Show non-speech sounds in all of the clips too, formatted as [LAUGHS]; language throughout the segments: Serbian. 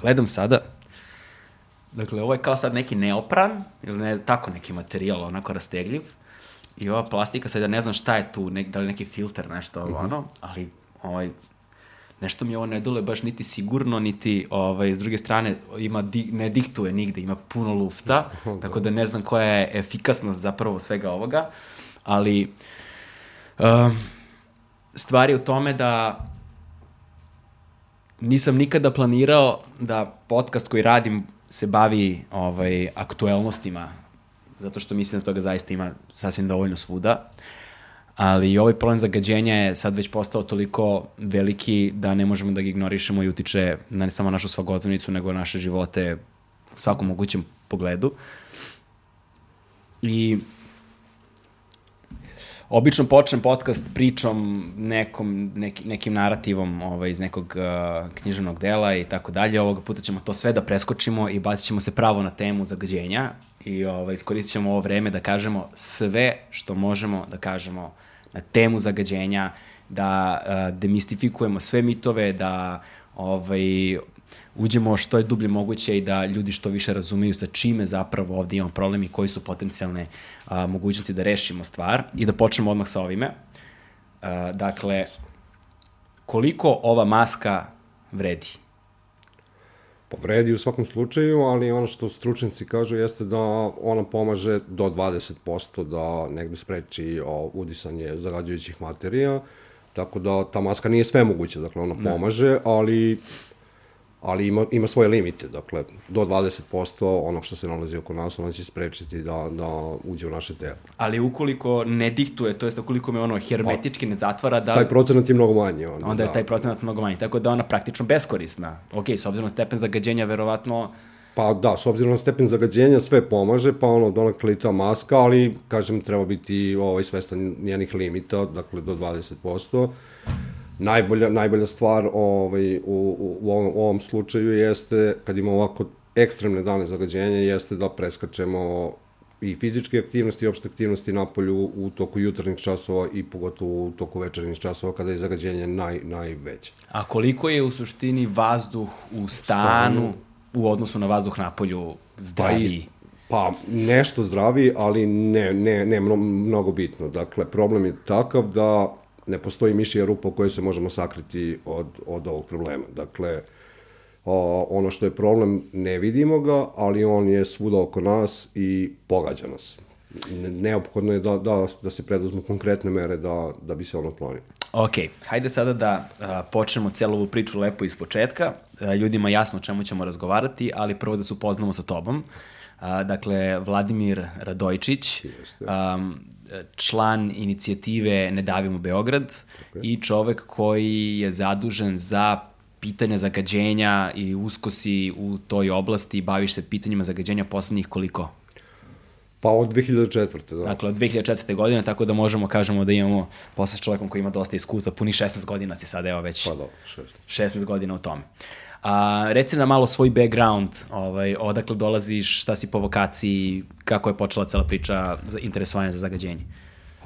Gledam sada, dakle, ovo je kao sad neki neopran, ili ne, tako neki materijal, onako rastegljiv, i ova plastika, sad ja ne znam šta je tu, ne, da li neki filter, nešto, ovo, ono, ali, ovaj, nešto mi ovo ne dole baš niti sigurno, niti, ovaj, s druge strane, ima, di, ne diktuje nigde, ima puno lufta, tako da ne znam koja je efikasnost zapravo svega ovoga, ali, um, stvar je u tome da nisam nikada planirao da podcast koji radim se bavi ovaj, aktuelnostima, zato što mislim da toga zaista ima sasvim dovoljno svuda. Ali ovaj problem zagađenja je sad već postao toliko veliki da ne možemo da ga ignorišemo i utiče na ne samo našu svakodnevnicu, nego naše živote u svakom mogućem pogledu. I obično počnem podcast pričom nekom, neki, nekim narativom ovaj, iz nekog uh, književnog dela i tako dalje. Ovoga puta ćemo to sve da preskočimo i bacit ćemo se pravo na temu zagađenja i ovaj, iskoristit ćemo ovo vreme da kažemo sve što možemo da kažemo na temu zagađenja, da uh, demistifikujemo sve mitove, da ovaj, uđemo što je dublje moguće i da ljudi što više razumeju sa čime zapravo ovde imamo problem i koji su potencijalne a, mogućnosti da rešimo stvar i da počnemo odmah sa ovime. A, dakle, koliko ova maska vredi? Pa vredi u svakom slučaju, ali ono što stručnici kažu jeste da ona pomaže do 20% da negde spreči o, udisanje zagađujućih materija, tako da ta maska nije sve moguće, dakle ona pomaže, ali ali ima, ima svoje limite, dakle, do 20% onog što se nalazi oko nas, ona će sprečiti da, da uđe u naše telo. Ali ukoliko ne diktuje, to jest ukoliko me ono hermetički ne zatvara, da... Taj procenat je mnogo manji onda. Onda je da. taj procenat mnogo manji, tako da ona praktično beskorisna. Ok, s obzirom na stepen zagađenja, verovatno Pa da, s obzirom na stepen zagađenja sve pomaže, pa ono, donakle i ta maska, ali, kažem, treba biti ovaj, svestan njenih limita, dakle, do 20% najbolja, najbolja stvar ovaj, u, u, u, ovom, u ovom slučaju jeste, kad imamo ovako ekstremne dane zagađenja, jeste da preskačemo i fizičke aktivnosti i opšte aktivnosti na polju u toku jutarnjih časova i pogotovo u toku večernjih časova kada je zagađenje naj, najveće. A koliko je u suštini vazduh u stanu u odnosu na vazduh na polju zdraviji? Pa, nešto zdravi, ali ne, ne, ne mnogo bitno. Dakle, problem je takav da ne postoji mišija rupa u kojoj se možemo sakriti od, od ovog problema. Dakle, o, ono što je problem, ne vidimo ga, ali on je svuda oko nas i pogađa nas. Neophodno je da, da, da se preduzmu konkretne mere da, da bi se on otklonio. Ok, hajde sada da a, počnemo celu ovu priču lepo iz početka. A, ljudima jasno o čemu ćemo razgovarati, ali prvo da se upoznamo sa tobom. A, dakle, Vladimir Radojčić, um, član inicijative Ne davimo Beograd okay. i čovek koji je zadužen za pitanja zagađenja i uskosi u toj oblasti i baviš se pitanjima zagađenja poslednjih koliko? Pa od 2004. Da. Dakle, od 2004. godine, tako da možemo kažemo da imamo posle s čovekom koji ima dosta iskustva, puni 16 godina si sada, evo već. Pa da, 16. 16 godina u tome. A, reci nam malo svoj background, ovaj, odakle dolaziš, šta si po vokaciji, kako je počela cela priča za interesovanje za zagađenje?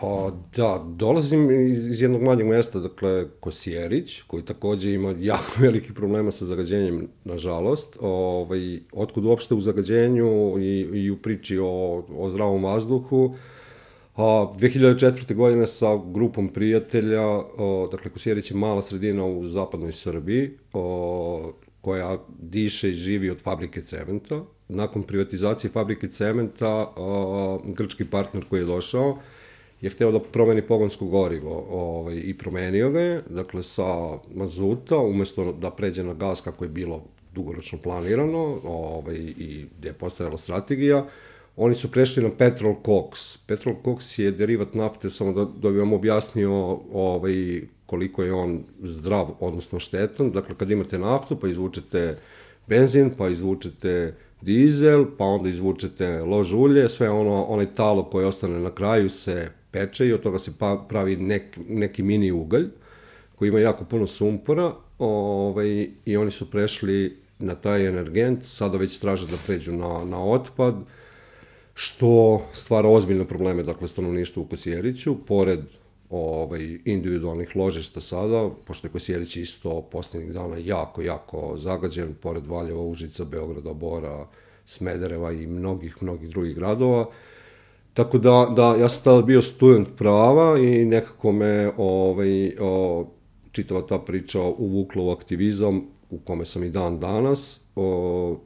A, da, dolazim iz jednog manjeg mesta, dakle, Kosjerić, koji takođe ima jako [LAUGHS] veliki problema sa zagađenjem, nažalost. Ovaj, otkud uopšte u zagađenju i, i u priči o, o zdravom vazduhu, A, 2004. godine sa grupom prijatelja, o, dakle Kosjerić je mala sredina u zapadnoj Srbiji, o, koja diše i živi od fabrike cementa. Nakon privatizacije fabrike cementa, a, grčki partner koji je došao je hteo da promeni pogonsko gorivo ovaj, i promenio ga je, dakle sa mazuta, umesto da pređe na gas kako je bilo dugoročno planirano ovaj, i gde je postojala strategija, oni su prešli na petrol koks. Petrol koks je derivat nafte, samo da, da bi vam objasnio ovaj, koliko je on zdrav, odnosno štetan. Dakle, kad imate naftu, pa izvučete benzin, pa izvučete dizel, pa onda izvučete lož ulje, sve ono, onaj talo koje ostane na kraju se peče i od toga se pa, pravi nek, neki mini ugalj koji ima jako puno sumpora ovaj, i oni su prešli na taj energent, sada već traže da pređu na, na otpad, što stvara ozbiljne probleme, dakle, stanovništvo u Kosjeriću, pored ovaj, individualnih ložišta sada, pošto je Kosjerić isto poslednjih dana jako, jako zagađen, pored Valjeva, Užica, Beograda, Bora, Smedereva i mnogih, mnogih drugih gradova. Tako da, da ja sam tada bio student prava i nekako me ovaj, o, čitava ta priča uvukla u aktivizam u kome sam i dan danas. O,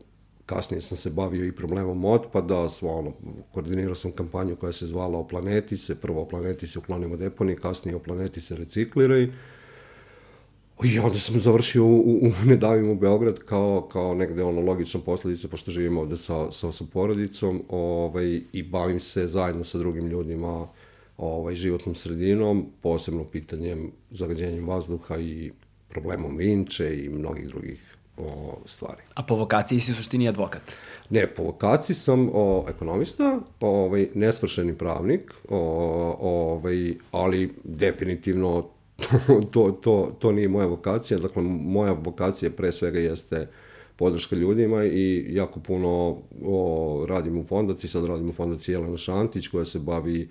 kasnije sam se bavio i problemom otpada, svo, ono, koordinirao sam kampanju koja se zvala O planeti se, prvo o planeti se uklonimo deponije, kasnije o planeti se recikliraj. I onda sam završio u, u, u Ne davimo Beograd kao, kao negde ono logična posledica, pošto živim ovde sa, sa, sa porodicom ovaj, i bavim se zajedno sa drugim ljudima ovaj, životnom sredinom, posebno pitanjem zagađenjem vazduha i problemom vinče i mnogih drugih o, stvari. A po vokaciji si u suštini advokat? Ne, po vokaciji sam o, ekonomista, ovaj, nesvršeni pravnik, o, ovaj, ali definitivno [LAUGHS] to, to, to nije moja vokacija. Dakle, moja vokacija pre svega jeste podrška ljudima i jako puno o, radim u fondaciji, sad radim u fondaciji Jelena Šantić koja se bavi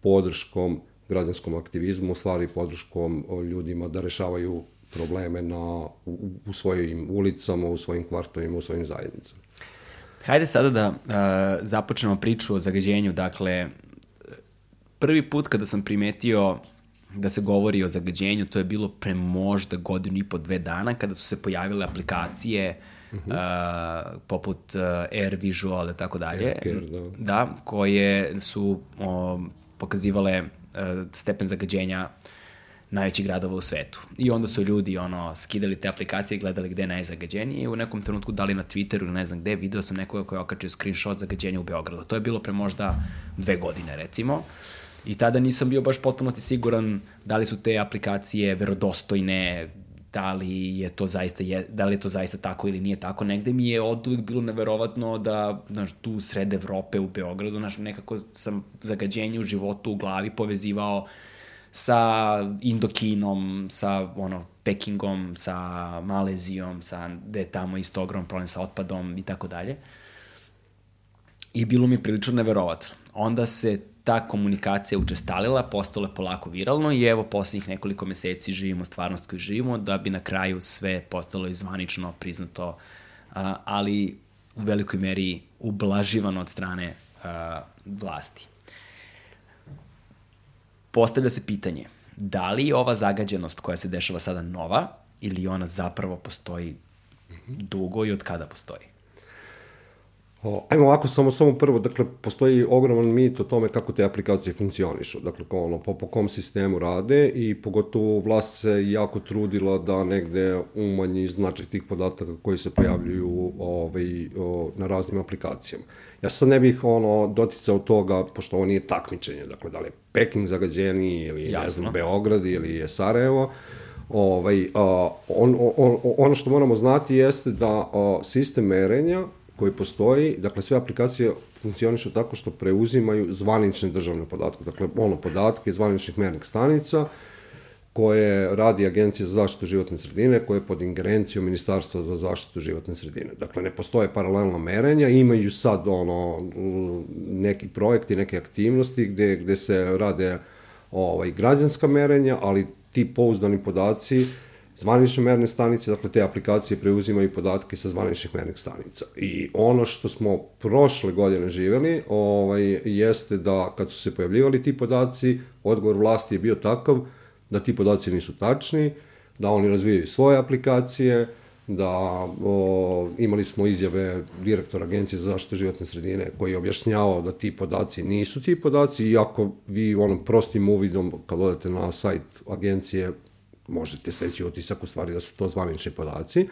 podrškom građanskom aktivizmu, stvari podrškom ljudima da rešavaju probleme na, u, u svojim ulicama, u svojim kvartovima, u svojim zajednicama. Hajde sada da uh, započnemo priču o zagađenju. Dakle, prvi put kada sam primetio da se govori o zagađenju, to je bilo pre možda godinu i po dve dana, kada su se pojavile aplikacije uh -huh. uh, poput uh, Air Visual i tako dalje. da. Da, koje su o, pokazivale uh, stepen zagađenja najvećih gradova u svetu. I onda su ljudi ono skidali te aplikacije i gledali gde je najzagađenije i u nekom trenutku dali na Twitteru ili ne znam gde, video sam nekoga koji je okačio screenshot zagađenja u Beogradu. To je bilo pre možda dve godine recimo. I tada nisam bio baš potpunosti siguran da li su te aplikacije verodostojne, da li je to zaista je, da li je to zaista tako ili nije tako. Negde mi je od uvijek bilo neverovatno da znaš, tu sred Evrope u Beogradu, znaš, nekako sam zagađenje u životu u glavi povezivao sa Indokinom, sa ono, Pekingom, sa Malezijom, sa, gde je tamo isto ogrom problem sa otpadom i tako dalje. I bilo mi prilično neverovatno. Onda se ta komunikacija učestalila, postalo je polako viralno i evo poslednjih nekoliko meseci živimo stvarnost koju živimo da bi na kraju sve postalo izvanično priznato, ali u velikoj meri ublaživano od strane vlasti. Postavlja se pitanje, da li je ova zagađenost koja se dešava sada nova ili ona zapravo postoji dugo i od kada postoji? O, ajmo ovako, samo, samo prvo, dakle, postoji ogroman mit o tome kako te aplikacije funkcionišu, dakle, ko, ono, po, po kom sistemu rade i pogotovo vlast se jako trudila da negde umanji značaj tih podataka koji se pojavljuju ovaj, o, na raznim aplikacijama. Ja sad ne bih ono, doticao toga, pošto ovo nije takmičenje, dakle, da li je Peking zagađeni ili Jasno. ne znam, Beograd ili je Sarajevo, ovaj, a, on, on, ono što moramo znati jeste da a, sistem merenja koji postoji, dakle sve aplikacije funkcionišu tako što preuzimaju zvanične državne podatke, dakle ono podatke zvaničnih mernih stanica, koje radi Agencija za zaštitu životne sredine, koje je pod ingerencijom Ministarstva za zaštitu životne sredine. Dakle, ne postoje paralelna merenja, imaju sad ono, neki projekti, neke aktivnosti gde, gde se rade ovaj, građanska merenja, ali ti pouzdani podaci zvanične merne stanice, dakle te aplikacije preuzimaju podatke sa zvaničnih mernih stanica. I ono što smo prošle godine živeli, ovaj, jeste da kad su se pojavljivali ti podaci, odgovor vlasti je bio takav da ti podaci nisu tačni, da oni razvijaju svoje aplikacije, da o, imali smo izjave direktora Agencije za zaštitu životne sredine koji je objašnjavao da ti podaci nisu ti podaci, iako vi onom prostim uvidom kad odete na sajt agencije možete steći utisak u stvari da su to zvanični podaci.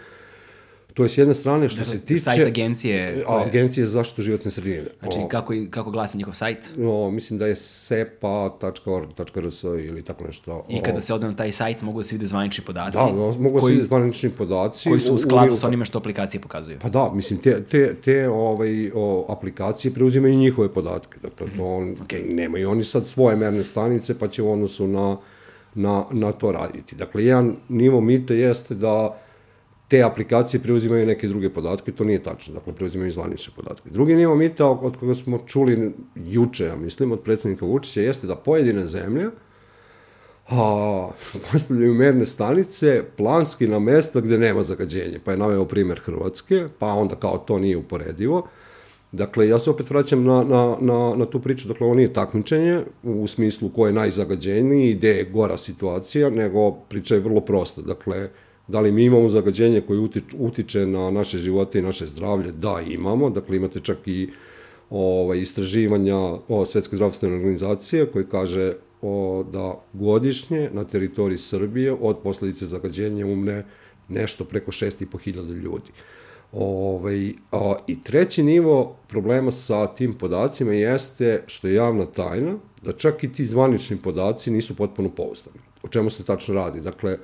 To je s jedne strane što se tiče... Sajt agencije. Koje... Agencije za zaštitu životne sredine. Znači, o, kako, kako glasi njihov sajt? O, mislim da je sepa.org.rs ili tako nešto. I kada se ode na taj sajt mogu da se vide zvanični podaci? Da, da mogu da se vide zvanični podaci. Koji su u skladu u, sa onime što aplikacije pokazuju? Pa da, mislim, te, te, te ovaj, o, aplikacije preuzimaju njihove podatke. Dakle, to on, okay. nemaju oni sad svoje merne stanice, pa će u odnosu na, na, na to raditi. Dakle, jedan nivo mita jeste da te aplikacije preuzimaju neke druge podatke, to nije tačno, dakle preuzimaju zvanične podatke. Drugi nivo mita od koga smo čuli juče, ja mislim, od predsednika Vučića, jeste da pojedine zemlje a, [LAUGHS] postavljaju merne stanice planski na mesta gde nema zagađenja. Pa je naveo primer Hrvatske, pa onda kao to nije uporedivo. Dakle, ja se opet vraćam na, na, na, na tu priču, dakle, ovo nije takmičenje u smislu ko je najzagađeniji, gde je gora situacija, nego priča je vrlo prosta. Dakle, Da li mi imamo zagađenje koje utiče, utiče na naše živote i naše zdravlje? Da, imamo. Dakle, imate čak i ovaj, istraživanja o Svetske zdravstvene organizacije koji kaže o, da godišnje na teritoriji Srbije od posledice zagađenja umne nešto preko 6.500 ljudi. Ovaj, a, I treći nivo problema sa tim podacima jeste, što je javna tajna, da čak i ti zvanični podaci nisu potpuno pouzdani. O čemu se tačno radi? Dakle,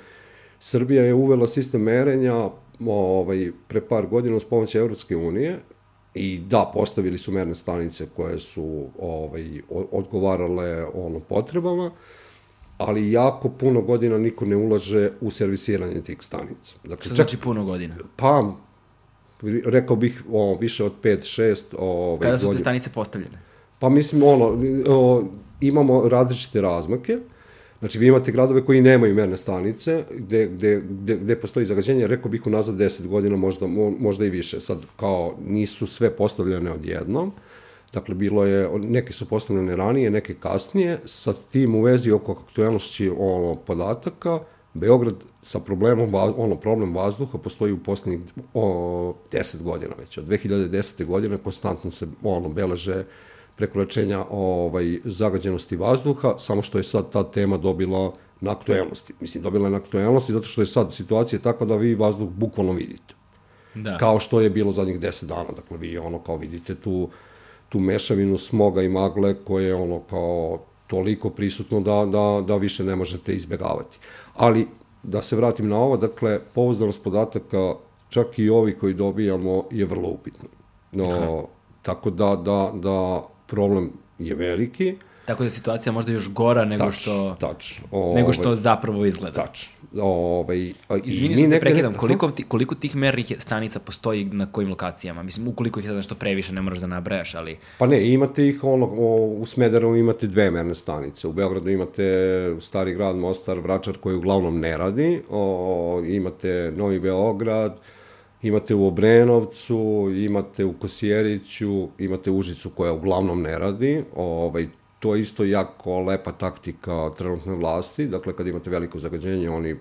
Srbija je uvela sistem merenja ovaj, pre par godina s pomoći Evropske unije i da, postavili su merne stanice koje su ovaj, odgovarale ono potrebama, ali jako puno godina niko ne ulaže u servisiranje tih stanica. Dakle, Što znači puno godina? Pa, rekao bih o, više od 5-6 ovaj, Kada su te stanice postavljene? Pa mislim, ono, o, imamo različite razmake, Znači, vi imate gradove koji nemaju merne stanice, gde, gde, gde, gde postoji zagađenje, rekao bih unazad 10 godina, možda, možda i više. Sad, kao, nisu sve postavljene odjednom, Dakle, bilo je, neke su postavljene ranije, neke kasnije, sa tim u vezi oko aktualnosti ono, podataka, Beograd sa problemom, ono, problem vazduha postoji u poslednjih o, 10 godina već. Od 2010. godine konstantno se ono, beleže prekoračenja ovaj, zagađenosti vazduha, samo što je sad ta tema dobila na aktuelnosti. Mislim, dobila je na aktuelnosti zato što je sad situacija takva da vi vazduh bukvalno vidite. Da. Kao što je bilo zadnjih 10 dana. Dakle, vi ono kao vidite tu, tu mešavinu smoga i magle koje je ono kao toliko prisutno da, da, da više ne možete izbegavati. Ali, da se vratim na ovo, dakle, pouzdanost podataka, čak i ovi koji dobijamo, je vrlo upitno. No, Aha. tako da, da, da problem je veliki. Tako da je situacija možda još gora nego tač, što tač, ovaj, nego što zapravo izgleda. Tač. Ovaj, Izvini što te prekidam, koliko, ti, koliko tih mernih stanica postoji na kojim lokacijama? Mislim, ukoliko ih je nešto previše, ne moraš da nabrajaš, ali... Pa ne, imate ih, ono, u Smederevu imate dve merne stanice, u Beogradu imate Stari grad, Mostar, Vračar, koji uglavnom ne radi, o, imate Novi Beograd, imate u Obrenovcu, imate u Kosjeriću, imate Užicu koja uglavnom ne radi, ovaj, to je isto jako lepa taktika trenutne vlasti, dakle kad imate veliko zagađenje, oni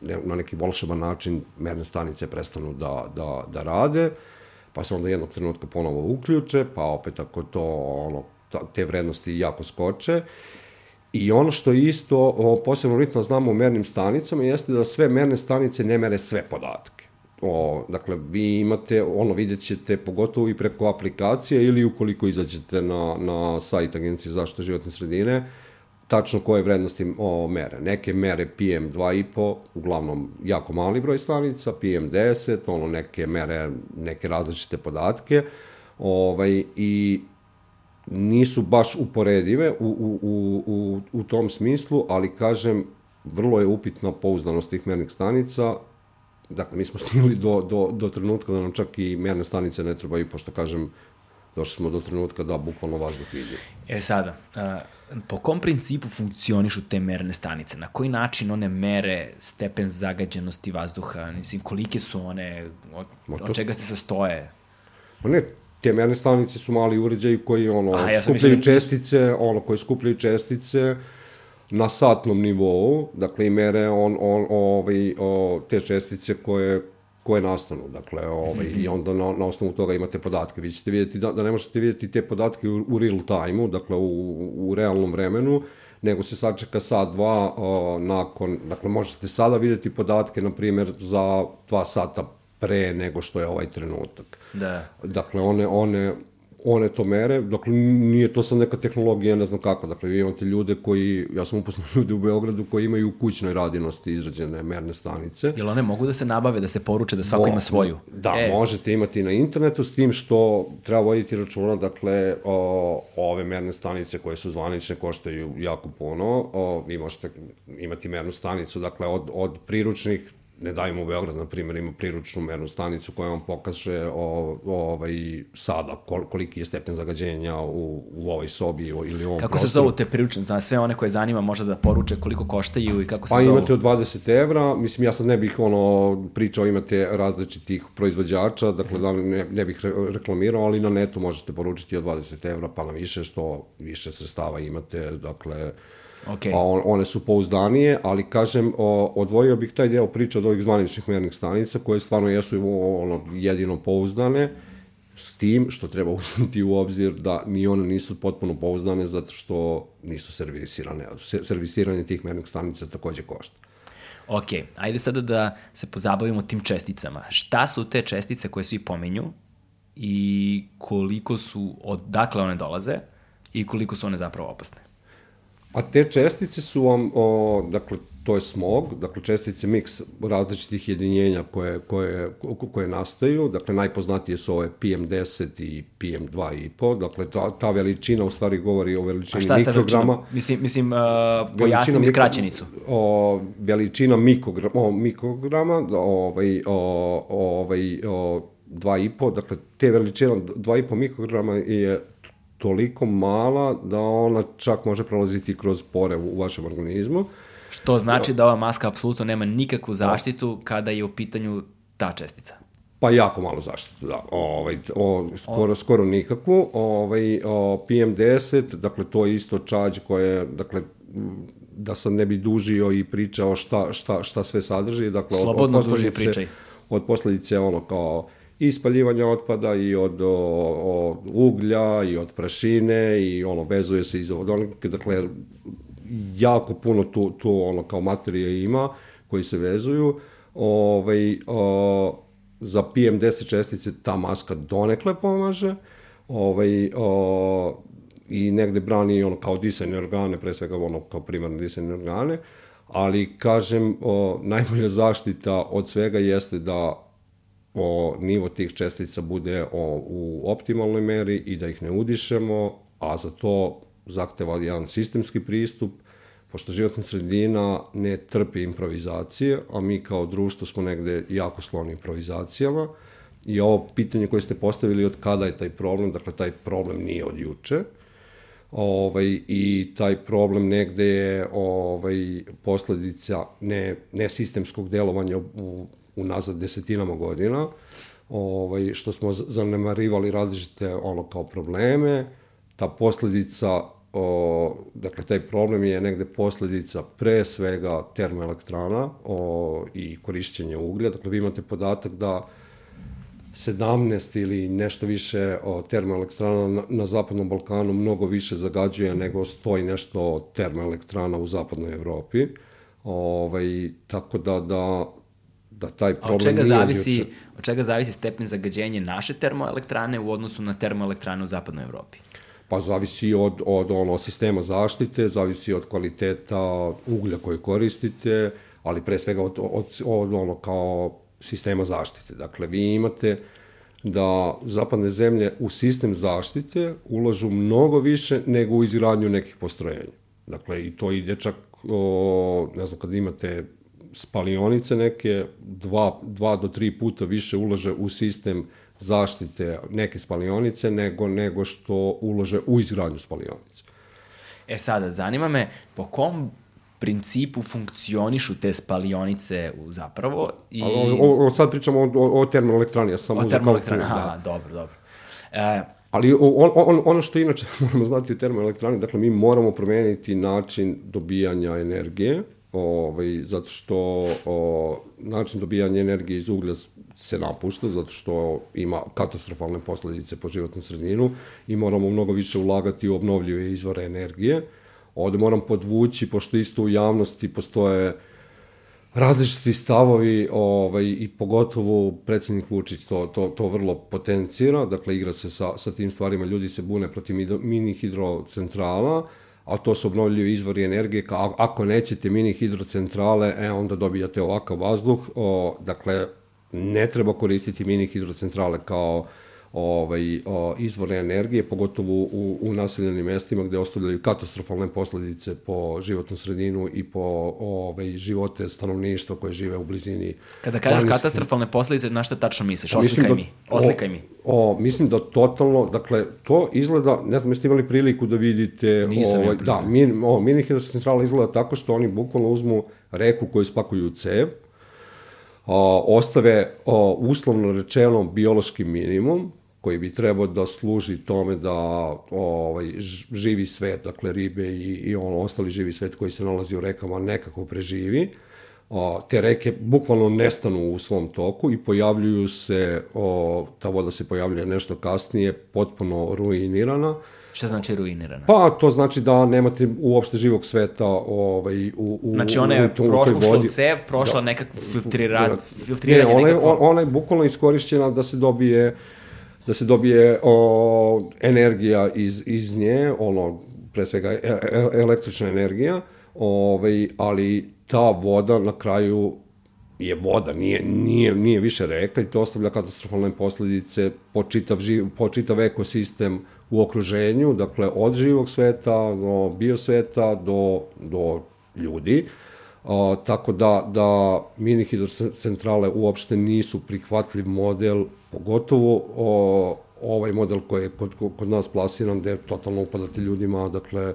na neki volšeban način merne stanice prestanu da, da, da rade, pa se onda jednog trenutka ponovo uključe, pa opet ako to ono, te vrednosti jako skoče. I ono što je isto posebno bitno znamo u mernim stanicama jeste da sve merne stanice ne mere sve podatke. O, dakle, vi imate, ono, vidjet ćete pogotovo i preko aplikacije ili ukoliko izađete na, na sajt Agencije za zaštitu životne sredine, tačno koje vrednosti o, mere. Neke mere PM 2,5, uglavnom jako mali broj stanica, PM 10, ono, neke mere, neke različite podatke, ovaj, i nisu baš uporedive u, u, u, u, u tom smislu, ali kažem, vrlo je upitna pouzdanost tih mernih stanica, Dakle, mi smo stigli do, do, do trenutka da nam čak i merne stanice ne trebaju, pošto kažem, došli smo do trenutka da bukvalno vazduh vidi. E sada, a, po kom principu funkcionišu te merne stanice? Na koji način one mere stepen zagađenosti vazduha? Mislim, kolike su one? Od, od čega se sastoje? Pa ne, te merne stanice su mali uređaji koji ono, Aha, ja skupljaju mislim... čestice, ono, koji skupljaju čestice, na satnom nivou, dakle i mere on, on, ovaj, o, te čestice koje, koje nastanu, dakle, ovaj, i onda na, na osnovu toga imate podatke. Vi ćete vidjeti da, da ne možete vidjeti te podatke u, u real time-u, dakle u, u realnom vremenu, nego se sačeka sat, dva o, nakon, dakle možete sada vidjeti podatke, na primjer, za dva sata pre nego što je ovaj trenutak. Da. Dakle, one, one, one to mere, dakle, nije to sad neka tehnologija, ne znam kako, dakle, vi imate ljude koji, ja sam upoznao [LAUGHS] ljude u Beogradu koji imaju u kućnoj radinosti izrađene merne stanice. Jel one mogu da se nabave, da se poruče, da svako Mo, ima svoju? Da, e. možete imati na internetu, s tim što treba voditi računa, dakle, o, ove merne stanice koje su zvanične koštaju jako puno, o, vi možete imati mernu stanicu, dakle, od, od priručnih ne dajemo u Beograd, na primjer, ima priručnu mernu stanicu koja vam pokaže o, o, ovaj, sada kol, koliki je stepen zagađenja u, u ovoj sobi ili u ovom Kako prostoru. se zovu te priručne? Za sve one koje zanima možda da poruče koliko koštaju i kako se pa, zovu? Pa imate od 20 evra, mislim ja sad ne bih ono pričao, imate različitih proizvođača, dakle da ne, ne bih re, reklamirao, ali na netu možete poručiti od 20 evra pa na više, što više sredstava imate, dakle Okay. A on, one su pouzdanije, ali kažem, o, odvojio bih taj deo priča od ovih zvaničnih mernih stanica, koje stvarno jesu ono, jedino pouzdane, s tim što treba [LAUGHS] uzeti u obzir da ni one nisu potpuno pouzdane zato što nisu servisirane. Servisiranje tih mernih stanica takođe košta. Ok, ajde sada da se pozabavimo tim česticama. Šta su te čestice koje svi pomenju i koliko su, odakle one dolaze i koliko su one zapravo opasne? A te čestice su vam, o, dakle, to je smog, dakle čestice miks različitih jedinjenja koje, koje, koje nastaju, dakle najpoznatije su ove PM10 i PM2,5, dakle ta, ta veličina u stvari govori o veličini mikrograma. Veličina? Mislim, mislim uh, skraćenicu. O, veličina mikrograma, o, mikrograma ovaj, o, ovaj, o, 2,5, dakle te veličina 2,5 mikrograma je toliko mala da ona čak može prolaziti kroz pore u, vašem organizmu. Što znači da ova maska apsolutno nema nikakvu zaštitu kada je u pitanju ta čestica. Pa jako malo zaštitu, da. Ovaj, o, skoro, o. skoro nikakvu. Ovaj, o, PM10, dakle, to je isto čađ koje, dakle, da sam ne bi dužio i pričao šta, šta, šta sve sadrži. Dakle, Slobodno od, od duži pričaj. Od posledice ono kao i spaljivanja otpada i od o, o, uglja i od prašine i ono vezuje se iz vodonike, dakle jako puno tu, tu ono kao materije ima koji se vezuju. Ovaj, o, za PM10 čestice ta maska donekle pomaže. Ovaj, o, i negde brani ono kao disajne organe, pre svega ono kao primarne disajne organe, ali kažem, o, najbolja zaštita od svega jeste da o, nivo tih čestica bude o, u optimalnoj meri i da ih ne udišemo, a za to zahteva jedan sistemski pristup, pošto životna sredina ne trpi improvizacije, a mi kao društvo smo negde jako skloni improvizacijama, i ovo pitanje koje ste postavili od kada je taj problem, dakle taj problem nije od juče, ovaj, i taj problem negde je ovaj, posledica ne, ne sistemskog delovanja u unazad desetinama godina, ovaj, što smo zanemarivali različite ono kao probleme, ta posledica, o, dakle taj problem je negde posledica pre svega termoelektrana o, i korišćenja uglja, dakle vi imate podatak da 17 ili nešto više o, termoelektrana na, na Zapadnom Balkanu mnogo više zagađuje nego stoji nešto termoelektrana u Zapadnoj Evropi. Ovaj, tako da, da da taj problem od čega nije zavisi, juče. Od čega zavisi stepen zagađenja naše termoelektrane u odnosu na termoelektrane u zapadnoj Evropi? Pa zavisi od, od ono, sistema zaštite, zavisi od kvaliteta uglja koje koristite, ali pre svega od, od, od ono kao sistema zaštite. Dakle, vi imate da zapadne zemlje u sistem zaštite ulažu mnogo više nego u izgradnju nekih postrojenja. Dakle, i to ide čak, o, ne znam, kad imate spalionice neke dva, dva do tri puta više ulože u sistem zaštite neke spalionice nego, nego što ulože u izgradnju spalionice. E sada, zanima me po kom principu funkcionišu te spalionice u zapravo i... O, o, o, sad pričamo o, o, o termoelektrani, ja sam o termoelektrani, aha, da. dobro, dobro. E, Ali on, on, ono što inače [LAUGHS] moramo znati o termoelektrani, dakle mi moramo promeniti način dobijanja energije, ovaj, zato što o, način dobijanja energije iz uglja se napušta, zato što ima katastrofalne posledice po životnu sredinu i moramo mnogo više ulagati u obnovljive izvore energije. Ovde moram podvući, pošto isto u javnosti postoje različiti stavovi ovaj, i pogotovo predsednik Vučić to, to, to vrlo potencira, dakle igra se sa, sa tim stvarima, ljudi se bune protiv mini hidrocentrala, a to su obnovljivi izvori energije, ako nećete mini hidrocentrale, e, onda dobijate ovakav vazduh, o, dakle, ne treba koristiti mini hidrocentrale kao ovaj, o, izvore energije, pogotovo u, u naseljenim mestima gde ostavljaju katastrofalne posledice po životnu sredinu i po ovaj, živote stanovništva koje žive u blizini. Kada kažeš planinske... katastrofalne posledice, na šta tačno misliš? Oslikaj da, mi. Oslikaj o, mi. O, mislim da totalno, dakle, to izgleda, ne znam, jeste imali priliku da vidite... Nisam ovaj, Da, min, o, mini hidrocentrala izgleda tako što oni bukvalno uzmu reku koju spakuju u cev, o, ostave o, uslovno rečeno biološki minimum, koji bi trebao da služi tome da ovaj, živi svet, dakle ribe i, i ono, ostali živi svet koji se nalazi u rekama nekako preživi. O, te reke bukvalno nestanu u svom toku i pojavljuju se, o, ta voda se pojavljuje nešto kasnije, potpuno ruinirana. Šta znači ruinirana? Pa, to znači da nemate uopšte živog sveta ovaj, u, u, znači ona je prošla u cev, prošla da, nekakvu filtrirat, filtriranje ne, ona je, nekako... ona je bukvalno iskorišćena da se dobije da se dobije o, energija iz, iz nje, ono, pre svega e, e, električna energija, ovaj, ali ta voda na kraju je voda, nije, nije, nije više reka i to ostavlja katastrofalne posledice po čitav, živ, po čitav ekosistem u okruženju, dakle od živog sveta do biosveta do, do ljudi. O, tako da, da mini hidrocentrale uopšte nisu prihvatljiv model pogotovo o, ovaj model koji je kod, kod nas plasiran, gde totalno upadate ljudima, dakle,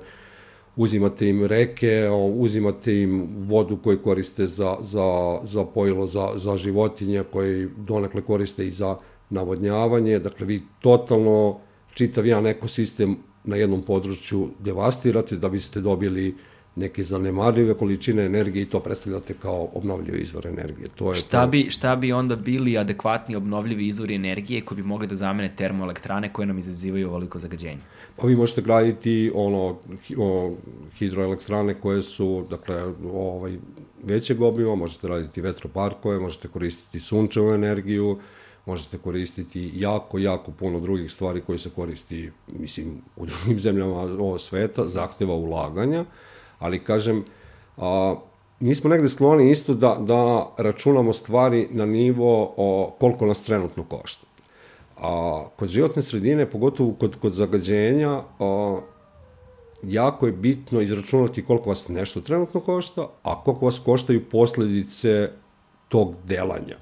uzimate im reke, uzimate im vodu koju koriste za, za, za pojilo za, za životinje, koji donekle koriste i za navodnjavanje, dakle, vi totalno čitav jedan ekosistem na jednom području devastirate da biste dobili neke zanemarljive količine energije i to predstavljate kao obnovljivi izvor energije. To je šta, to... bi, šta bi onda bili adekvatni obnovljivi izvori energije koji bi mogli da zamene termoelektrane koje nam izazivaju ovoliko zagađenje? Pa vi možete graditi ono, o, hidroelektrane koje su, dakle, ovaj, većeg obima, možete raditi vetroparkove, možete koristiti sunčevu energiju, možete koristiti jako, jako puno drugih stvari koje se koristi, mislim, u drugim [LAUGHS] zemljama ovo sveta, zahteva ulaganja ali kažem, a, mi smo negde skloni isto da, da računamo stvari na nivo o, koliko nas trenutno košta. A kod životne sredine, pogotovo kod, kod zagađenja, a, jako je bitno izračunati koliko vas nešto trenutno košta, a koliko vas koštaju posledice tog delanja.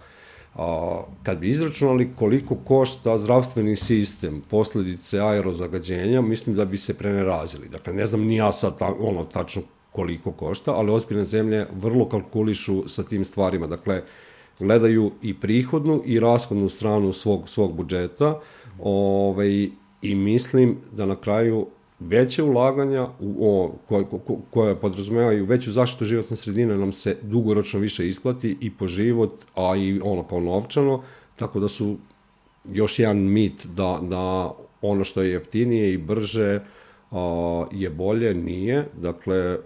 A, kad bi izračunali koliko košta zdravstveni sistem posledice aerozagađenja, mislim da bi se prenerazili. Dakle, ne znam ni ja sad ta, ono tačno koliko košta, ali ozbiljne zemlje vrlo kalkulišu sa tim stvarima. Dakle, gledaju i prihodnu i rashodnu stranu svog, svog budžeta ovaj, i mislim da na kraju veće ulaganja u, o, koje, koje podrazumevaju veću zaštitu životne sredine nam se dugoročno više isplati i po život, a i ono kao novčano, tako da su još jedan mit da, da ono što je jeftinije i brže a, je bolje, nije. Dakle,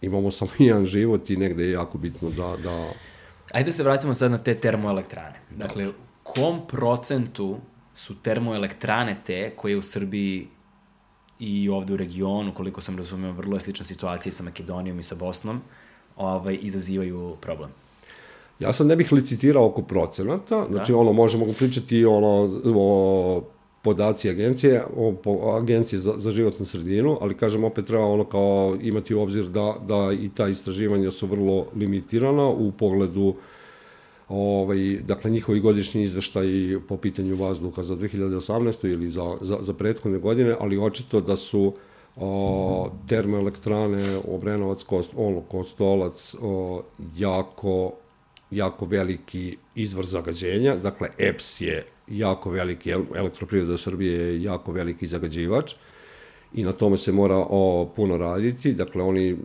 imamo [LAUGHS] samo jedan život i negde je jako bitno da... da... Ajde da se vratimo sad na te termoelektrane. Dakle, kom procentu su termoelektrane te koje u Srbiji i ovde u regionu, koliko sam razumeo, vrlo je slična situacija sa Makedonijom i sa Bosnom, ovaj, izazivaju problem. Ja sam ne bih licitirao oko procenata, znači da. ono, možemo pričati ono, o podaci agencije, o, po, agencije za, za životnu sredinu, ali kažem opet treba ono kao imati u obzir da, da i ta istraživanja su vrlo limitirana u pogledu ovaj, dakle njihovi godišnji izveštaj po pitanju vazduha za 2018. ili za, za, za prethodne godine, ali očito da su o, termoelektrane Obrenovac, Kost, ono, Kostolac o, jako jako veliki izvor zagađenja, dakle EPS je jako veliki, elektroprivreda Srbije je jako veliki zagađivač i na tome se mora o, puno raditi, dakle oni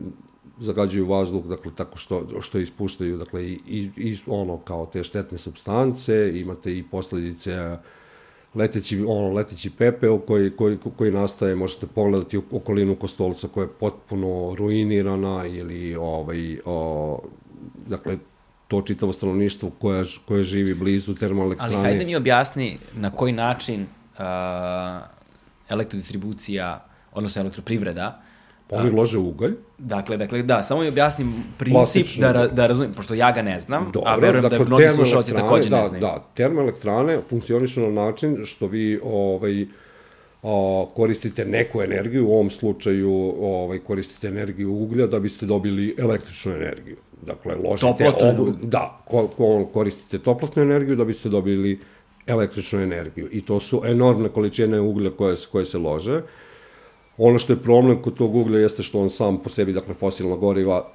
zagađuju vazduh dakle tako što što ispuštaju dakle i, i, i ono kao te štetne substance imate i posledice leteći ono leteći pepeo koji koji koji nastaje možete pogledati okolinu Kostolca koja je potpuno ruinirana ili ovaj o, dakle, to čitavo stanovništvo koje, koje živi blizu termoelektrane. Ali hajde mi objasni na koji način uh, elektrodistribucija, odnosno elektroprivreda, Oni lože ugalj. Dakle, dakle, da, samo mi objasnim princip Klasično. da, ra- da razumijem, pošto ja ga ne znam, Dobro, a verujem da dakle, mnogi slušalci takođe da, ne znaju. Da, termoelektrane funkcionišu na način što vi ovaj, a, koristite neku energiju, u ovom slučaju ovaj, koristite energiju uglja da biste dobili električnu energiju. Dakle, ložite Toplotnu. ovu, da, ko, ko, koristite toplotnu energiju da biste dobili električnu energiju. I to su enormne količine uglja koje, koje se lože. Ono što je problem kod tog uglja jeste što on sam po sebi, dakle, fosilna goriva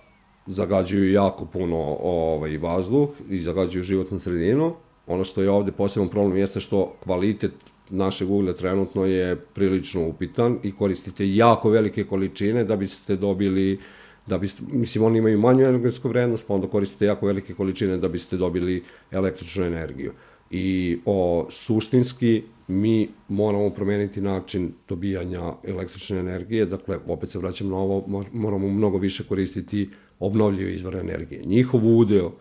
zagađuju jako puno ovaj, vazduh i zagađuju životnu sredinu. Ono što je ovde poseban problem jeste što kvalitet našeg uglja trenutno je prilično upitan i koristite jako velike količine da biste dobili da biste, mislim, oni imaju manju energetsku vrednost, pa onda koristite jako velike količine da biste dobili električnu energiju. I o, suštinski mi moramo promeniti način dobijanja električne energije, dakle, opet se vraćam na ovo, mo- moramo mnogo više koristiti obnovljive izvore energije. Njihov udeo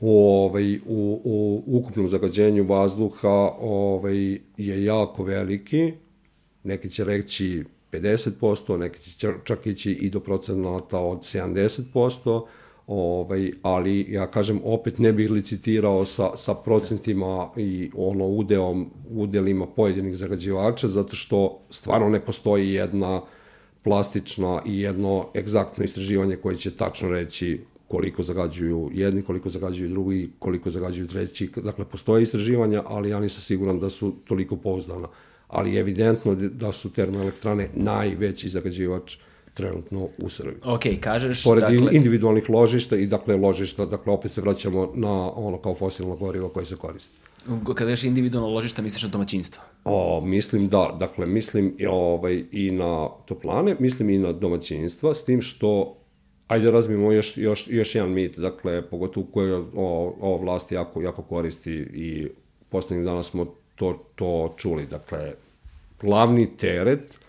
u, ovaj, u, u ukupnom zagađenju vazduha ovaj, je jako veliki, neki će reći 50%, neki će čak ići i do procenata od 70%, ovaj, ali ja kažem opet ne bih licitirao sa, sa procentima i ono udeom, udelima pojedinih zagađivača, zato što stvarno ne postoji jedna plastična i jedno egzaktno istraživanje koje će tačno reći koliko zagađuju jedni, koliko zagađuju drugi, koliko zagađuju treći. Dakle, postoje istraživanja, ali ja nisam siguran da su toliko pouzdana. Ali je evidentno da su termoelektrane najveći zagađivač trenutno u Srbiji. Ok, kažeš, Pored dakle, individualnih ložišta i dakle ložišta, dakle opet se vraćamo na ono kao fosilno gorivo koje se koristi. kada ješ individualno ložišta, misliš na domaćinstvo. O, mislim da, dakle, mislim i, ovaj, i na toplane, mislim i na domaćinstva, s tim što, ajde razbijemo još, još, još jedan mit, dakle, pogotovo koje o, ova vlast jako, jako koristi i poslednjih dana smo to, to čuli, dakle, glavni teret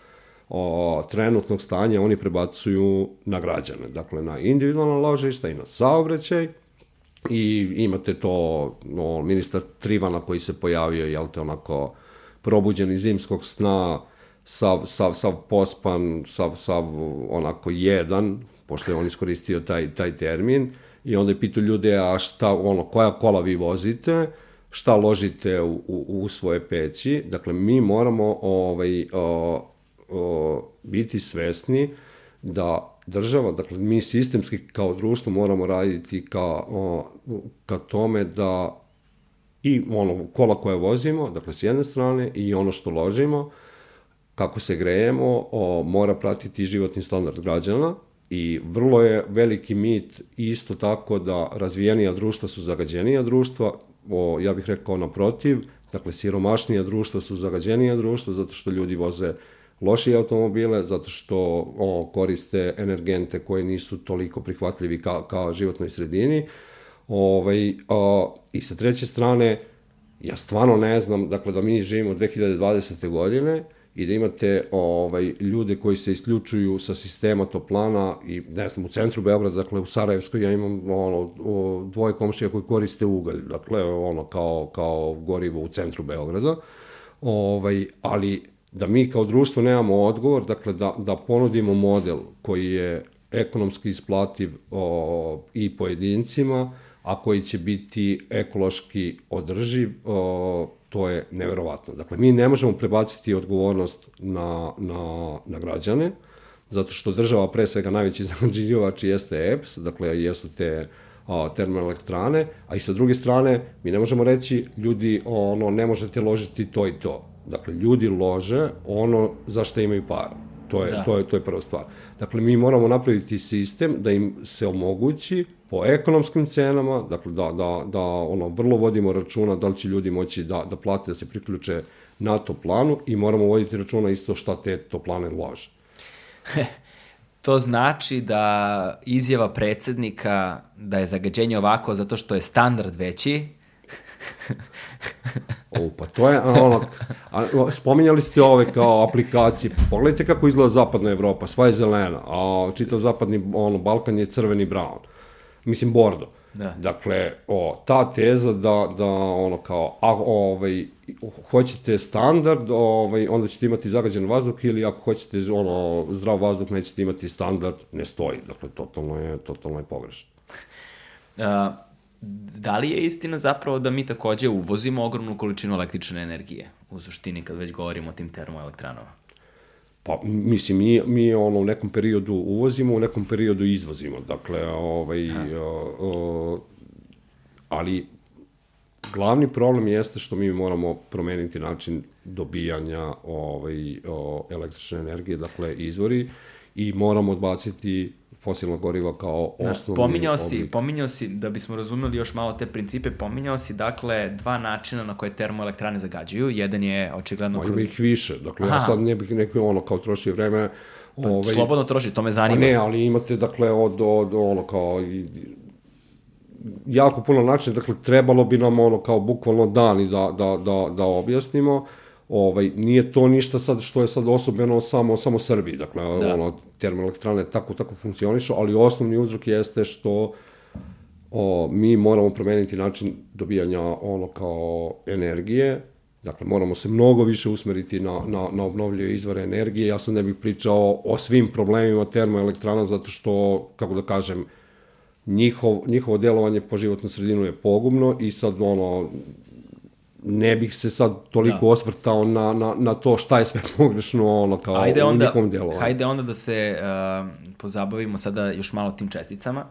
o, trenutnog stanja oni prebacuju na građane, dakle, na individualna ložišta i na saobraćaj, i imate to no, ministar Trivana koji se pojavio, jel te, onako probuđen iz zimskog sna, sav, sav, sav pospan, sav, sav onako jedan, pošto je on iskoristio taj, taj termin, i onda je pitao ljude, a šta, ono, koja kola vi vozite, šta ložite u, u, u svoje peći, dakle, mi moramo ovaj, o, o, biti svesni da država, dakle mi sistemski kao društvo moramo raditi ka, o, ka tome da i ono kola koje vozimo, dakle s jedne strane i ono što ložimo, kako se grejemo, o, mora pratiti životni standard građana i vrlo je veliki mit isto tako da razvijenija društva su zagađenija društva, o, ja bih rekao naprotiv, dakle siromašnija društva su zagađenija društva zato što ljudi voze lošije automobile, zato što o, koriste energente koje nisu toliko prihvatljivi ka, ka životnoj sredini. Ovaj, a, I sa treće strane, ja stvarno ne znam, dakle da mi živimo 2020. godine i da imate ovaj, ljude koji se isključuju sa sistema toplana i ne znam, u centru Beograda, dakle u Sarajevskoj ja imam ono, o, dvoje komšija koji koriste ugalj, dakle ono kao, kao gorivo u centru Beograda, ovaj, ali da mi kao društvo nemamo odgovor, dakle da, da ponudimo model koji je ekonomski isplativ o, i pojedincima, a koji će biti ekološki održiv, o, to je neverovatno. Dakle, mi ne možemo prebaciti odgovornost na, na, na građane, zato što država pre svega najveći [LAUGHS] zagađivač jeste EPS, dakle jesu te a, termoelektrane, a i sa druge strane mi ne možemo reći ljudi ono ne možete ložiti to i to. Dakle, ljudi lože ono za što imaju para. To je, Da. to, je, to je prva stvar. Dakle, mi moramo napraviti sistem da im se omogući po ekonomskim cenama, dakle da, da, da ono, vrlo vodimo računa da li će ljudi moći da, da plate, da se priključe na toplanu i moramo voditi računa isto šta te toplane lože. [LAUGHS] To znači da izjava predsednika da je zagađenje ovako zato što je standard veći, [LAUGHS] [LAUGHS] O, pa to je ono, a, spominjali ste ove kao aplikacije, pogledajte kako izgleda zapadna Evropa, sva je zelena, a čitav zapadni ono, Balkan je crveni brown. mislim Bordo. Da. Dakle, o, ta teza da, da ono kao, a, ovaj, hoćete standard, ovaj, onda ćete imati zagađen vazduh ili ako hoćete ono, zdrav vazduh, nećete imati standard, ne stoji. Dakle, totalno je, totalno je pogrešno. Uh, da li je istina zapravo da mi takođe uvozimo ogromnu količinu električne energije, u suštini kad već govorimo o tim termoelektranama? Pa, mislim, mi, mi ono, u nekom periodu uvozimo, u nekom periodu izvozimo. Dakle, ovaj, o, o, ali glavni problem jeste što mi moramo promeniti način dobijanja ovaj, o, električne energije, dakle, izvori, i moramo odbaciti fosilna goriva kao Da, osnovni pominjao si, oblik. pominjao si, da bismo razumeli još malo te principe, pominjao si, dakle, dva načina na koje termoelektrane zagađuju. Jedan je, očigledno, Ma ima kroz... ih više, dakle, ja Aha. sad ne bih neko ono kao trošio vreme, Pa, ovaj, Slobodno troši, to me Pa zanima. ne, ali imate, dakle, od, od ono kao, i, jako puno načina, dakle, trebalo bi nam ono kao bukvalno dani da, da, da, da objasnimo, ovaj, nije to ništa sad što je sad osobeno samo, samo Srbiji, dakle, Da. ono, termoelektrane tako, tako funkcionišu, ali osnovni uzrok jeste što o, mi moramo promeniti način dobijanja ono kao energije, dakle moramo se mnogo više usmeriti na, na, na obnovljive izvore energije, ja sam ne bih pričao o svim problemima termoelektrana zato što, kako da kažem, njihov, njihovo delovanje po životnu sredinu je pogubno i sad ono, ne bih se sad toliko Da. osvrtao na, na, na to šta je sve [LAUGHS] pogrešno ono kao Hajde u onda, njihovom delovanju. hajde onda da se uh, pozabavimo sada još malo tim česticama.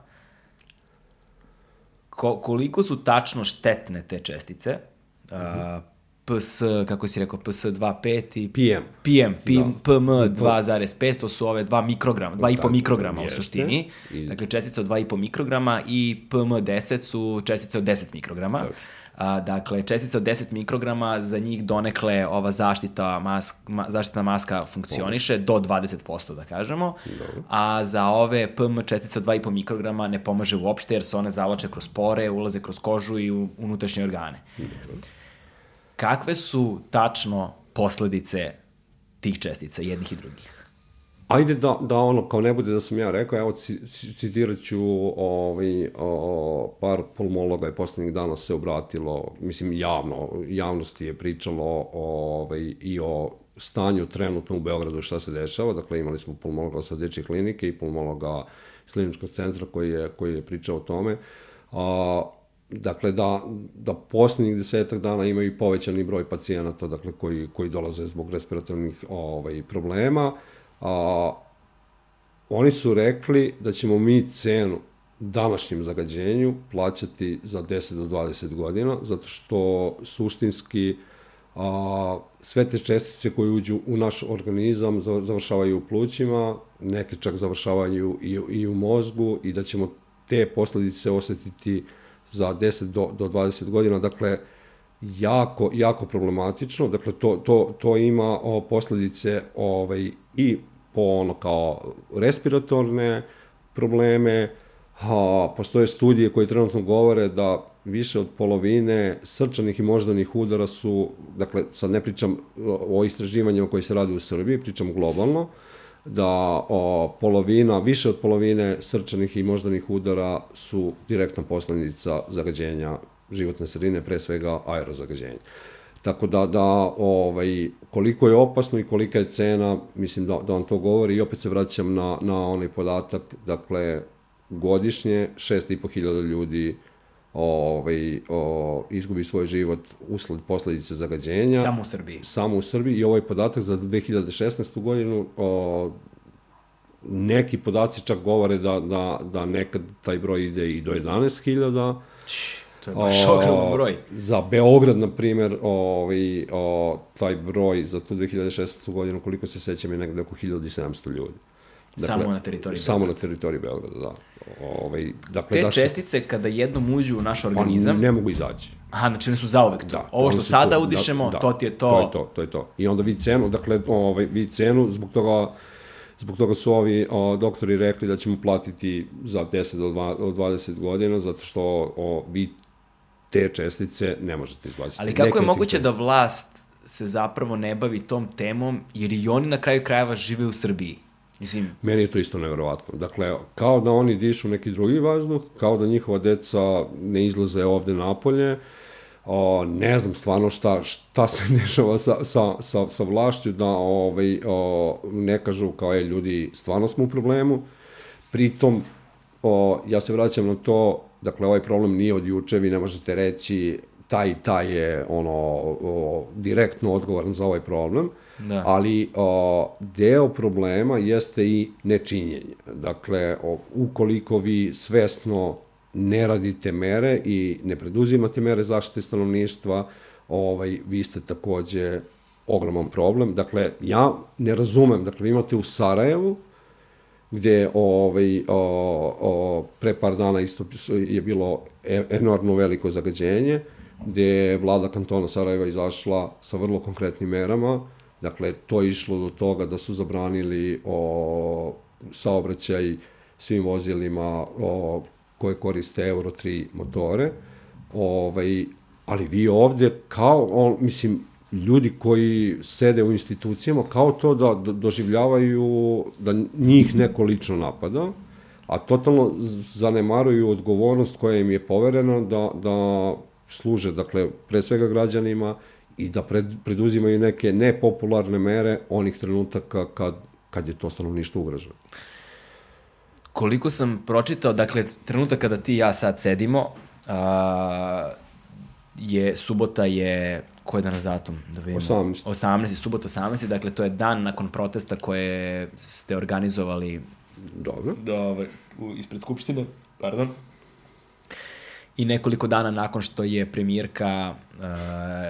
Ko, koliko su tačno štetne te čestice? Uh, PS, kako si rekao, PS25 i PM. PM, PM, Da. PM 2,5, to su ove 2 mikrograma, 2,5 Tako, mikrograma u jeste. suštini. I- Dakle, čestice od 2,5 mikrograma i PM10 su čestice od 10 mikrograma. Dobro. A, dakle, čestice od 10 mikrograma, za njih donekle ova zaštita mask, ma, zaštitna maska funkcioniše do 20%, da kažemo. Dobro. A za ove PM čestice od 2,5 mikrograma ne pomaže uopšte, jer se one zavlače kroz pore, ulaze kroz kožu i u unutrašnje organe. Kakve su tačno posledice tih čestica, jednih i drugih? Ajde da, da ono, kao ne bude da sam ja rekao, evo ci- ci- citirat ću ovaj, o, par pulmologa je poslednjih dana se obratilo, mislim javno, javnosti je pričalo ovaj, i o stanju trenutno u Beogradu šta se dešava, dakle imali smo pulmologa sa dečje klinike i pulmologa iz kliničkog centra koji je, koji je pričao o tome. A, dakle, da, da poslednjih desetak dana imaju povećani broj pacijenata dakle, koji, koji dolaze zbog respiratornih ovaj, problema. A, oni su rekli da ćemo mi cenu današnjem zagađenju plaćati za 10 do 20 godina, zato što suštinski a, sve te čestice koje uđu u naš organizam za- završavaju u plućima, neke čak završavaju i, i u mozgu i da ćemo te posledice osetiti za 10 do, do 20 godina. Dakle, jako, jako problematično. Dakle, to, to, to ima o, posledice ovaj, i po ono kao respiratorne probleme, a, postoje studije koje trenutno govore da više od polovine srčanih i moždanih udara su, dakle, sad ne pričam o istraživanjima koji se radi u Srbiji, pričam globalno, da o, polovina, više od polovine srčanih i moždanih udara su direktna posledica zagađenja životne sredine, pre svega aerozagađenja. Tako da, da ovaj, koliko je opasno i kolika je cena, mislim da, da vam to govori i opet se vraćam na, na onaj podatak, dakle, godišnje 6.500 ljudi ovaj, o, izgubi svoj život usled posledice zagađenja. Samo u Srbiji. Samo u Srbiji i ovaj podatak za 2016. godinu o, neki podaci čak govore da, da, da nekad taj broj ide i do 11.000. To je baš ogroman broj. Za Beograd, na primer, ovaj, o, taj broj za tu 2016. godinu, koliko se sećam, je negde oko 1700 ljudi. Samo na teritoriji Samo Beograda. na teritoriji Beograda, da. Ovaj, dakle, Te da se- čestice kada jednom uđu u naš pa organizam, ne mogu izaći. aha, znači one su zauvek tu. Da, Ovo što sada tu, udišemo, da, to ti je to. To je to, to je to. I onda vi cenu, dakle, ovaj, vi cenu, zbog toga, zbog toga su ovi o, doktori rekli da ćemo platiti za 10 do, 2, do 20 godina, zato što o, vi te čestice ne možete izbaciti. Ali kako je moguće da vlast se zapravo ne bavi tom temom, jer i oni na kraju krajeva žive u Srbiji. Mislim, Meni je to isto nevjerovatno. Dakle, kao da oni dišu neki drugi vazduh, kao da njihova deca ne izlaze ovde napolje, o, ne znam stvarno šta, šta se [LAUGHS] dešava sa, sa, sa, sa vlašću, da ovaj, o, ne kažu kao je ljudi, stvarno smo u problemu. Pritom, o, ja se vraćam na to, dakle, ovaj problem nije od juče, vi ne možete reći taj i taj je ono, o, direktno odgovoran za ovaj problem, Da. ali o, deo problema jeste i nečinjenje. Dakle, o, ukoliko vi svesno ne radite mere i ne preduzimate mere zaštite stanovništva, ovaj, vi ste takođe ogroman problem. Dakle, ja ne razumem, dakle, vi imate u Sarajevu, gde ovaj, o, o, pre par dana isto je bilo e, enormno veliko zagađenje, gde je vlada kantona Sarajeva izašla sa vrlo konkretnim merama, dakle, to je išlo do toga da su zabranili o, saobraćaj svim vozilima o, koje koriste Euro 3 motore, ovaj, ali vi ovde kao, on, mislim, ljudi koji sede u institucijama kao to da do- doživljavaju da njih neko lično napada, a totalno zanemaruju odgovornost koja im je poverena da, da služe, dakle, pre svega građanima i da pred, preduzimaju neke nepopularne mere onih trenutaka kad, kad je to stanovništvo ugroženo. koliko sam pročitao, dakle, trenutak kada ti i ja sad sedimo, a, je, subota je, ko je danas datum? Da vidimo. 18. 18. subota 18. Dakle, to je dan nakon protesta koje ste organizovali Dobro. da, ovaj, u, ispred Skupštine, pardon. I nekoliko dana nakon što je premijerka uh,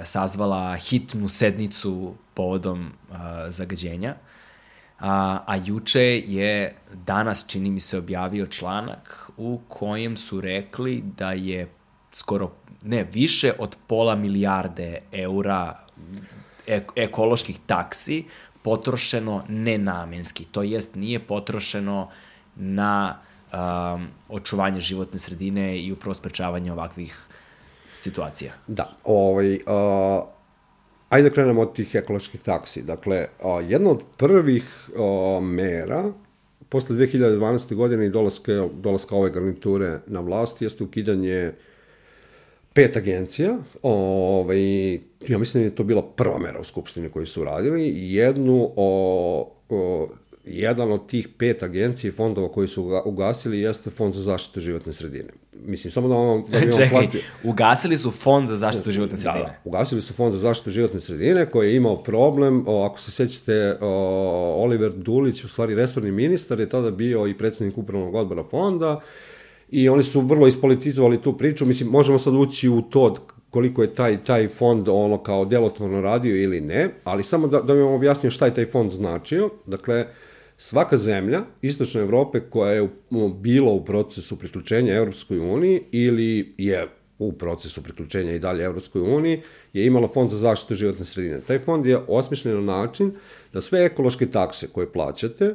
sazvala hitnu sednicu povodom uh, zagađenja, a, a juče je danas, čini mi se, objavio članak u kojem su rekli da je skoro, ne, više od pola milijarde eura ek ekoloških taksi potrošeno nenamenski. To jest, nije potrošeno na um, očuvanje životne sredine i upravo sprečavanje ovakvih situacija. Da, ovaj, a, ajde da krenemo od tih ekoloških taksi. Dakle, a, jedna od prvih a, mera posle 2012. godine i dolaska, dolaska ove garniture na vlast jeste ukidanje pet agencija. Ovaj, ja mislim da je to bila prva mera u Skupštini koju su radili. Jednu o, o jedan od tih pet agencija i fondova koji su uga- ugasili jeste Fond za zaštitu životne sredine. Mislim, samo da vam... Da [LAUGHS] Čekaj, plasti- ugasili su fond za zaštitu životne Da, sredine. da, ugasili su fond za zaštitu životne sredine koji je imao problem, o, ako se sećate, o, Oliver Dulić, u stvari resorni ministar, je tada bio i predsednik upravnog odbora fonda i oni su vrlo ispolitizovali tu priču, mislim, možemo sad ući u to koliko je taj, taj fond ono kao delotvorno radio ili ne, ali samo da, da mi vam objasnim šta je taj fond značio. Dakle, svaka zemlja Istočne Evrope koja je bila u procesu priključenja Evropskoj uniji ili je u procesu priključenja i dalje Evropskoj uniji, je imala fond za zaštitu životne sredine. Taj fond je osmišljen na način da sve ekološke takse koje plaćate,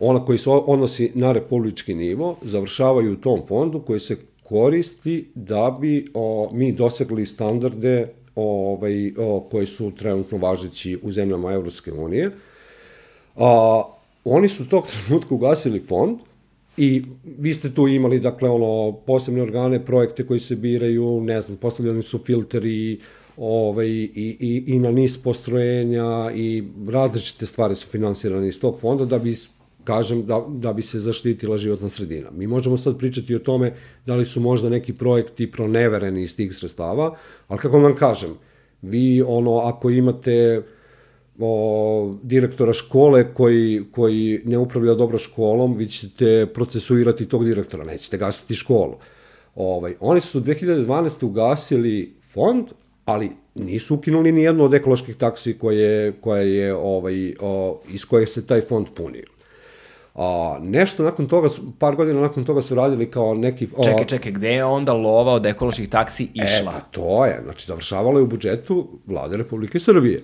ona koji se odnosi na republički nivo, završavaju u tom fondu koji se koristi da bi o, mi dosegli standarde ovaj, o, koji su trenutno važeći u zemljama Evropske unije. A, oni su tog trenutka ugasili fond i vi ste tu imali, dakle, ono, posebne organe, projekte koji se biraju, ne znam, postavljeni su filteri, ovaj, i, i, i na niz postrojenja i različite stvari su finansirane iz tog fonda da bi kažem, da, da bi se zaštitila životna sredina. Mi možemo sad pričati o tome da li su možda neki projekti pronevereni iz tih sredstava, ali kako vam kažem, vi, ono, ako imate o, direktora škole koji, koji ne upravlja dobro školom, vi ćete procesuirati tog direktora, nećete gasiti školu. Ovaj, oni su 2012. ugasili fond, ali nisu ukinuli ni jednu od ekoloških taksi koje, koje je, ovaj, o, iz koje se taj fond punio. A, nešto nakon toga, par godina nakon toga su radili kao neki... o, Čekaj, čekaj, gde je onda lova od ekoloških taksi išla? E, pa to je, znači završavalo je u budžetu vlade Republike Srbije.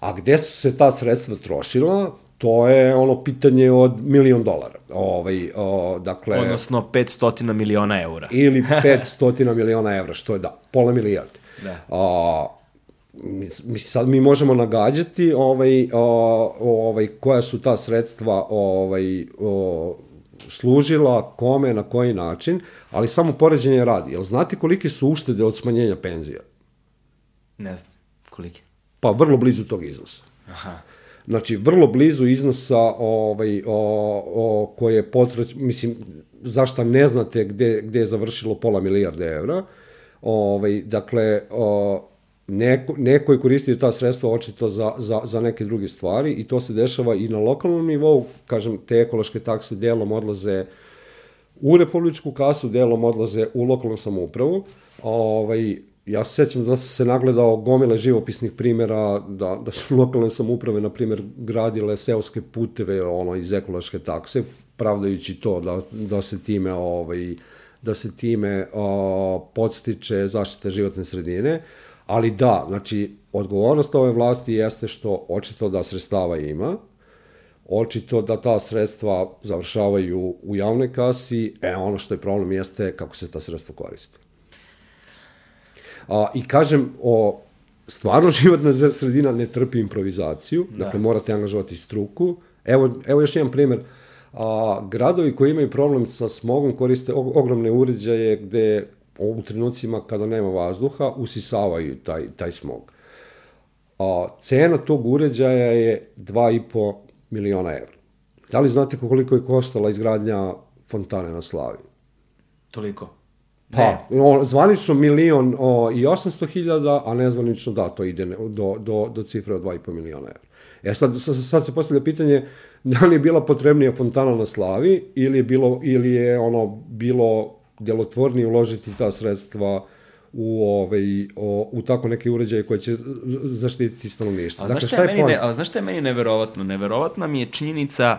A gde su se ta sredstva trošila, to je ono pitanje od milion dolara. Ovaj, o, dakle, Odnosno 500 miliona eura. ili [LAUGHS] 500 miliona evra, što je da, pola milijarde. Da. A, mi, sad mi možemo nagađati ovaj, o, ovaj, koja su ta sredstva ovaj, o, služila, kome, na koji način, ali samo poređenje radi. Jel znate kolike su uštede od smanjenja penzija? Ne znam, kolike? Pa vrlo blizu tog iznosa. Aha. Znači, vrlo blizu iznosa ovaj, o, o, koje je potrać, mislim, zašto ne znate gde, gde je završilo pola milijarde evra. Ovaj, dakle, o, neko, neko je koristio ta sredstva očito za, za, za neke druge stvari i to se dešava i na lokalnom nivou, kažem, te ekološke takse delom odlaze u republičku kasu, delom odlaze u lokalnu samoupravu. Ovaj, ja se sećam da se nagledao gomile živopisnih primjera da, da su lokalne samouprave, na primjer, gradile seoske puteve ono, iz ekološke takse, pravdajući to da, da se time ovaj, da se time o, podstiče zaštite životne sredine, ali da, znači, odgovornost ove vlasti jeste što očito da sredstava ima, očito da ta sredstva završavaju u javnoj kasi, e ono što je problem jeste kako se ta sredstva koriste. A, I kažem, o, stvarno [LAUGHS] životna sredina ne trpi improvizaciju, da. dakle morate angažovati struku. Evo, evo još jedan primer, a, gradovi koji imaju problem sa smogom koriste ogromne uređaje gde u trenucima kada nema vazduha usisavaju taj, taj smog. A, cena tog uređaja je 2,5 miliona evra. Da li znate koliko je koštala izgradnja fontane na Slavi? Toliko. Pa, o, zvanično milion o, i 800 hiljada, a nezvanično da, to ide do, do, do cifre od 2,5 miliona evra. E sad, sad se postavlja pitanje da li je bila potrebnija fontana na Slavi ili je bilo, ili je ono bilo delotvornije uložiti ta sredstva u, ovaj, o, u tako neke uređaje koje će zaštititi stanovništvo. Dakle, šta je, meni? Ne, ali znaš šta je meni neverovatno? Neverovatna mi je činjenica,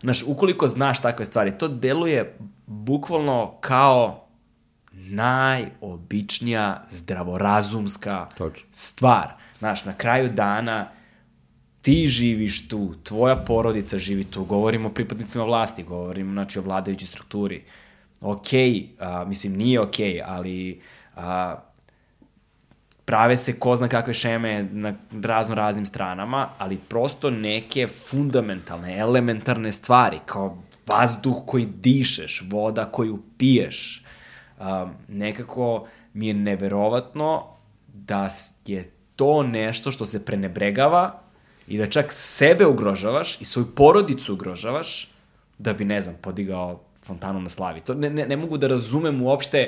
znaš, ukoliko znaš takve stvari, to deluje bukvalno kao najobičnija zdravorazumska Točno. stvar. Znaš, na kraju dana ti živiš tu, tvoja porodica živi tu, govorimo o pripadnicima vlasti, govorimo znači, o vladajućoj strukturi. Ok, a, mislim, nije ok, ali a, prave se ko zna kakve šeme na razno raznim stranama, ali prosto neke fundamentalne, elementarne stvari, kao vazduh koji dišeš, voda koju piješ, um, nekako mi je neverovatno da je to nešto što se prenebregava i da čak sebe ugrožavaš i svoju porodicu ugrožavaš da bi, ne znam, podigao fontanu na slavi. To ne, ne, ne mogu da razumem uopšte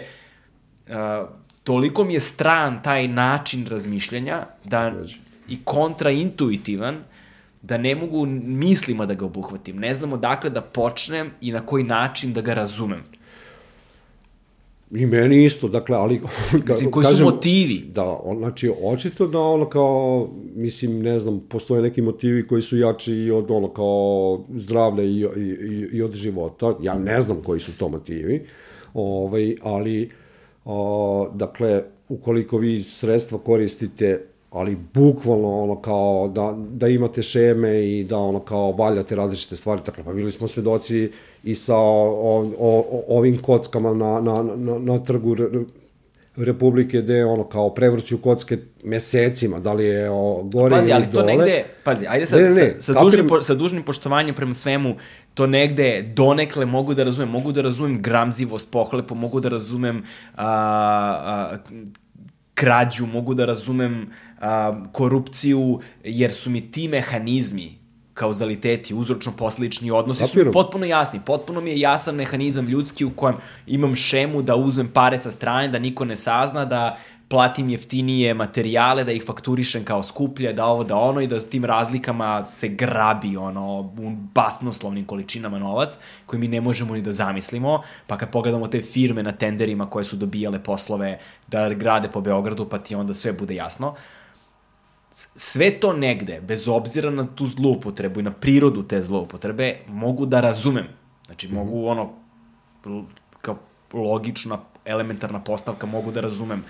uh, toliko mi je stran taj način razmišljanja da i kontraintuitivan da ne mogu mislima da ga obuhvatim. Ne znam odakle da počnem i na koji način da ga razumem. I meni isto, dakle, ali... [LAUGHS] Mislim, koji kažem, su motivi? Da, on, znači, očito da ono kao, mislim, ne znam, postoje neki motivi koji su jači i od ono kao zdravlja i, i, i od života. Ja ne znam koji su to motivi, ovaj, ali, o, dakle, ukoliko vi sredstva koristite ali bukvalno ono kao da, da imate šeme i da ono kao valjate različite stvari, tako pa bili smo svedoci i sa o, o, o, ovim kockama na, na, na, na trgu Republike gde ono kao prevrću kocke mesecima, da li je o, gore pazi, ili dole. Pazi, ali to negde, pazi, ajde sad, ne, ne, sa, sa, dužnim, po, sa dužnim poštovanjem prema svemu, to negde donekle mogu da razumem, mogu da razumem gramzivost pohlepo, mogu da razumem a, a, krađu, mogu da razumem a, korupciju, jer su mi ti mehanizmi, kauzaliteti, uzročno-posledični odnosi Kapiram. su potpuno jasni. Potpuno mi je jasan mehanizam ljudski u kojem imam šemu da uzmem pare sa strane, da niko ne sazna, da platim jeftinije materijale, da ih fakturišem kao skuplje, da ovo, da ono i da tim razlikama se grabi ono, u basnoslovnim količinama novac koji mi ne možemo ni da zamislimo, pa kad pogledamo te firme na tenderima koje su dobijale poslove da grade po Beogradu, pa ti onda sve bude jasno. Sve to negde, bez obzira na tu zloupotrebu i na prirodu te zloupotrebe, mogu da razumem. Znači, mogu ono, kao logična, elementarna postavka, mogu da razumem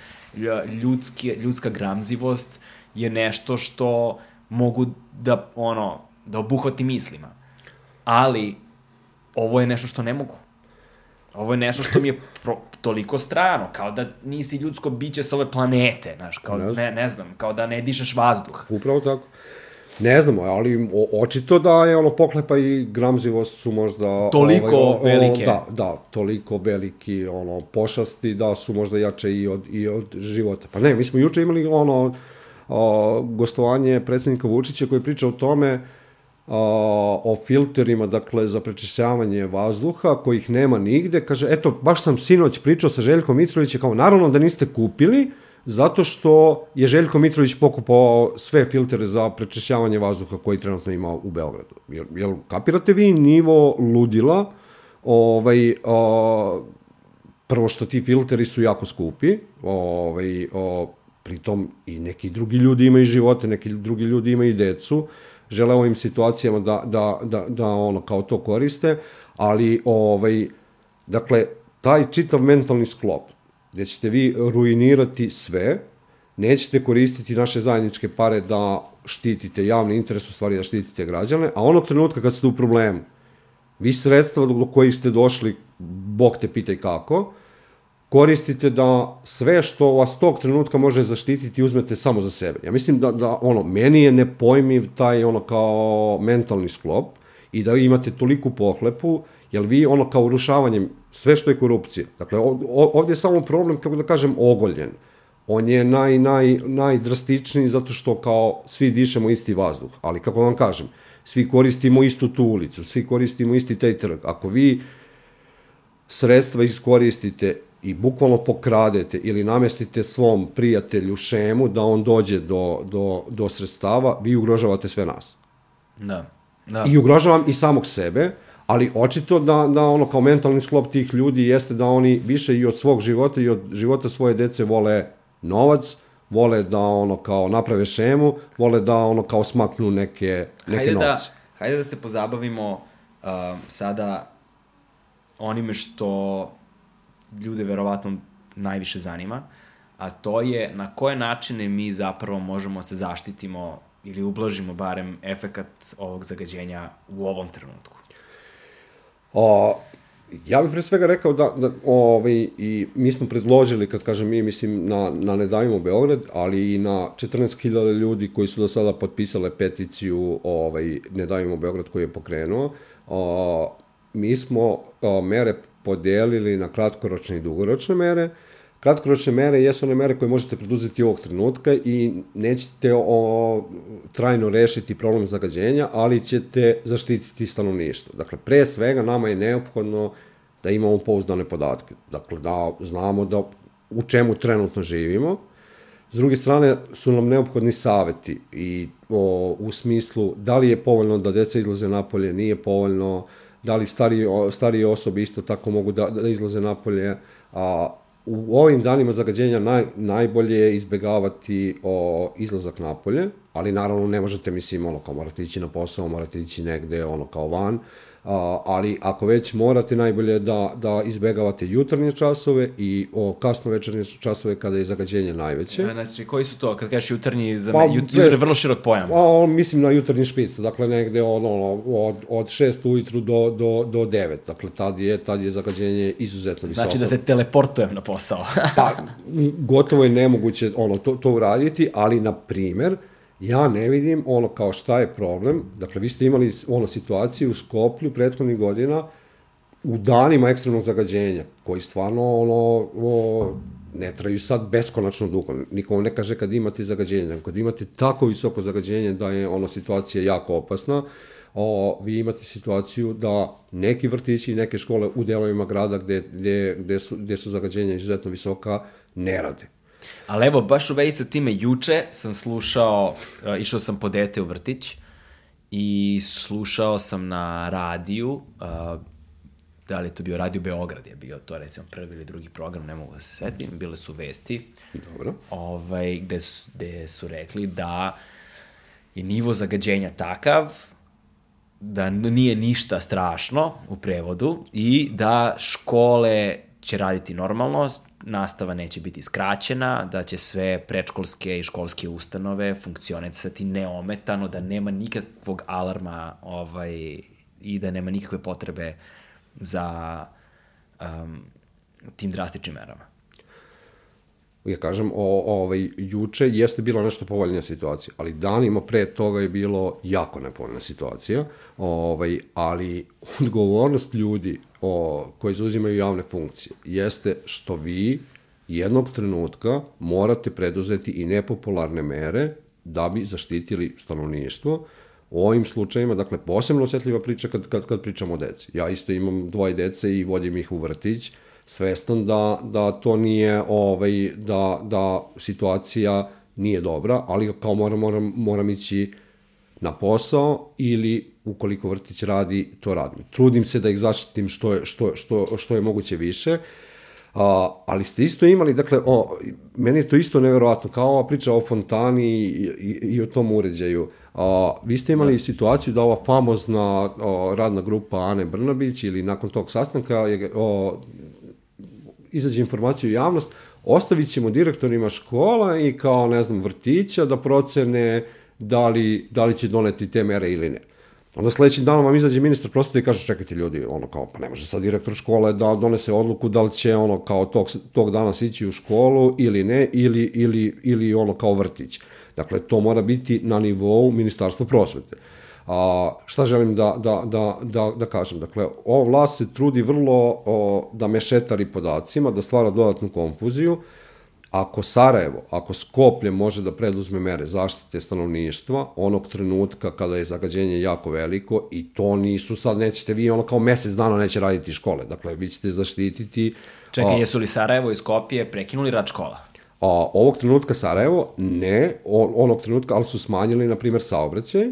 ljudski, ljudska gramzivost je nešto što mogu da, ono, da obuhvati mislima. Ali, ovo je nešto što ne mogu. Ovo je nešto što mi je [LAUGHS] pro, toliko strano, kao da nisi ljudsko biće sa ove planete, znaš, kao, Ne ne, znam. ne, znam, kao da ne dišeš vazduh. Upravo tako. Ne znamo, ali o, očito da je ono poklepa i gramzivost su možda... Toliko o- velike. Da, da, toliko veliki ono, pošasti da su možda jače i od, i od života. Pa ne, mi smo juče imali ono o, gostovanje predsednika Vučića koji priča o tome o, o filterima, dakle, za prečišćavanje vazduha, kojih nema nigde. Kaže, eto, baš sam sinoć pričao sa Željkom Mitrovićem, kao, naravno da niste kupili, zato što je Željko Mitrović pokupao sve filtere za prečišćavanje vazduha koji trenutno ima u Beogradu. Jel, jel kapirate vi nivo ludila? Ovaj, o, prvo što ti filteri su jako skupi, ovaj, o, pritom i neki drugi ljudi imaju živote, neki drugi ljudi imaju decu, žele ovim situacijama da, da, da, da ono kao to koriste, ali ovaj, dakle, taj čitav mentalni sklop, gde ćete vi ruinirati sve, nećete koristiti naše zajedničke pare da štitite javni interes, u stvari da štitite građane, a onog trenutka kad ste u problemu, vi sredstva do kojih ste došli, Bog te pitaj kako, koristite da sve što vas tog trenutka može zaštititi uzmete samo za sebe. Ja mislim da, da ono, meni je nepojmiv taj ono kao mentalni sklop i da imate toliku pohlepu, jer vi ono kao urušavanjem sve što je korupcija. Dakle, ov- ov- ovdje je samo problem, kako da kažem, ogoljen. On je naj, naj, najdrastičniji zato što kao svi dišemo isti vazduh. Ali kako vam kažem, svi koristimo istu tu ulicu, svi koristimo isti taj trg. Ako vi sredstva iskoristite i bukvalno pokradete ili namestite svom prijatelju šemu da on dođe do, do, do sredstava, vi ugrožavate sve nas. Da. Da. I ugrožavam i samog sebe, ali očito da, da ono kao mentalni sklop tih ljudi jeste da oni više i od svog života i od života svoje dece vole novac, vole da ono kao naprave šemu, vole da ono kao smaknu neke, neke hajde da, novce. hajde da se pozabavimo uh, sada onime što ljude verovatno najviše zanima, a to je na koje načine mi zapravo možemo se zaštitimo ili ublažimo barem efekat ovog zagađenja u ovom trenutku. O, ja bih pre svega rekao da, da ovaj, i mi smo predložili, kad kažem mi, mislim na, na Ne davimo Beograd, ali i na 14.000 ljudi koji su do sada potpisale peticiju ovaj, Ne davimo Beograd koji je pokrenuo. O, mi smo o, mere podelili na kratkoročne i dugoročne mere. Kratkoročne mere jesu one mere koje možete preduzeti ovog trenutka i nećete o, trajno rešiti problem zagađenja, ali ćete zaštititi stanovništvo. Dakle, pre svega nama je neophodno da imamo pouzdane podatke. Dakle, da znamo da u čemu trenutno živimo. S druge strane su nam neophodni saveti i o, u smislu da li je povoljno da deca izlaze napolje, nije povoljno, da li starije, starije osobe isto tako mogu da, da izlaze napolje, a u ovim danima zagađenja naj, najbolje je izbegavati o, izlazak napolje, ali naravno ne možete, mislim, ono, kao morate ići na posao, morate ići negde, ono, kao van, a, ali ako već morate, najbolje je da, da izbegavate jutarnje časove i o kasno večernje časove kada je zagađenje najveće. Znači, koji su to? Kad kažeš jutarnji, za Pa, me, jut, jutar je vrlo širok pojam. A, mislim na jutarnji špic, dakle negde od, ono, od, od 6 ujutru do, do, do 9, dakle tad je, tad je zagađenje izuzetno visoko. Znači da se teleportujem na posao. Pa, gotovo je nemoguće ono, to, to uraditi, ali, na primer, ja ne vidim ono kao šta je problem. Dakle, vi ste imali ono situaciju u Skoplju prethodnih godina u danima ekstremnog zagađenja, koji stvarno ono, o, ne traju sad beskonačno dugo. Niko ne kaže kad imate zagađenje, nego kad imate tako visoko zagađenje da je ono situacija jako opasna, o, vi imate situaciju da neki vrtići i neke škole u delovima grada gde, gde, gde, su, gde su zagađenja izuzetno visoka ne rade. Ali evo, baš u vezi sa time, juče sam slušao, uh, išao sam po dete u vrtić i slušao sam na radiju, uh, da li je to bio Radio Beograd, je bio to recimo prvi ili drugi program, ne mogu da se setim, bile su vesti, Dobro. ovaj, gde, su, gde su rekli da je nivo zagađenja takav da nije ništa strašno u prevodu i da škole će raditi normalno, nastava neće biti skraćena, da će sve predškolske i školske ustanove funkcionisati neometano, da nema nikakvog alarma ovaj, i da nema nikakve potrebe za um, tim drastičnim merama? ja kažem, o, ovaj, juče jeste bila nešto povoljnija situacija, ali danima pre toga je bilo jako nepovoljna situacija, ovaj, ali odgovornost ljudi o, koji zauzimaju javne funkcije jeste što vi jednog trenutka morate preduzeti i nepopularne mere da bi zaštitili stanovništvo, U ovim slučajima, dakle, posebno osetljiva priča kad, kad, kad pričamo o deci. Ja isto imam dvoje dece i vodim ih u vrtić, svestan da, da to nije, ovaj, da, da situacija nije dobra, ali kao moram, moram, moram ići na posao ili ukoliko vrtić radi, to radim. Trudim se da ih zaštitim što je, što, što, što je moguće više, A, ali ste isto imali, dakle, o, meni je to isto neverovatno, kao ova priča o fontani i, i, i o tom uređaju. A, vi ste imali da. situaciju da ova famozna o, radna grupa Ane Brnabić ili nakon tog sastanka je o, izađe informacija u javnost, ostavit ćemo direktorima škola i kao, ne znam, vrtića da procene da li, da li će doneti te mere ili ne. Onda sledećim danom vam izađe ministar prosvete i kaže čekajte ljudi, ono kao, pa ne može sad direktor škole da donese odluku da li će ono kao tog, tog dana ići u školu ili ne, ili, ili, ili ono kao vrtić. Dakle, to mora biti na nivou ministarstva prosvete. A, šta želim da, da, da, da, da kažem? Dakle, ova vlast se trudi vrlo o, da mešetari podacima, da stvara dodatnu konfuziju. Ako Sarajevo, ako Skoplje može da preduzme mere zaštite stanovništva, onog trenutka kada je zagađenje jako veliko i to nisu sad, nećete vi ono kao mesec dana neće raditi škole. Dakle, vi ćete zaštititi... Čekaj, a, jesu li Sarajevo i Skopje prekinuli rad škola? A, ovog trenutka Sarajevo ne, on, onog trenutka, ali su smanjili, na primer, saobraćaj,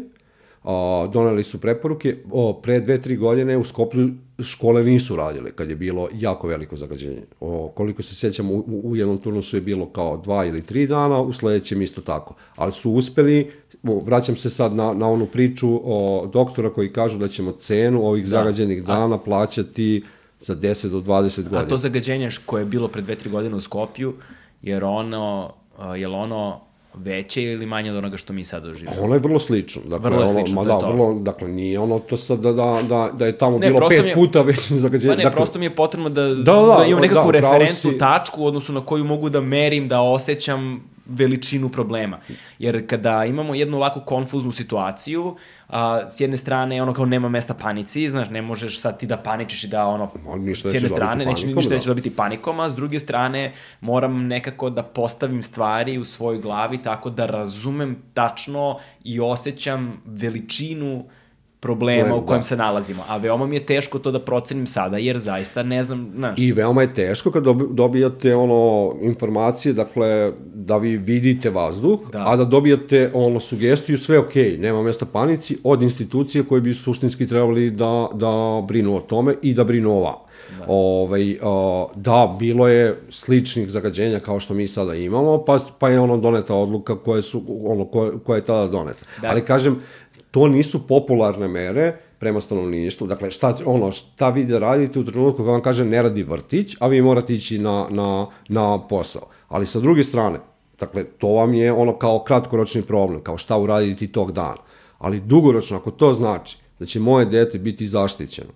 a, doneli su preporuke, o, pre dve, tri godine u Skoplju škole nisu radile kad je bilo jako veliko zagađenje. O, koliko se sjećam, u, u jednom turnusu je bilo kao dva ili tri dana, u sledećem isto tako. Ali su uspeli, vraćam se sad na, na onu priču o doktora koji kažu da ćemo cenu ovih da. zagađenih dana A... plaćati za 10 do 20 godina. A to zagađenje koje je bilo pre 2-3 godine u Skopju, jer ono, je ono veće ili manje od onoga što mi sad doživamo? Ono je vrlo slično. Dakle, vrlo slično, ono, ma da, da vrlo, dakle, nije ono to sad da, da, da, da je tamo ne, bilo pet je, puta veće [LAUGHS] zagađenje. Pa ne, dakle, prosto mi je potrebno da, da, da, da, da imam nekakvu da, referentnu si... tačku, odnosu na koju mogu da merim, da osjećam veličinu problema. Jer kada imamo jednu ovako konfuznu situaciju, a, s jedne strane ono kao nema mesta panici, znaš, ne možeš sad ti da paničiš i da ono, ništa s jedne strane neće, ništa neće da. dobiti panikom, a s druge strane moram nekako da postavim stvari u svojoj glavi tako da razumem tačno i osjećam veličinu problema u kojem da. se nalazimo. A veoma mi je teško to da procenim sada, jer zaista ne znam, znaš. I veoma je teško kad dobijate ono informacije, dakle, da vi vidite vazduh, da. a da dobijate ono sugestiju, sve ok, nema mesta panici, od institucije koje bi suštinski trebali da, da brinu o tome i da brinu o vama. Da. Ovaj, o, da, bilo je sličnih zagađenja kao što mi sada imamo, pa, pa je ono doneta odluka koje su, ono, koje, koje je tada doneta. Da. Ali kažem, to nisu popularne mere prema stanovništvu. Dakle, šta, ono, šta vi da radite u trenutku kada vam kaže ne radi vrtić, a vi morate ići na, na, na posao. Ali sa druge strane, dakle, to vam je ono kao kratkoročni problem, kao šta uraditi tog dana. Ali dugoročno, ako to znači da će moje dete biti zaštićeno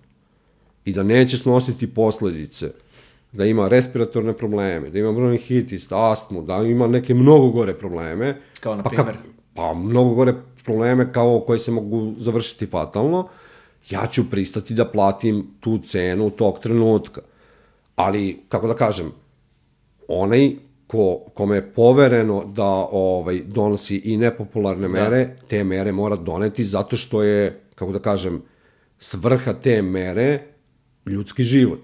i da neće snositi posledice, da ima respiratorne probleme, da ima bronhitis, astmu, da ima neke mnogo gore probleme. Kao na primjer? Pa, pa mnogo gore probleme kao koji se mogu završiti fatalno, ja ću pristati da platim tu cenu tog trenutka. Ali, kako da kažem, onaj ko, kome je povereno da ovaj donosi i nepopularne da. mere, da. te mere mora doneti zato što je, kako da kažem, svrha te mere ljudski život.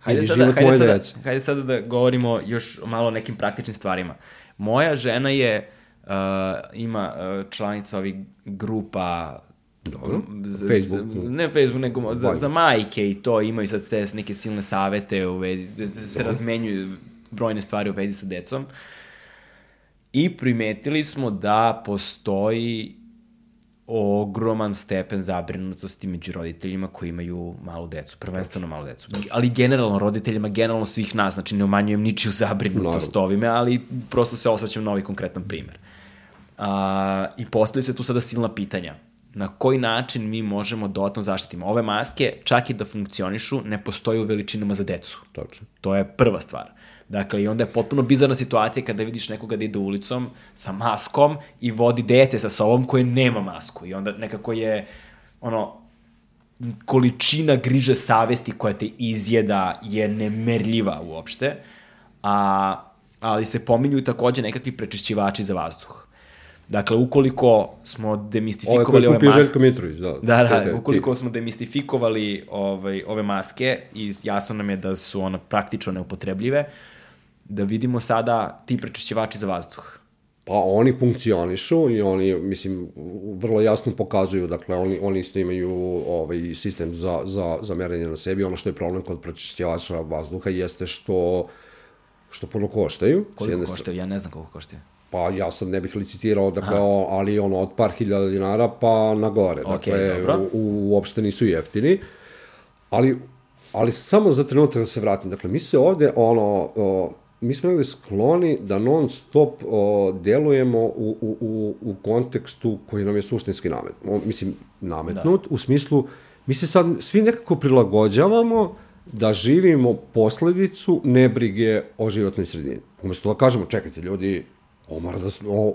Hajde sada, hajde, sada, hajde sada da govorimo još malo o nekim praktičnim stvarima. Moja žena je uh, ima uh, članica ovih grupa Dobro. Za, Facebook. Za, ne Facebook, nego za, za majke i to imaju sad te neke silne savete u vezi, da se Dobro. razmenjuju brojne stvari u vezi sa decom. I primetili smo da postoji ogroman stepen zabrinutosti među roditeljima koji imaju malu decu, prvenstveno malu decu. Ali generalno roditeljima, generalno svih nas, znači ne umanjujem ničiju zabrinutost Naravno. ovime, ali prosto se osjećam na ovaj konkretan primer. A, I postavljaju se tu sada silna pitanja. na koji način mi možemo dodatno zaštitimo. Ove maske, čak i da funkcionišu, ne postoje u veličinama za decu. Tačno. To je prva stvar. Dakle, i onda je potpuno bizarna situacija kada vidiš nekoga da ide ulicom sa maskom i vodi dete sa sobom koje nema masku. I onda nekako je, ono, količina griže savesti koja te izjeda je nemerljiva uopšte. A, ali se pominju takođe nekakvi prečišćivači za vazduh. Dakle, ukoliko smo demistifikovali ove, ove maske... Željko Mitrović, da. Da, da, ukoliko smo demistifikovali ovaj, ove maske i jasno nam je da su ona praktično neupotrebljive, da vidimo sada ti prečišćivači za vazduh. Pa oni funkcionišu i oni, mislim, vrlo jasno pokazuju, dakle, oni, oni isto imaju ovaj sistem za, za, za merenje na sebi. Ono što je problem kod prečišćivača vazduha jeste što, što puno koštaju. Koliko koštaju? Ja ne znam koliko koštaju pa ja sad ne bih licitirao, dakle, Aha. ali ono od par hiljada dinara pa na gore. Dakle, okay, u, u, uopšte nisu jeftini. Ali, ali samo za trenutak da se vratim. Dakle, mi se ovde, ono, o, mi smo negde skloni da non stop o, delujemo u, u, u, u kontekstu koji nam je suštinski namet. O, mislim, nametnut, da. u smislu, mi se sad svi nekako prilagođavamo da živimo posledicu nebrige o životnoj sredini. Umesto da kažemo, čekajte ljudi, ovo mora da,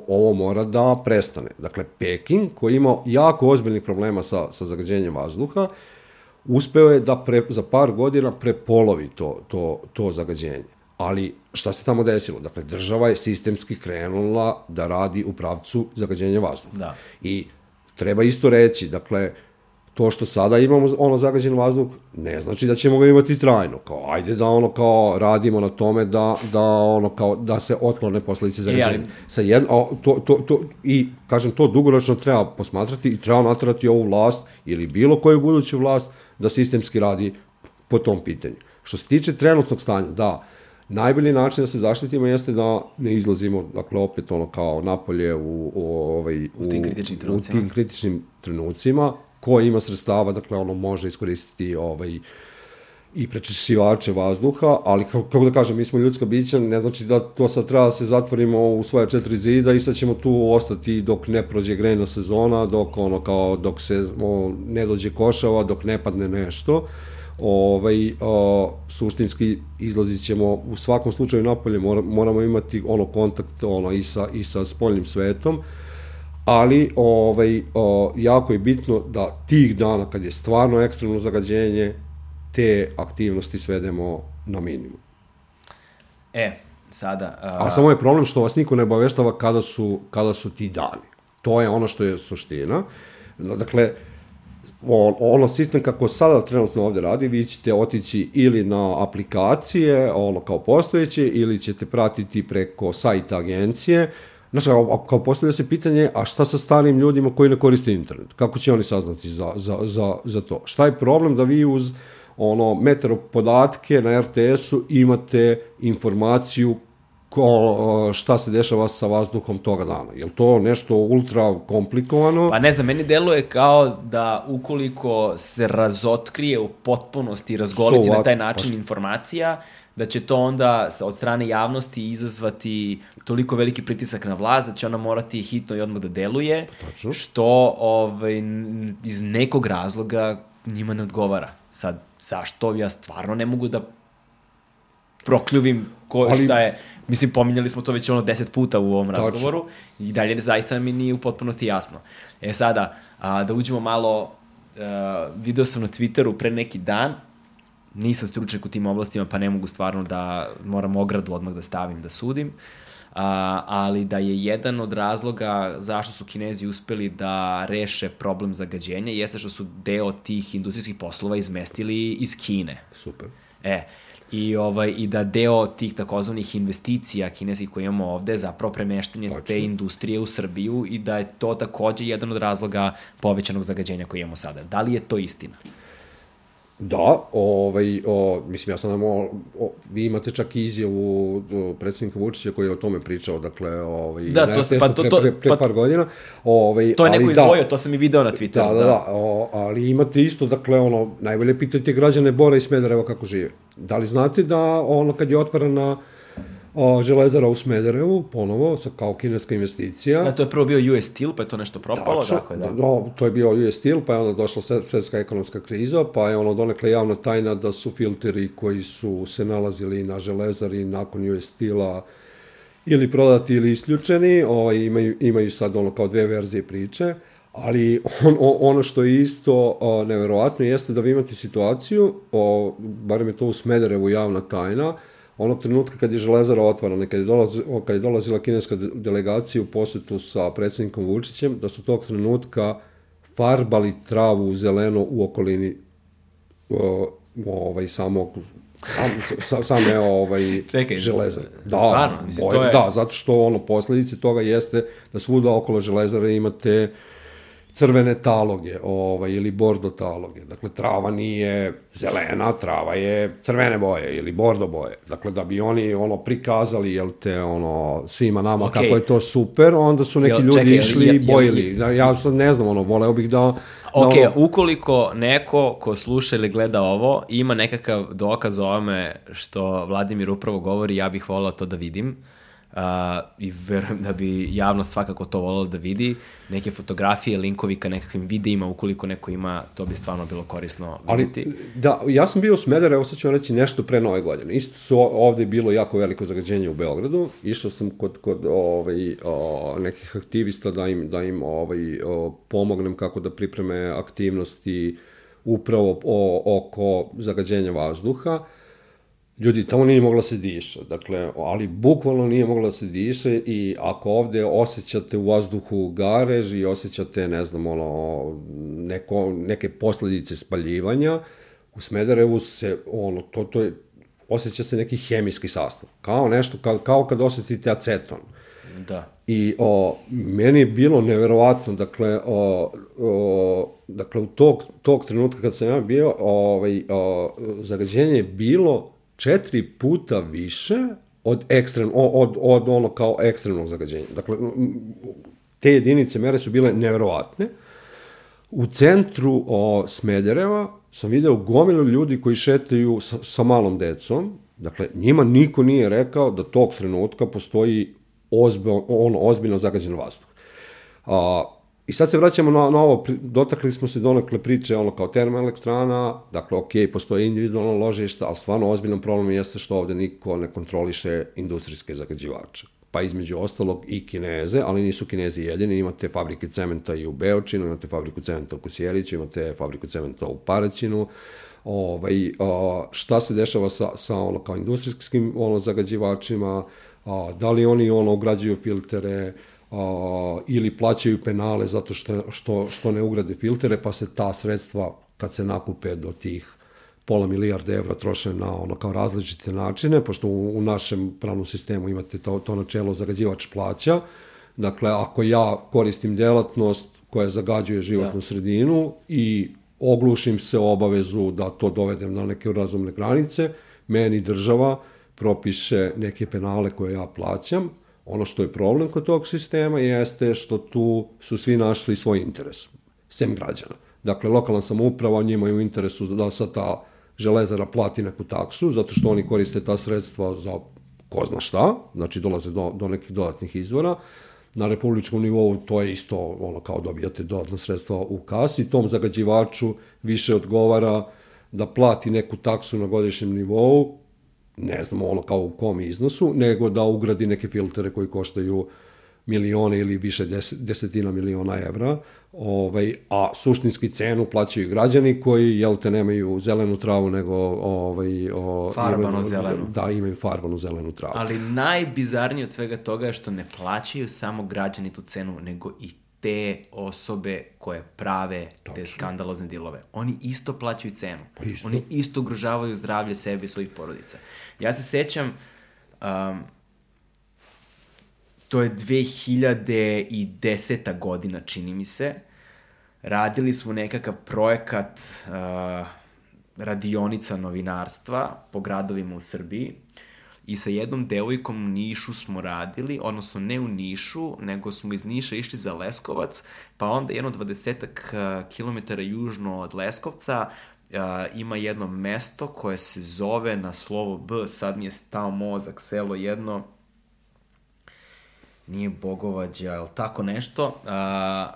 ovo mora da prestane. Dakle, Peking, koji ima jako ozbiljnih problema sa, sa zagađenjem vazduha, uspeo je da pre, za par godina prepolovi to, to, to zagađenje. Ali šta se tamo desilo? Dakle, država je sistemski krenula da radi u pravcu zagađenja vazduha. Da. I treba isto reći, dakle, to što sada imamo ono zagađen vazduh ne znači da ćemo ga imati trajno. Kao ajde da ono kao radimo na tome da da ono kao da se otklone posledice zagađenja. Sa jedno to, to, to i kažem to dugoročno treba posmatrati i treba naterati ovu vlast ili bilo koju buduću vlast da sistemski radi po tom pitanju. Što se tiče trenutnog stanja, da, najbolji način da se zaštitimo jeste da ne izlazimo, dakle, opet ono kao napolje u, u, ovaj, u, u tim kritičnim trenucima. U tim kritičnim trenucima, ko ima sredstava, dakle, ono može iskoristiti ovaj, i prečišćivače vazduha, ali kako, kako da kažem, mi smo ljudska bića, ne znači da to sad treba da se zatvorimo u svoje četiri zida i sad ćemo tu ostati dok ne prođe grejna sezona, dok ono kao, dok se o, ne dođe košava, dok ne padne nešto. Ovaj, o, suštinski izlazit ćemo u svakom slučaju napolje, moramo imati ono kontakt ono, i, sa, i sa spoljnim svetom, ali ovaj, o, jako je bitno da tih dana kad je stvarno ekstremno zagađenje, te aktivnosti svedemo na minimum. E, sada... A, a samo je problem što vas niko ne obaveštava kada su, kada su ti dani. To je ono što je suština. Dakle, on, ono sistem kako sada trenutno ovde radi, vi ćete otići ili na aplikacije, ono kao postojeće, ili ćete pratiti preko sajta agencije, Znaš, kao postavlja se pitanje, a šta sa starim ljudima koji ne koriste internet? Kako će oni saznati za, za, za, za to? Šta je problem da vi uz ono metero podatke na RTS-u imate informaciju ko, šta se dešava sa vazduhom toga dana. Je to nešto ultra komplikovano? Pa ne znam, meni deluje kao da ukoliko se razotkrije u potpunosti i razgolici so, na taj način pa informacija, da će to onda od strane javnosti izazvati toliko veliki pritisak na vlast da će ona morati hitno i odmah da deluje, Tačno. što ovaj, iz nekog razloga njima ne odgovara. Sad, zašto ja stvarno ne mogu da prokljuvim ko Ali... šta je. Mislim, pominjali smo to već ono deset puta u ovom Tačno. razgovoru i dalje zaista mi nije u potpunosti jasno. E sada, a, da uđemo malo, a, video sam na Twitteru pre neki dan, nisam stručnjak u tim oblastima, pa ne mogu stvarno da moram ogradu odmah da stavim da sudim, a, ali da je jedan od razloga zašto su Kinezi uspeli da reše problem zagađenja jeste što su deo tih industrijskih poslova izmestili iz Kine. Super. E, i, ovaj, i da deo tih takozvanih investicija kineskih koje imamo ovde zapravo premeštanje Tačno. te industrije u Srbiju i da je to takođe jedan od razloga povećanog zagađenja koje imamo sada. Da li je to istina? Da, ovaj, o, mislim, ja sam nam, o, o, vi imate čak izjavu predsednika Vučića koji je o tome pričao, dakle, ovaj, da, to, pa, to, to, pre, pre, pre pa, par godina. Ovaj, to je neko da. izdvojio, da, to sam i video na Twitteru. Da, da, da, da o, ali imate isto, dakle, ono, najbolje pitajte građane Bora i Smedereva kako žive. Da li znate da, ono, kad je otvorena o, železara u Smederevu, ponovo, sa, kao kineska investicija. Da, to je prvo bio US Steel, pa je to nešto propalo, Tačno, tako je, da. No, to je bio US Steel, pa je onda došla sve- svetska ekonomska kriza, pa je ono donekle javna tajna da su filteri koji su se nalazili na železari nakon US Steela ili prodati ili isključeni, ovaj, imaju, imaju sad ono kao dve verzije priče, ali on, o, ono što je isto o, neverovatno jeste da vi imate situaciju, o, barem je to u Smederevu javna tajna, onog trenutka kad je železara otvarana, kad je, dolazi, o, kad je dolazila kineska de- delegacija u posetu sa predsednikom Vučićem, da su tog trenutka farbali travu u zeleno u okolini o, ovaj, samog sam, sa, same ovaj Čekaj, železare. Da, stvarno? Mislim, to je- da, zato što ono posledice toga jeste da svuda okolo železare imate crvene taloge, ovaj, ili bordo taloge. Dakle, trava nije zelena, trava je crvene boje ili bordo boje. Dakle, da bi oni ono prikazali, jel te, ono, svima nama Okej. kako je to super, onda su neki Jel, ljudi čekaj, jel- išli jel- i jel- bojili. Da, ja sad ne znam, ono, voleo bih da... Ok, da, ono, ukoliko neko ko sluša ili gleda ovo ima nekakav dokaz o ovome što Vladimir upravo govori, ja bih volao to da vidim. Uh, I verujem da bi javnost svakako to volala da vidi. Neke fotografije, linkovi ka nekakvim videima, ukoliko neko ima, to bi stvarno bilo korisno Ali, vidjeti. da, ja sam bio u Smederevu, sad ću vam reći nešto pre nove godine. Isto su ovde bilo jako veliko zagađenje u Beogradu. Išao sam kod, kod ovaj, o, nekih aktivista da im, da im ovaj, o, pomognem kako da pripreme aktivnosti upravo o, oko zagađenja vazduha. Ljudi, tamo nije mogla se diše, dakle, ali bukvalno nije mogla da se diše i ako ovde osjećate u vazduhu garež i osjećate, ne znam, ono, neko, neke posledice spaljivanja, u Smederevu se, ono, to, to je, osjeća se neki hemijski sastav, kao nešto, kao, kao kad osetite aceton. Da. I o, meni je bilo neverovatno, dakle, o, o, dakle, u tog, tog trenutka kad sam ja bio, ovaj, o, zagađenje je bilo četiri puta više od, ekstrem, od, od ono kao ekstremnog zagađenja. Dakle, te jedinice mere su bile neverovatne. U centru o, Smedereva sam video gomilu ljudi koji šetaju sa, sa malom decom. Dakle, njima niko nije rekao da tog trenutka postoji ozbil, ono, ozbiljno zagađen vazduh. A, I sad se vraćamo na, na ovo, dotakli smo se donekle priče ono kao termoelektrana, dakle, ok, postoje individualno ložišta, ali stvarno ozbiljan problem jeste što ovde niko ne kontroliše industrijske zagađivače. Pa između ostalog i Kineze, ali nisu Kinezi jedini, imate fabrike cementa i u Beočinu, imate fabriku cementa u Kosjeriću, imate fabriku cementa u Paraćinu, ovaj, šta se dešava sa, sa ono kao industrijskim ono zagađivačima, da li oni ono ugrađuju filtere, a, ili plaćaju penale zato što, što, što ne ugrade filtere, pa se ta sredstva kad se nakupe do tih pola milijarde evra troše na ono kao različite načine, pošto u, u našem pravnom sistemu imate to, to načelo zagađivač plaća. Dakle, ako ja koristim delatnost koja zagađuje životnu da. sredinu i oglušim se o obavezu da to dovedem na neke razumne granice, meni država propiše neke penale koje ja plaćam. Ono što je problem kod tog sistema jeste što tu su svi našli svoj interes, sem građana. Dakle, lokalna samouprava njima je u interesu da sa ta železara plati neku taksu, zato što oni koriste ta sredstva za ko zna šta, znači dolaze do, do nekih dodatnih izvora. Na republičkom nivou to je isto ono kao dobijate dodatna sredstva u kasi, tom zagađivaču više odgovara da plati neku taksu na godišnjem nivou, ne znamo ono kao u kom iznosu, nego da ugradi neke filtere koji koštaju milione ili više des, desetina miliona evra, ovaj, a suštinski cenu plaćaju građani koji, jel te, nemaju zelenu travu, nego ovaj, o, Farbano imaju, zelenu. Da, imaju farbanu zelenu travu. Ali najbizarnije od svega toga je što ne plaćaju samo građani tu cenu, nego i te osobe koje prave te skandalozne dilove. Oni isto plaćaju cenu. Pa isto. Oni isto ugrožavaju zdravlje sebe i svojih porodica. Ja se sećam, um, to je 2010. godina, čini mi se, radili smo nekakav projekat uh, radionica novinarstva po gradovima u Srbiji i sa jednom devojkom u Nišu smo radili, odnosno ne u Nišu, nego smo iz Niša išli za Leskovac, pa onda jedno dvadesetak uh, kilometara južno od Leskovca a, ima jedno mesto koje se zove na slovo B, sad mi je stao mozak, selo jedno, nije Bogovađa, ali tako nešto, a,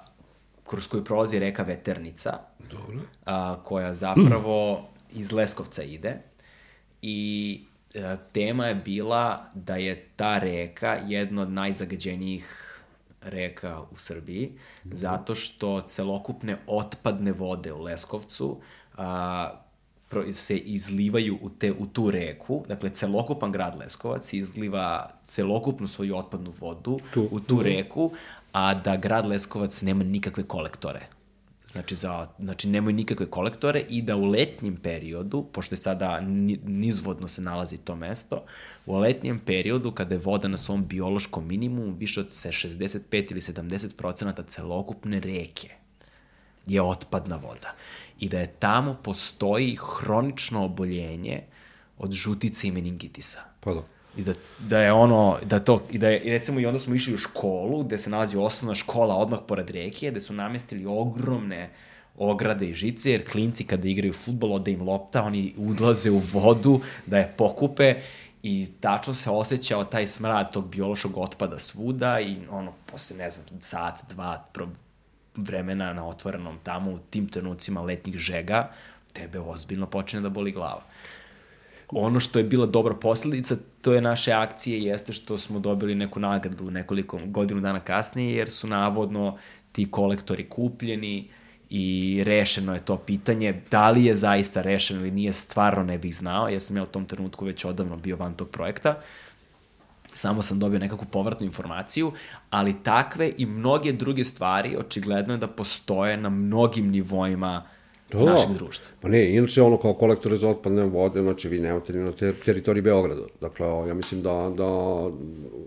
kroz koju prolazi reka Veternica, Dobro. a, koja zapravo iz Leskovca ide. I a, tema je bila da je ta reka jedna od najzagađenijih reka u Srbiji, zato što celokupne otpadne vode u Leskovcu a, pro- se izlivaju u, te, u tu reku, dakle celokupan grad Leskovac izliva celokupnu svoju otpadnu vodu Tu. u tu reku, a da grad Leskovac nema nikakve kolektore. Znači, za, znači nemaju nikakve kolektore i da u letnjem periodu, pošto je sada ni- nizvodno se nalazi to mesto, u letnjem periodu kada je voda na svom biološkom minimumu više od se 65 ili 70 procenata celokupne reke je otpadna voda. I da je tamo postoji hronično oboljenje od žutice i meningitisa. Pa da. I da, da je ono, da to, i da je, recimo i onda smo išli u školu, gde se nalazi osnovna škola odmah pored reke, gde su namestili ogromne ograde i žice, jer klinci kada igraju futbol, ode im lopta, oni udlaze u vodu da je pokupe i tačno se osjećao taj smrad tog biološkog otpada svuda i ono, posle, ne znam, sat, dva vremena na otvorenom tamo u tim trenucima letnjih žega, tebe ozbiljno počne da boli glava. Ono što je bila dobra posledica to je naše akcije jeste što smo dobili neku nagradu nekoliko godinu dana kasnije jer su navodno ti kolektori kupljeni i rešeno je to pitanje. Da li je zaista rešeno ili nije, stvarno ne bih znao, jer sam ja u tom trenutku već odavno bio van tog projekta. Samo sam dobio nekakvu povratnu informaciju, ali takve i mnoge druge stvari očigledno je da postoje na mnogim nivoima Da, da. našeg društva. Pa ne, inače ono kao kolektore za otpadne vode, znači vi nemate ni na te, teritoriji Beograda. Dakle, ja mislim da, da,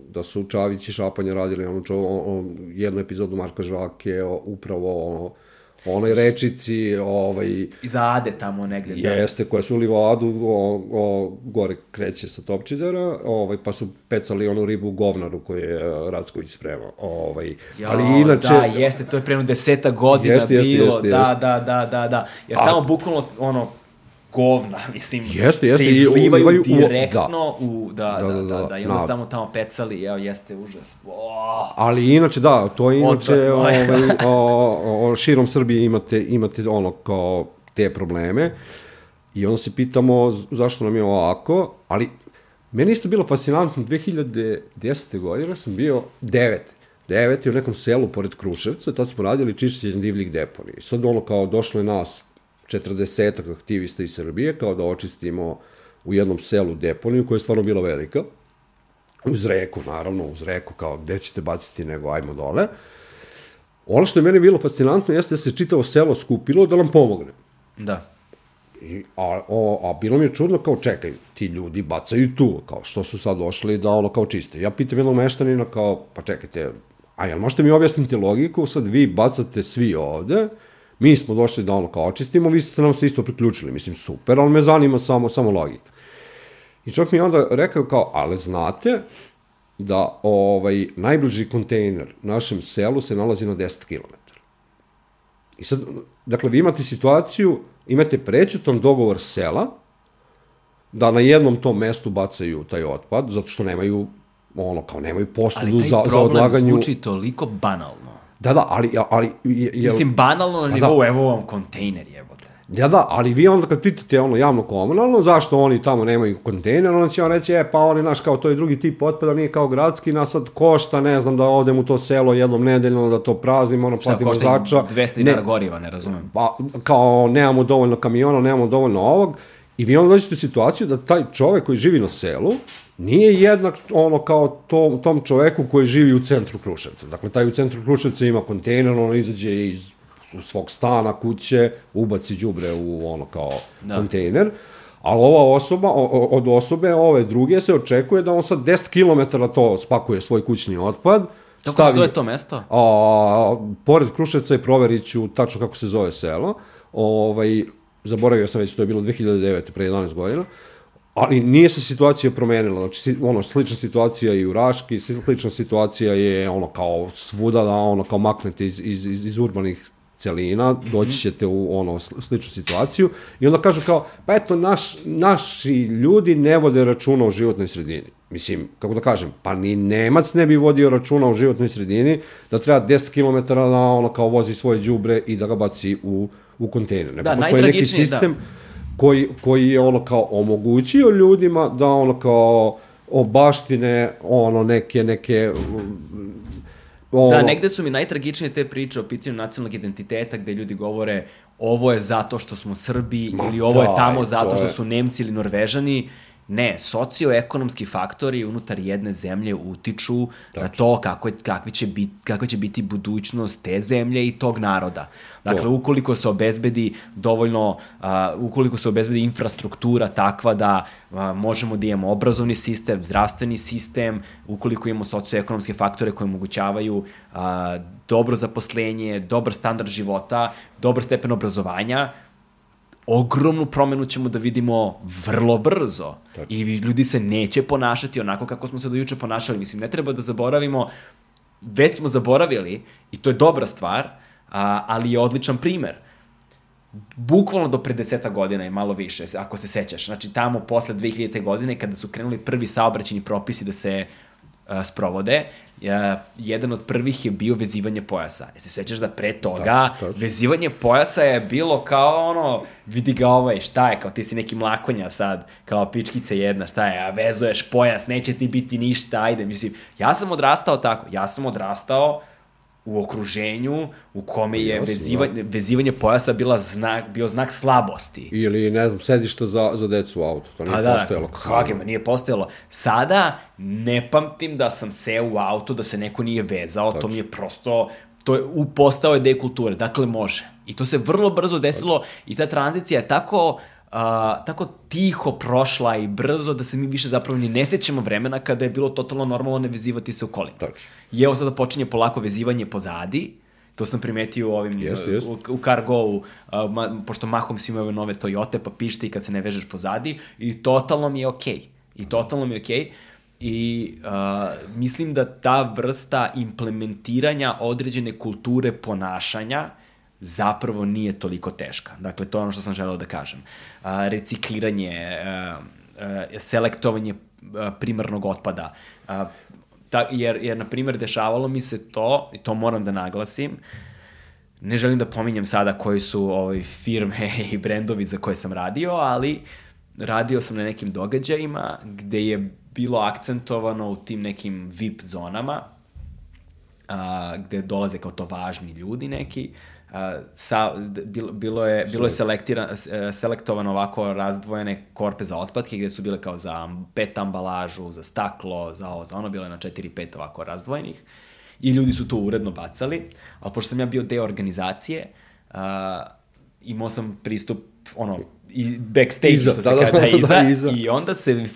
da su Čavić i Šapanja radili ono, čo, o, o, jednu epizodu Marka Žvake, upravo ono, onoj rečici, ovaj, Iza Ade tamo negde. da. Jeste, koja su u livadu, o, o, gore kreće sa Topčidera, ovaj, pa su pecali onu ribu u govnaru koju je e, Racković spremao. Ovaj, Jo, ali inače... Da, jeste, to je prema deseta godina Jeste, jeste, bilo. jeste, da, jeste. da, da, da, da. Jer A- tamo bukvalno, ono, govna, [LAUGHS] mislim, Jeste, jeste, se i izlivaju ulivaju u- direktno u, da, Da, da, da, da, da, da, da, i onda tamo tamo pecali, evo, jeste užas. Oh, Ali inače, da, to je inače, [LAUGHS] ovaj, [LAUGHS] o, o, širom Srbije imate, imate ono kao te probleme i onda se pitamo zašto nam je ovako, ali meni isto bilo fascinantno, 2010. godine sam bio devet, devet je u nekom selu pored Kruševca, tad smo radili čišćenje divljih deponija. I sad ono kao došlo je nas 40 aktivista iz Srbije, kao da očistimo u jednom selu deponiju, koja je stvarno bila velika, uz reku, naravno, uz reku, kao gde ćete baciti nego ajmo dole. Ono što je meni bilo fascinantno jeste da se čitavo selo skupilo da nam pomogne. da. I, a, o, a bilo mi je čudno kao čekaj, ti ljudi bacaju tu, kao što su sad došli da ono kao čiste. Ja pitam jednog meštanina kao, pa čekajte, a jel možete mi objasniti logiku, sad vi bacate svi ovde, mi smo došli da ono kao očistimo, vi ste nam se isto priključili, mislim super, ali me zanima samo, samo logika. I čovjek mi je onda rekao kao, ali znate da ovaj, najbliži kontejner našem selu se nalazi na 10 km. I sad, dakle, vi imate situaciju, imate prećutan dogovor sela, da na jednom tom mestu bacaju taj otpad, zato što nemaju, ono, kao nemaju posudu Ali taj za, za problem odlaganju. zvuči toliko banalno. Da, da, ali, ali je, je, Mislim, banalno na Pa nivou, da. evo vam kontejner, jebote. Da, da, ali vi onda kad pitate ono javno komunalno, zašto oni tamo nemaju kontejner, onda će on reći, e, pa oni, naš, kao to je drugi tip otpada, nije kao gradski, nas sad košta, ne znam, da odem u to selo jednom nedeljno, da to praznimo, ono, Šta platimo zača. 200 dinara goriva, ne razumem. pa, kao nemamo dovoljno kamiona, nemamo dovoljno ovog, i vi onda dođete u situaciju da taj čovek koji živi na selu nije jednak ono kao to, tom čoveku koji živi u centru Kruševca. Dakle, taj u centru Kruševca ima kontejner, ono izađe iz svog stana, kuće, ubaci đubre u ono kao da. kontejner, ali ova osoba, od osobe ove druge se očekuje da on sad 10 km to spakuje svoj kućni otpad, Kako se zove to mesto? A, pored Kruševca i proverit ću tačno kako se zove selo. Ovaj, zaboravio sam već, to je bilo 2009. pre 11 godina. Ali nije se situacija promenila. Znači, ono, slična situacija i u Raški, slična situacija je ono kao svuda, da ono kao maknete iz, iz, iz, iz urbanih celina, doći ćete u ono sličnu situaciju i onda kažu kao, pa eto, naš, naši ljudi ne vode računa o životnoj sredini. Mislim, kako da kažem, pa ni Nemac ne bi vodio računa o životnoj sredini, da treba 10 km da ono kao vozi svoje đubre i da ga baci u, u kontejner. Nego Da, postoji neki najtragičnije, sistem da. Koji, koji je ono kao omogućio ljudima da ono kao obaštine ono neke neke ono, Da, negde su mi najtragičnije te priče o pitanju nacionalnog identiteta gde ljudi govore ovo je zato što smo Srbi Ma ili ovo je tamo to zato što su Nemci ili Norvežani. Ne, socioekonomski faktori unutar jedne zemlje utiču na to kako je, kakvi će bit, kakva će biti budućnost te zemlje i tog naroda. Dakle, To. ukoliko se obezbedi dovoljno, a, ukoliko se obezbedi infrastruktura takva da a, možemo da imamo obrazovni sistem, zdravstveni sistem, ukoliko imamo socioekonomske faktore koje omogućavaju a, dobro zaposlenje, dobar standard života, dobar stepen obrazovanja, ogromnu promenu ćemo da vidimo vrlo brzo. Tačno. I ljudi se neće ponašati onako kako smo se do juče ponašali. Mislim, ne treba da zaboravimo, već smo zaboravili, i to je dobra stvar, a, ali je odličan primer. Bukvalno do pre deseta godina i malo više, ako se sećaš. Znači, tamo posle 2000. godine, kada su krenuli prvi saobraćeni propisi da se sprovode, a, jedan od prvih je bio vezivanje pojasa. E se sećaš da pre toga Tačno, tačno. vezivanje pojasa je bilo kao ono, vidi ga ovaj, šta je, kao ti si neki mlakonja sad, kao pičkica jedna, šta je, a vezuješ pojas, neće ti biti ništa, ajde, mislim, ja sam odrastao tako, ja sam odrastao u okruženju u kome je Jasno, vezivanje, vezivanje pojasa bila znak, bio znak slabosti. ili ne znam, sedišta za, za decu u auto, to nije Pa da, postojalo. kako ima, nije postojalo. Sada ne pamtim da sam seo u auto, da se neko nije vezao, to mi je prosto, to je, u, postao je dej kulture, dakle može. I to se vrlo brzo desilo i ta tranzicija je tako, a, tako tiho prošla i brzo da se mi više zapravo ni ne sećamo vremena kada je bilo totalno normalno ne vezivati se u kolima. Tačno. I evo sada počinje polako vezivanje pozadi, to sam primetio u ovim, Jeste, jeste. u, u Cargo-u, a, ma, pošto mahom svi imaju ove nove Toyota, pa pište i kad se ne vežeš pozadi, i totalno mi je okej. Okay. I totalno mi je okej. Okay. I uh, mislim da ta vrsta implementiranja određene kulture ponašanja zapravo nije toliko teška. Dakle, to je ono što sam želeo da kažem. Recikliranje, selektovanje primarnog otpada, ta, jer, jer, na primjer, dešavalo mi se to, i to moram da naglasim, ne želim da pominjem sada koji su ovaj, firme [LAUGHS] i brendovi za koje sam radio, ali radio sam na nekim događajima gde je bilo akcentovano u tim nekim VIP zonama, a, gde dolaze kao to važni ljudi neki, sa, bilo, bilo je, bilo je e, selektovano ovako razdvojene korpe za otpadke gde su bile kao za pet ambalažu, za staklo, za ovo, za ono, bile na 4-5 ovako razdvojenih. I ljudi su to uredno bacali, ali pošto sam ja bio deo organizacije, uh, imao sam pristup, ono, i backstage, Iza, što se da, da, kada da, iza, da, iza. i onda se,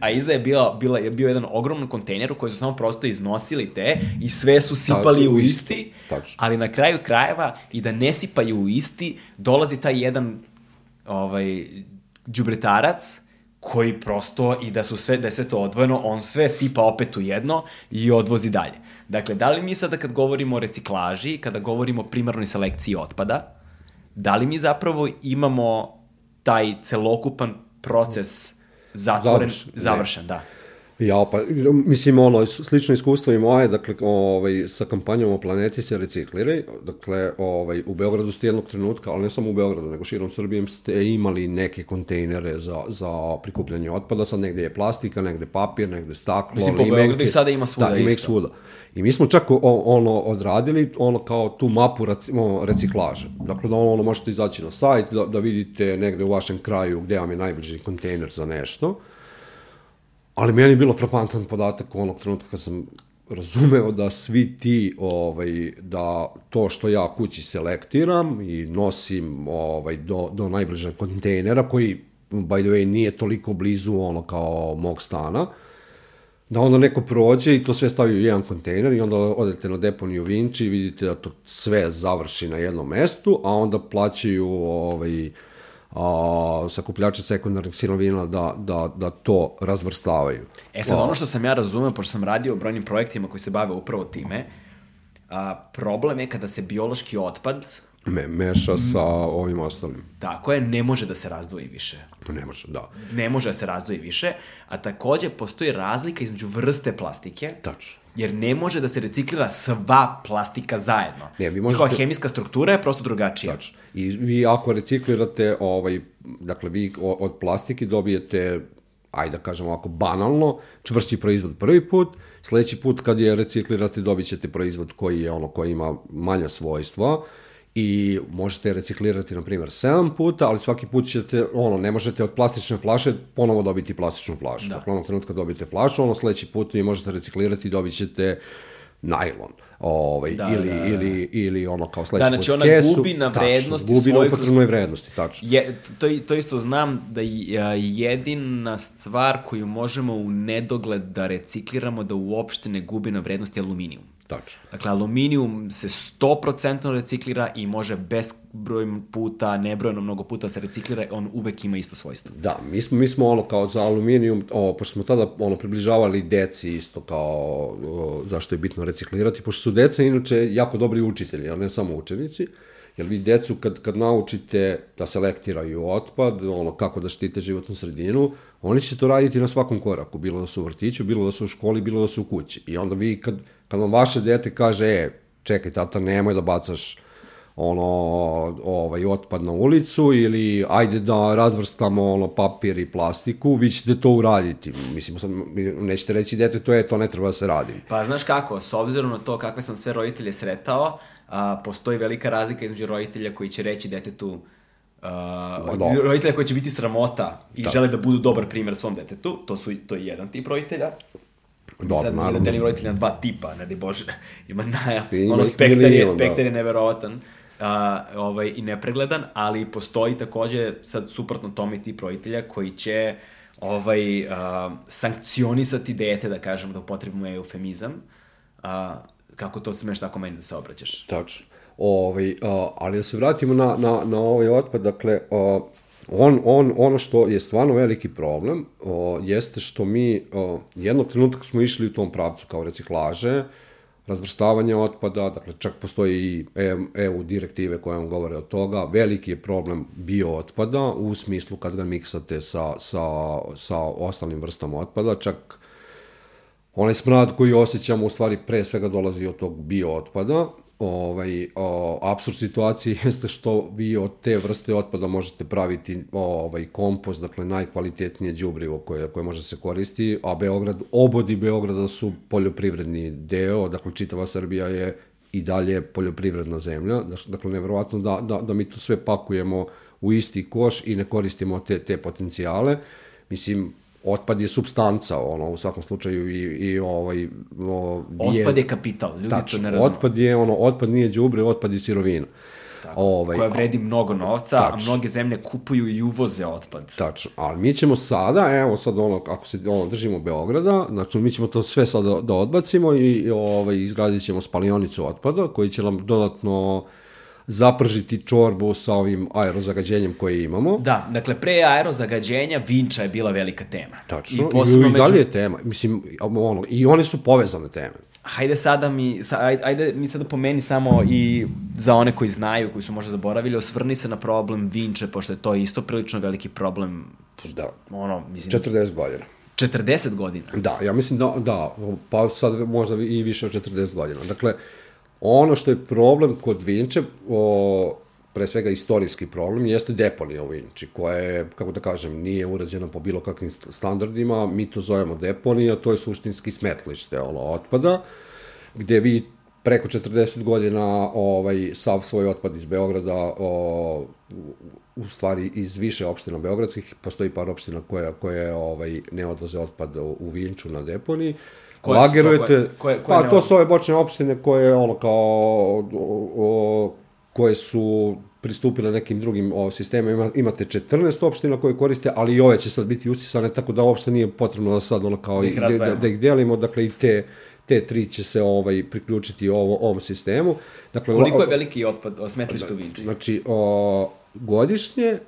a iza je bila, bila, je bio jedan ogroman kontejner u koji su samo prosto iznosili te i sve su sipali su u isti, tačno. ali na kraju krajeva i da ne sipaju u isti, dolazi taj jedan ovaj, đubretarac koji prosto i da su sve da je sve to odvojeno, on sve sipa opet u jedno i odvozi dalje. Dakle, da li mi sada kad govorimo o reciklaži, kada govorimo o primarnoj selekciji otpada, da li mi zapravo imamo taj celokupan proces zatvoren, Završen, završen, da. Ja, pa, mislim, ono, slično iskustvo i moje, dakle, ovaj, sa kampanjom o planeti se recikliraj, dakle, ovaj, u Beogradu ste jednog trenutka, ali ne samo u Beogradu, nego širom Srbije ste imali neke kontejnere za, za prikupljanje otpada, sad negde je plastika, negde papir, negde staklo, Mislim, po. Beogradu ih sada ima svuda Da, ima ih svuda. I mi smo čak o, ono odradili ono kao tu mapu recimo, reciklaže. Dakle, da ono, ono možete izaći na sajt, da, da vidite negde u vašem kraju gde vam je najbliži kontejner za nešto. Ali meni je bilo frapantan podatak onog trenutka kad sam razumeo da svi ti, ovaj, da to što ja kući selektiram i nosim ovaj, do, do najbližeg kontejnera, koji, by the way, nije toliko blizu ono kao mog stana, da onda neko prođe i to sve stavi u jedan kontejner i onda odete na deponiju Vinči i vidite da to sve završi na jednom mestu, a onda plaćaju ovaj, a, sakupljače sekundarnih sirovina da, da, da to razvrstavaju. E sad, ono što sam ja razumeo, pošto sam radio o brojnim projektima koji se bave upravo time, A, problem je kada se biološki otpad, Me, meša sa ovim ostalim. tako je, ne može da se razdvoji više. Ne može, da. Ne može da se razdvoji više, a takođe postoji razlika između vrste plastike, Tačno. jer ne može da se reciklira sva plastika zajedno. Ne, vi možete- hemijska struktura je prosto drugačija. Tačno. I vi ako reciklirate, ovaj, dakle, vi od plastike dobijete ajde da kažem ovako banalno, čvršći proizvod prvi put, sledeći put kad je reciklirate dobit ćete proizvod koji je ono koji ima manja svojstva i možete reciklirati na primjer 7 puta, ali svaki put ćete, ono, ne možete od plastične flaše ponovo dobiti plastičnu flašu. Da. Dakle, onog trenutka dobijete flašu, ono sledeći put vi možete reciklirati i dobit ćete najlon, ovaj, Da, ili, da, da. ili, ili ono kao sledeći Da, put znači ona kesu. gubi na Tačno, vrednosti gubi na upotrebnoj vrednosti, tačno. Je, to, to isto znam da je jedina stvar koju možemo u nedogled da recikliramo da uopšte ne gubi na vrednosti je aluminijum. Tačno. Dakle, aluminijum se 100% reciklira i može bezbroj puta, nebrojeno mnogo puta se reciklira, on uvek ima isto svojstvo. Da, mi smo, mi smo ono kao za aluminijum, o, pošto smo tada ono približavali deci isto kao o, zašto je bitno reciklirati, pošto su deca inače jako dobri učitelji, a ne samo učenici, jer vi decu kad, kad naučite da selektiraju otpad, ono kako da štite životnu sredinu, oni će to raditi na svakom koraku, bilo da su u vrtiću, bilo da su u školi, bilo da su u kući. I onda vi kad, kad vam vaše dete kaže, e, čekaj tata, nemoj da bacaš ono, ovaj, otpad na ulicu ili ajde da razvrstamo ono, papir i plastiku, vi ćete to uraditi. Mislim, sad, nećete reći dete, to je, to ne treba da se radi. Pa znaš kako, s obzirom na to kakve sam sve roditelje sretao, a, postoji velika razlika između roditelja koji će reći detetu Uh, dobro. roditelja koji će biti sramota i žele da budu dobar primer svom detetu, to su to je jedan tip roditelja. Dobro, Sad naravno. delim roditelja na dva tipa, ne daj Bože, [LAUGHS] ima naja, Ima ono spektar je, da. spektar je neverovatan uh, ovaj, i nepregledan, ali postoji takođe sad suprotno tome tip roditelja koji će ovaj, uh, sankcionisati dete, da kažem, da upotrebimo eufemizam, uh, kako to smeš tako meni da se obraćaš. Tačno. Ovaj, a, ali da se vratimo na, na, na ovaj otpad, dakle, a, on, on, ono što je stvarno veliki problem o, jeste što mi o, jednog trenutka smo išli u tom pravcu kao reciklaže, razvrstavanje otpada, dakle čak postoji i EU, EU direktive koje vam govore od toga, veliki je problem bio otpada u smislu kad ga miksate sa, sa, sa ostalim vrstama otpada, čak onaj smrad koji osjećamo u stvari pre svega dolazi od tog bio otpada. Ovaj, o, absurd situacije [LAUGHS] jeste što vi od te vrste otpada možete praviti ovaj, kompost, dakle najkvalitetnije đubrivo koje, koje može se koristi, a Beograd, obodi Beograda su poljoprivredni deo, dakle čitava Srbija je i dalje poljoprivredna zemlja, dakle nevjerovatno da, da, da mi to sve pakujemo u isti koš i ne koristimo te, te potencijale. Mislim, otpad je substanca, ono, u svakom slučaju i, i ovaj... O, Otpad je kapital, ljudi tačno, to ne razume. otpad je, ono, otpad nije đubre, otpad je sirovina. Tako, ovaj, koja vredi mnogo novca, Tačno. a mnoge zemlje kupuju i uvoze otpad. Tačno, ali mi ćemo sada, evo sad ono, ako se ono, držimo Beograda, znači mi ćemo to sve sad da, da odbacimo i, ovaj, izgradit ćemo spalionicu otpada koji će nam dodatno zapržiti čorbu sa ovim aerozagađenjem koje imamo. Da, dakle, pre aerozagađenja Vinča je bila velika tema. Tačno, i, posebno i, i dalje među- je tema. Mislim, ono, i one su povezane teme. Hajde sada mi, sa, ajde, ajde mi sada pomeni samo i za one koji znaju, koji su možda zaboravili, osvrni se na problem Vinče, pošto je to isto prilično veliki problem, Da, ono, mislim, 40 godina. 40 godina. Da, ja mislim da, da, pa sad možda i više od 40 godina. Dakle, ono što je problem kod Vinče, o, pre svega istorijski problem, jeste deponija u Vinči, koja je, kako da kažem, nije urađena po bilo kakvim st- standardima, mi to zovemo deponija, to je suštinski smetlište ono, otpada, gde vi preko 40 godina ovaj sav svoj otpad iz Beograda o, u- stvari iz više opština beogradskih postoji par opština koje koje ovaj ne odvoze otpad u, u Vinču na deponiji Koje su to? lagerujete Koje- koje- koje pa ne to su ove bočne opštine koje ono kao o, o, koje su pristupile nekim drugim o, sistemima. Imate 14 opština koje koriste, ali i ove će sad biti usisane, tako da uopšte nije potrebno da sad ono kao Da i- ih da, razdvajamo. da, da ih delimo, dakle i te te tri će se ovaj priključiti ovo, ovom sistemu. Dakle, Koliko je veliki otpad, o, smetlište u Vinči? Znači, o, godišnje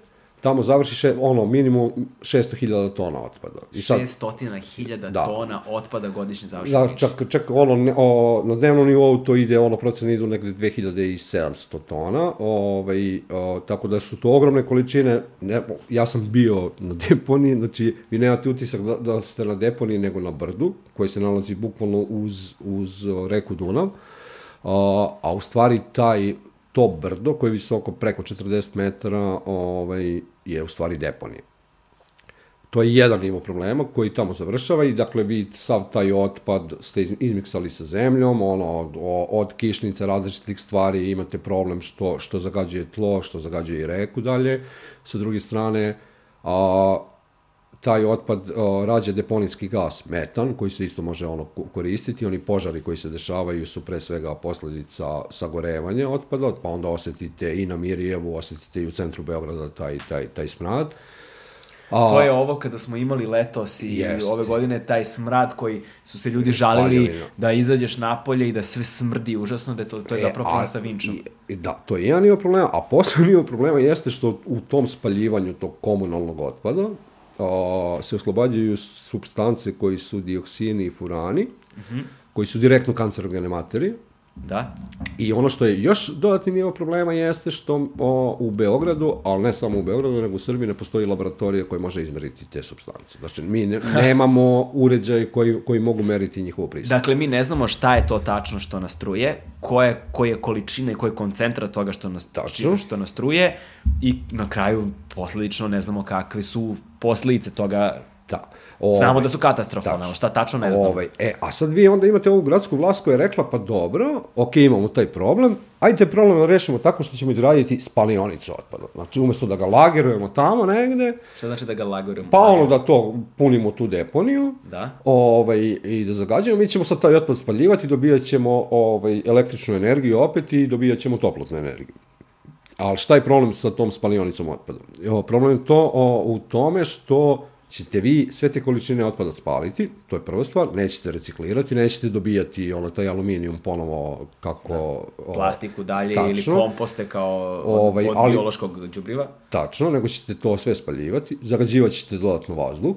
tamo završi še, ono, minimum 600.000 tona otpada. I sad, 600.000 da. tona otpada godišnje završi Da, čak, čak ono, ne, o, na dnevnom nivou to ide, ono, procene idu negde 2700 tona, ovaj, o, tako da su to ogromne količine, ne, ja sam bio na deponiji, znači, vi nemate utisak da, da ste na deponiji nego na brdu, koji se nalazi bukvalno uz, uz reku Dunav, a, a u stvari taj to brdo koje je visoko preko 40 metara ovaj, je u stvari deponija. To je jedan nivo problema koji tamo završava i dakle vi sav taj otpad ste izmiksali sa zemljom, ono od, od kišnica različitih stvari imate problem što, što zagađuje tlo, što zagađuje i reku dalje. Sa druge strane, a, taj otpad o, rađa deponijski gas, metan, koji se isto može ono koristiti. Oni požari koji se dešavaju su pre svega posledica sagorevanja otpada, pa onda osetite i na Mirjevu, osetite i u centru Beograda taj, taj, taj smrad. A, to je ovo kada smo imali letos i jest. ove godine taj smrad koji su se ljudi žalili Paljevino. da izađeš napolje i da sve smrdi užasno, da je to, to je e, zapravo plan sa vinčom. I, da, to je jedan nivo problema, a posebno nivo problema jeste što u tom spaljivanju tog komunalnog otpada, a, se oslobađaju substance koji su dioksini i furani, mm -hmm. koji su direktno kancerogene materije. Da. I ono što je još dodatni nivo problema jeste što o, u Beogradu, ali ne samo u Beogradu, nego u Srbiji ne postoji laboratorija koja može izmeriti te substance. Znači, mi ne, [LAUGHS] nemamo uređaj koji, koji mogu meriti njihovo prisustvo. Dakle, mi ne znamo šta je to tačno što nas truje, koje, koje količine, koji je koncentrat toga što nas, tačno. što nas truje i na kraju posledično ne znamo kakve su posledice toga Da. Ove, Znamo da su katastrofalne, ali šta tačno ne znamo. Ove, e, a sad vi onda imate ovu gradsku vlast koja je rekla, pa dobro, ok, imamo taj problem, ajde problem da rešimo tako što ćemo izraditi spalionicu otpada. Znači, umesto da ga lagerujemo tamo negde... Šta znači da ga lagerujemo? Pa ono da to punimo tu deponiju da. ovaj, i da zagađujemo, mi ćemo sad taj otpad spaljivati, dobijat ćemo ovaj, električnu energiju opet i dobijat ćemo toplotnu energiju. Ali šta je problem sa tom spalionicom otpada? Problem je to o, u tome što ćete vi sve te količine otpada spaliti, to je prva stvar, nećete reciklirati, nećete dobijati ono, taj aluminijum ponovo kako... Da. Plastiku dalje tačno, ili komposte kao od, ovaj, od ali, biološkog džubriva. Tačno, nego ćete to sve spaljivati, zagađivat ćete dodatno vazduh,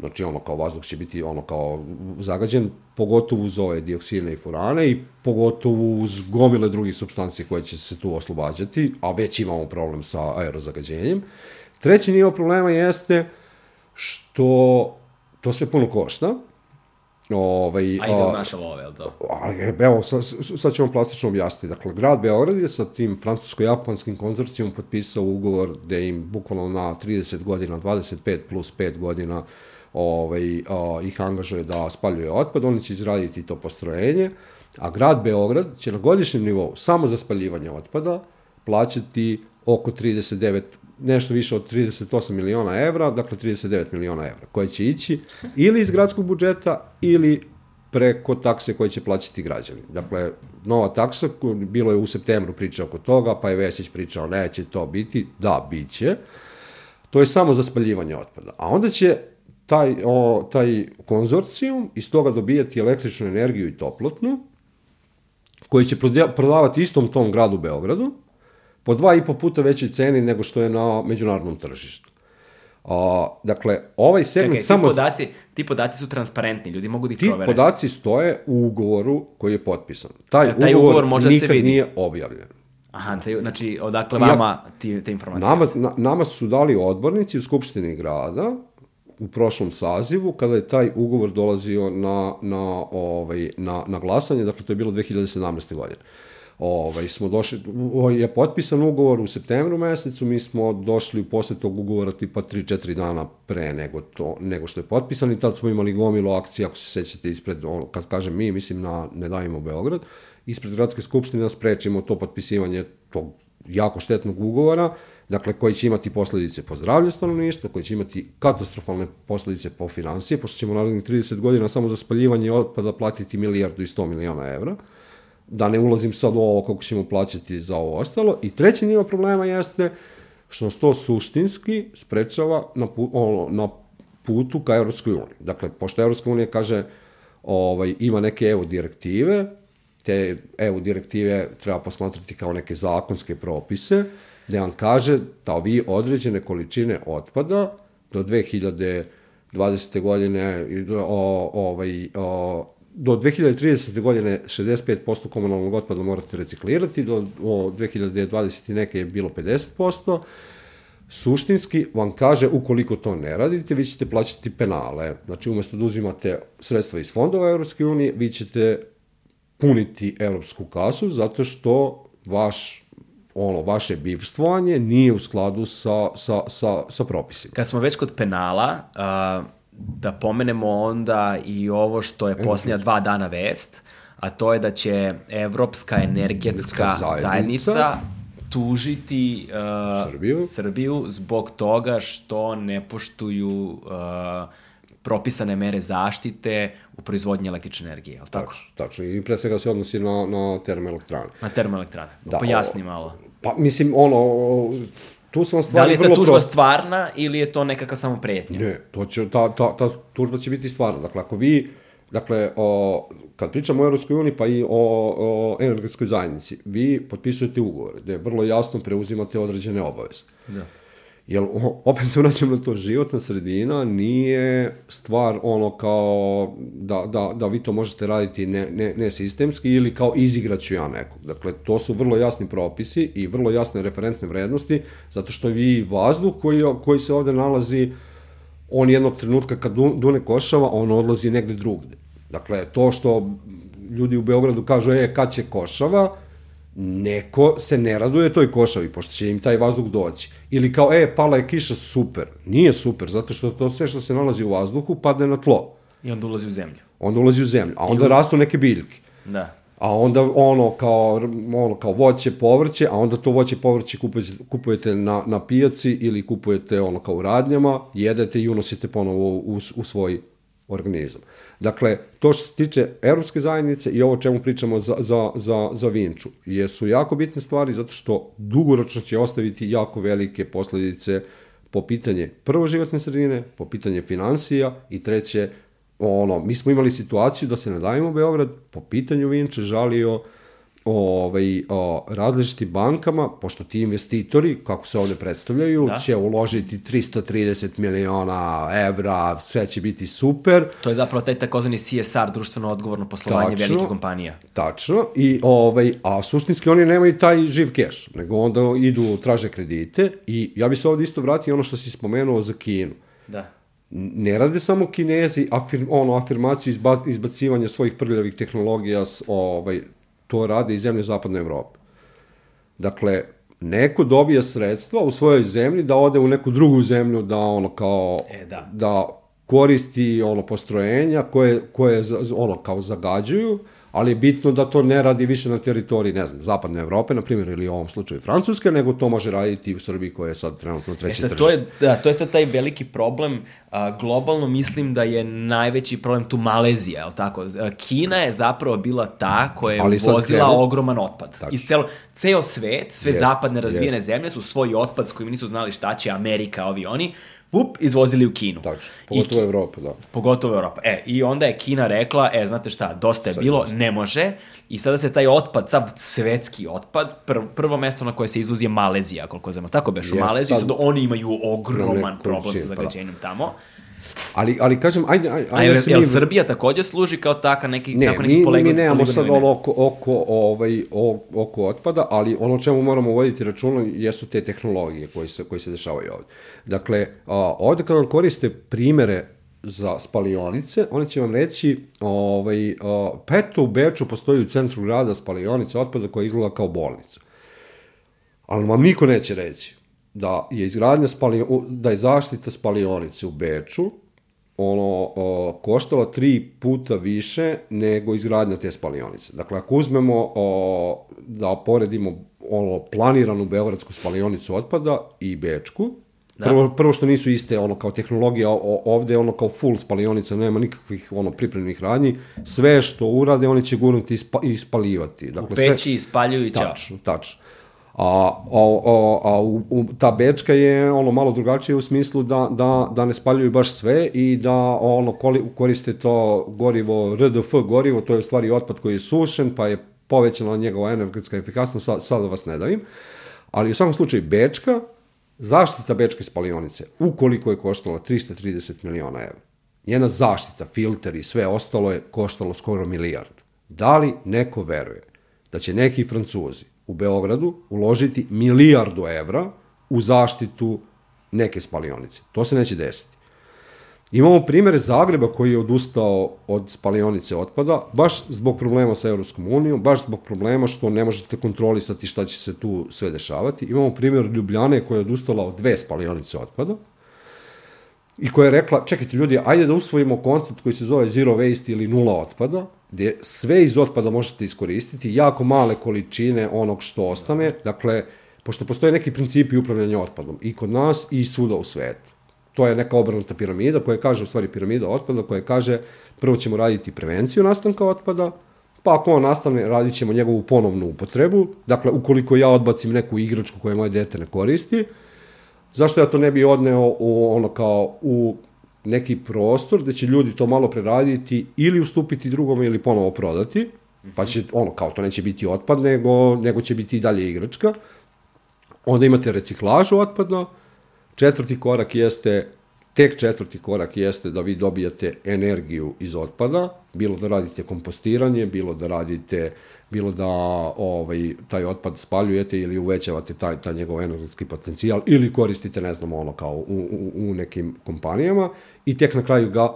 znači ono kao vazduh će biti ono kao zagađen, pogotovo uz ove dioksine i furane i pogotovo uz gomile drugih substanci koje će se tu oslobađati, a već imamo problem sa aerozagađenjem. Treći nivo problema jeste što to sve puno košta. Ovaj, Ajde u naše love, jel to? Ali, evo, sad, sad ćemo plastično objasniti. Dakle, grad Beograd je sa tim francusko-japanskim konzorcijom potpisao ugovor gde im bukvalno na 30 godina, 25 plus 5 godina ovaj, a, ih angažuje da spaljuje otpad, oni će izraditi to postrojenje, a grad Beograd će na godišnjem nivou samo za spaljivanje otpada plaćati oko 39 nešto više od 38 miliona evra, dakle 39 miliona evra, koje će ići ili iz gradskog budžeta ili preko takse koje će plaćati građani. Dakle, nova taksa, bilo je u septembru priča oko toga, pa je Vesić pričao neće to biti, da, bit će. To je samo za spaljivanje otpada. A onda će taj, o, taj konzorcijum iz toga dobijati električnu energiju i toplotnu, koji će prodavati istom tom gradu Beogradu, po dva i po puta većoj ceni nego što je na međunarodnom tržištu. A, dakle, ovaj segment Čekaj, samo... Ti podaci, ti podaci su transparentni, ljudi mogu da ih ti provere. Ti podaci stoje u ugovoru koji je potpisan. Taj, ja, taj ugovor, ugovor može nikad se vidi. nije objavljen. Aha, taj, znači, odakle vama ti, te informacije? Nama, na, nama su dali odbornici u Skupštini grada, u prošlom sazivu, kada je taj ugovor dolazio na, na, ovaj, na, na glasanje, dakle to je bilo 2017. godine. Ovaj, smo došli, je potpisan ugovor u septembru mesecu, mi smo došli u posle tog ugovora tipa 3-4 dana pre nego, to, nego što je potpisan i tad smo imali gomilu akcije, ako se sećate ispred, on, kad kažem mi, mislim na Ne davimo Beograd, ispred gradske skupštine da sprečimo to potpisivanje tog jako štetnog ugovora, dakle koji će imati posledice po zdravlje stanovništva, koji će imati katastrofalne posledice po financije, pošto ćemo narednih 30 godina samo za spaljivanje otpada platiti milijardu i 100 miliona evra da ne ulazim sad u ovo kako ćemo plaćati za ovo ostalo. I treći nivo problema jeste što nas to suštinski sprečava na, ono, na putu ka Evropskoj uniji. Dakle, pošto Evropska unija kaže ovaj, ima neke EU direktive, te EU direktive treba posmatrati kao neke zakonske propise, gde vam kaže da vi određene količine otpada do 2020. godine o, ovaj, o, do 2030. godine 65% komunalnog otpada morate reciklirati, do o 2020. neke je bilo 50%, suštinski vam kaže ukoliko to ne radite, vi ćete plaćati penale. Znači, umesto da uzimate sredstva iz fondova Evropske unije, vi ćete puniti evropsku kasu zato što vaš ono, vaše bivstvovanje nije u skladu sa, sa, sa, sa propisima. Kad smo već kod penala, uh, da pomenemo onda i ovo što je posljednja dva dana vest, a to je da će Evropska energetska zajednica, zajednica tužiti uh, Srbiju. Srbiju zbog toga što ne poštuju uh, propisane mere zaštite u proizvodnji električne energije, je li tako? Tačno, tačno. I pre svega se odnosi na, na termoelektrane. Na termoelektrane. Da, Pojasni malo. Pa, mislim, ono, tu sam stvari Da li je ta tužba pro... stvarna ili je to nekakva samo pretnja? Ne, to će, ta, ta, ta tužba će biti stvarna. Dakle, ako vi, dakle, o, kad pričamo o Europskoj uniji pa i o, o energetskoj zajednici, vi potpisujete ugovore gde vrlo jasno preuzimate određene obaveze. Da. Jer, opet se vraćam na to, životna sredina nije stvar ono kao da, da, da vi to možete raditi ne, ne, ne sistemski ili kao izigraću ja nekog. Dakle, to su vrlo jasni propisi i vrlo jasne referentne vrednosti, zato što vi vazduh koji, koji se ovde nalazi, on jednog trenutka kad dune košava, on odlazi negde drugde. Dakle, to što ljudi u Beogradu kažu, e, kad će košava, neko se ne raduje toj košavi, pošto će im taj vazduh doći. Ili kao, e, pala je kiša, super. Nije super, zato što to sve što se nalazi u vazduhu padne na tlo. I onda ulazi u zemlju. Onda ulazi u zemlju, a onda I... rastu neke biljke. Da. A onda ono kao, ono kao voće, povrće, a onda to voće, povrće kupujete, kupujete na, na pijaci ili kupujete ono kao u radnjama, jedete i unosite ponovo u, u svoj organizam. Dakle, to što se tiče Evropske zajednice i ovo čemu pričamo za, za, za, za Vinču, jesu jako bitne stvari zato što dugoročno će ostaviti jako velike posledice po pitanje prvo životne sredine, po pitanje financija i treće, ono, mi smo imali situaciju da se nadavimo Beograd po pitanju Vinče žalio uh, ovaj, o, različitim bankama, pošto ti investitori, kako se ovde predstavljaju, da. će uložiti 330 miliona evra, sve će biti super. To je zapravo taj takozvani CSR, društveno odgovorno poslovanje tačno, velikih kompanija. Tačno, i, ovaj, a suštinski oni nemaju taj živ keš, nego onda idu, traže kredite i ja bi se ovde isto vratio ono što si spomenuo za Kinu. Da ne rade samo kinezi afirm, ono, afirmaciju izba, izbacivanja svojih prljavih tehnologija s, ovaj, to rade i zemlje zapadne Evrope. Dakle, neko dobija sredstva u svojoj zemlji da ode u neku drugu zemlju da ono kao e, da. da koristi ono postrojenja koje koje ono kao zagađuju ali je bitno da to ne radi više na teritoriji, ne znam, zapadne Evrope, na primjer, ili u ovom slučaju Francuske, nego to može raditi u Srbiji koja je sad trenutno treći e sad, tržište. To je, da, to je sad taj veliki problem. A, globalno mislim da je najveći problem tu Malezija, je tako? Kina je zapravo bila ta koja je vozila krenu, ogroman otpad. Tako. Iz celo, ceo svet, sve yes, zapadne razvijene yes. zemlje su svoj otpad s kojim nisu znali šta će Amerika, ovi oni, vup, izvozili u Kinu. Tačno, pogotovo Evropa, da. Pogotovo Evropa. E, i onda je Kina rekla, e, znate šta, dosta je Sad bilo, ne može, i sada se taj otpad, sav svetski otpad, pr prvo mesto na koje se izvozi je Malezija, koliko znamo, tako beš, u Maleziji, sad, sad oni imaju ogroman problem sa zagađenjem pa da. tamo. Ali, ali kažem, ajde, ajde, ajde A jel, jel mi... Srbija takođe služi kao taka neki, ne, tako neki mi, poligon? Ne, mi nemamo sad ono oko, oko, ovaj, oko otpada, ali ono čemu moramo voditi računa jesu te tehnologije koje se, koje se dešavaju ovde. Dakle, a, ovde kad vam koriste primere za spalionice, oni će vam reći, ovaj, a, pa eto u Beču postoji u centru grada spalionica otpada koja izgleda kao bolnica. Ali vam niko neće reći da je izgradnja spali, da je zaštita spalionice u Beču ono, o, koštala tri puta više nego izgradnja te spalionice. Dakle, ako uzmemo o, da poredimo ono, planiranu beogradsku spalionicu otpada i Bečku, Da. Prvo, prvo što nisu iste, ono, kao tehnologija, ovde ono kao full spalionica, nema nikakvih, ono, pripremnih radnji, sve što urade, oni će gurnuti i ispalivati. Dakle, u peći sve, ispaljuju i. Tačno, tačno. A, a, a, a u, u, ta bečka je ono malo drugačije u smislu da, da, da ne spaljuju baš sve i da ono koriste to gorivo RDF gorivo, to je u stvari otpad koji je sušen, pa je povećana njegova energetska efikasnost, sad, sad vas ne davim. Ali u svakom slučaju Bečka, zaštita Bečke spalionice, ukoliko je koštala 330 miliona evra, njena zaštita, filter i sve ostalo je koštalo skoro milijard. Da li neko veruje da će neki Francuzi u Beogradu uložiti milijardu evra u zaštitu neke spalionice? To se neće desiti. Imamo primere Zagreba koji je odustao od spalionice otpada, baš zbog problema sa Evropskom unijom, baš zbog problema što ne možete kontrolisati šta će se tu sve dešavati. Imamo primjer Ljubljane koja je odustala od dve spalionice otpada i koja je rekla, čekajte ljudi, ajde da usvojimo koncept koji se zove zero waste ili nula otpada, gde sve iz otpada možete iskoristiti, jako male količine onog što ostane, dakle, pošto postoje neki principi upravljanja otpadom i kod nas i svuda u svetu to je neka obrnuta piramida koja kaže, u stvari piramida otpada, koja kaže prvo ćemo raditi prevenciju nastanka otpada, pa ako on nastane, radit ćemo njegovu ponovnu upotrebu. Dakle, ukoliko ja odbacim neku igračku koju moje dete ne koristi, zašto ja to ne bi odneo u, ono kao u neki prostor gde će ljudi to malo preraditi ili ustupiti drugome ili ponovo prodati, pa će, ono, kao to neće biti otpad, nego, nego će biti i dalje igračka. Onda imate reciklažu otpadna, Četvrti korak jeste, tek četvrti korak jeste da vi dobijate energiju iz otpada, bilo da radite kompostiranje, bilo da radite, bilo da ovaj, taj otpad spaljujete ili uvećavate taj, taj njegov energetski potencijal ili koristite, ne znam, ono kao u, u, u nekim kompanijama i tek na kraju ga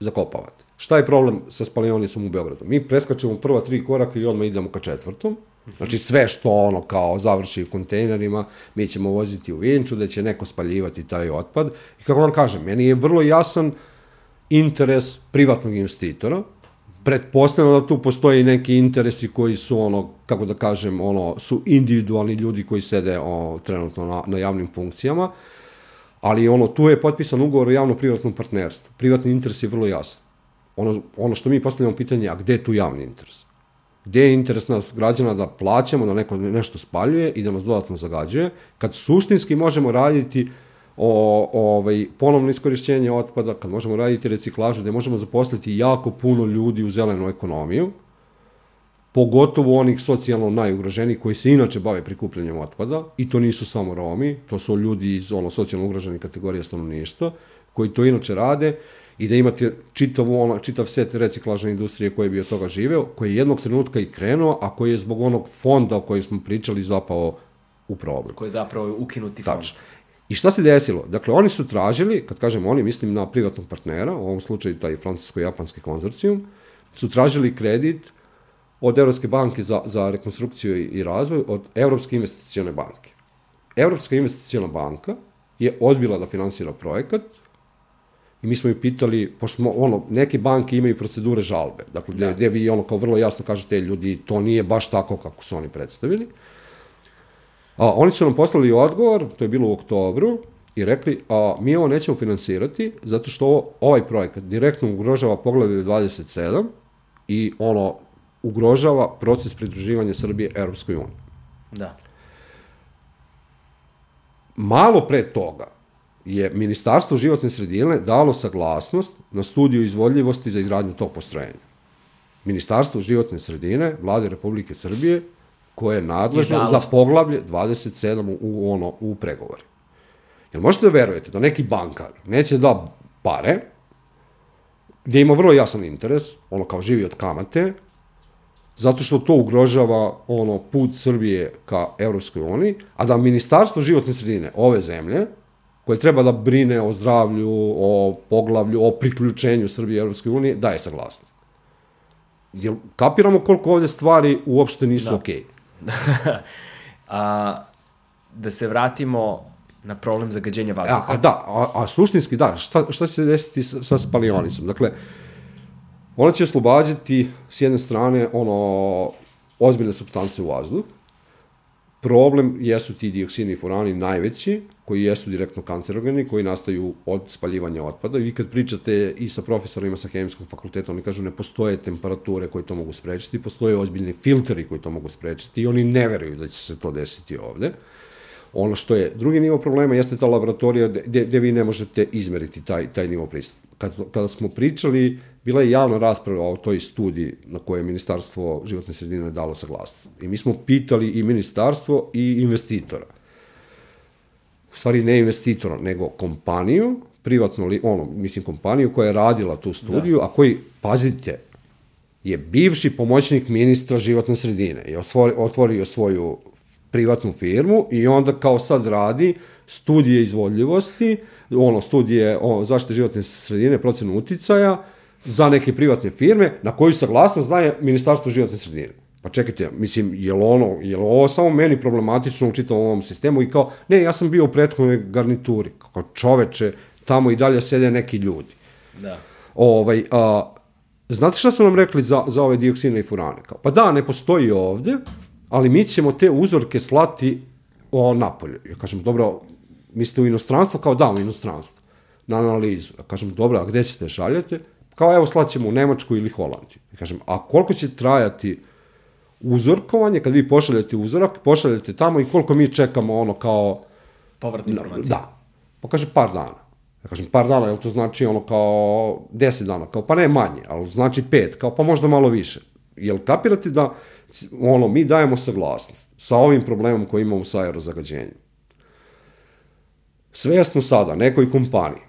zakopavate. Šta je problem sa spalionicom u Beogradu? Mi preskačemo prva tri koraka i odmah idemo ka četvrtom, Znači sve što ono kao završi u kontejnerima, mi ćemo voziti u Vinču, da će neko spaljivati taj otpad. I kako vam kažem, meni je vrlo jasan interes privatnog investitora, pretpostavljamo da tu postoje neki interesi koji su ono, kako da kažem, ono, su individualni ljudi koji sede o, trenutno na, na javnim funkcijama, ali ono, tu je potpisan ugovor o javno-privatnom partnerstvu. Privatni interes je vrlo jasan. Ono, ono što mi postavljamo pitanje, a gde je tu javni interes? gde je interes nas građana da plaćamo, da neko nešto spaljuje i da nas dodatno zagađuje, kad suštinski možemo raditi o, o ovaj, ponovno iskorišćenje otpada, kad možemo raditi reciklažu, gde možemo zaposliti jako puno ljudi u zelenu ekonomiju, pogotovo onih socijalno najugroženih koji se inače bave prikupljanjem otpada, i to nisu samo Romi, to su ljudi iz ono, socijalno ugroženih kategorija stanovništva, koji to inače rade i da imate čitav, ono, čitav set reciklažne industrije koji bi od toga živeo, koji je jednog trenutka i krenuo, a koji je zbog onog fonda o kojem smo pričali zapao u problem. Koji je zapravo ukinuti fond. Tačno. I šta se desilo? Dakle, oni su tražili, kad kažem oni, mislim na privatnog partnera, u ovom slučaju taj francusko-japanski konzorcijum, su tražili kredit od Evropske banke za, za rekonstrukciju i, i razvoj, od Evropske investicione banke. Evropska investiciona banka je odbila da finansira projekat, I mi smo ju pitali, pošto smo, ono, neke banke imaju procedure žalbe, dakle, gde, da. gde vi ono kao vrlo jasno kažete, ljudi, to nije baš tako kako su oni predstavili. A, oni su nam poslali odgovor, to je bilo u oktobru, i rekli, a, mi ovo nećemo finansirati, zato što ovo, ovaj projekat direktno ugrožava poglavlje 27 i ono, ugrožava proces pridruživanja Srbije Europskoj uniji. Da. Malo pre toga, je Ministarstvo životne sredine dalo saglasnost na studiju izvodljivosti za izgradnju tog postrojenja. Ministarstvo životne sredine, vlade Republike Srbije, koje je nadležno za poglavlje 27 u, ono, u pregovori. Jel možete da verujete da neki bankar neće da pare, gde ima vrlo jasan interes, ono kao živi od kamate, zato što to ugrožava ono put Srbije ka Evropskoj uniji, a da Ministarstvo životne sredine ove zemlje koje treba da brine o zdravlju, o poglavlju, o priključenju Srbije i Evropske unije, daje saglasnost. Jel kapiramo koliko ovde stvari uopšte nisu da. okej? Okay? [LAUGHS] a, da se vratimo na problem zagađenja vazduha. A, a da, a, a suštinski da, šta, šta će se desiti sa, sa spalionicom? Dakle, ona će oslobađati s jedne strane ono ozbiljne substance u vazduh, Problem jesu ti dioksini i furani najveći, koji jesu direktno kancerogeni, koji nastaju od spaljivanja otpada. I vi kad pričate i sa profesorima sa hemijskog fakulteta, oni kažu ne postoje temperature koje to mogu sprečiti, postoje ozbiljni filteri koji to mogu sprečiti i oni ne veruju da će se to desiti ovde. Ono što je drugi nivo problema jeste ta laboratorija gde, gde vi ne možete izmeriti taj, taj nivo prisustva. Kad, kada smo pričali, bila je javna rasprava o toj studiji na kojoj je Ministarstvo životne sredine dalo saglasnost. I mi smo pitali i ministarstvo i investitora. U stvari ne investitora, nego kompaniju, privatno, li, ono, mislim kompaniju koja je radila tu studiju, da. a koji, pazite, je bivši pomoćnik ministra životne sredine i otvorio, otvorio svoju privatnu firmu i onda kao sad radi studije izvodljivosti, ono, studije o zaštite životne sredine, procenu uticaja za neke privatne firme na koju saglasnost daje Ministarstvo životne sredine. Pa čekajte, mislim, je li ono, je li ovo samo meni problematično u čitavom ovom sistemu i kao, ne, ja sam bio u prethodnoj garnituri, kao čoveče, tamo i dalje sede neki ljudi. Da. Ovaj, a, znate šta su nam rekli za, za ove dioksine i furane? Kao, pa da, ne postoji ovde, ali mi ćemo te uzorke slati o, napolje. Ja kažem, dobro, mislite u inostranstvo? Kao da, u inostranstvo, na analizu. Ja kažem, dobro, a gde ćete šaljete? Kao evo slaćemo u Nemačku ili Holandiju. Ja kažem, a koliko će trajati uzorkovanje, kad vi pošaljete uzorak, pošaljete tamo i koliko mi čekamo ono kao... Povratne informacije. Da. Pa kaže par dana. Ja kažem, par dana, jel to znači ono kao 10 dana? Kao, pa ne manje, ali znači 5, kao pa možda malo više. Jel kapirate da ono, mi dajemo saglasnost sa ovim problemom koji imamo sa aerozagađenjem. Svesno sada nekoj kompaniji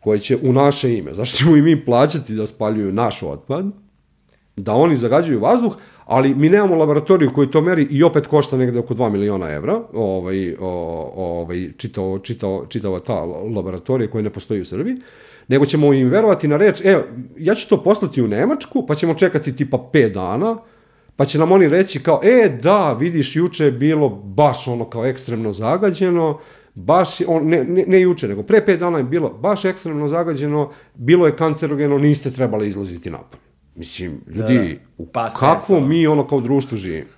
koji će u naše ime, zašto ćemo i mi plaćati da spaljuju naš otpad, da oni zagađuju vazduh, ali mi nemamo laboratoriju koji to meri i opet košta negde oko 2 miliona evra, ovaj, ovaj, čitao, čitao, čitava ta laboratorija koja ne postoji u Srbiji, nego ćemo im verovati na reč, evo, ja ću to poslati u Nemačku, pa ćemo čekati tipa 5 dana, pa će nam oni reći kao, e, da, vidiš, juče je bilo baš ono kao ekstremno zagađeno, baš, on, ne, ne, ne juče, nego pre 5 dana je bilo baš ekstremno zagađeno, bilo je kancerogeno, niste trebali izlaziti napolje. Mislim, ljudi, da, da. kako mi ono kao društvo živimo?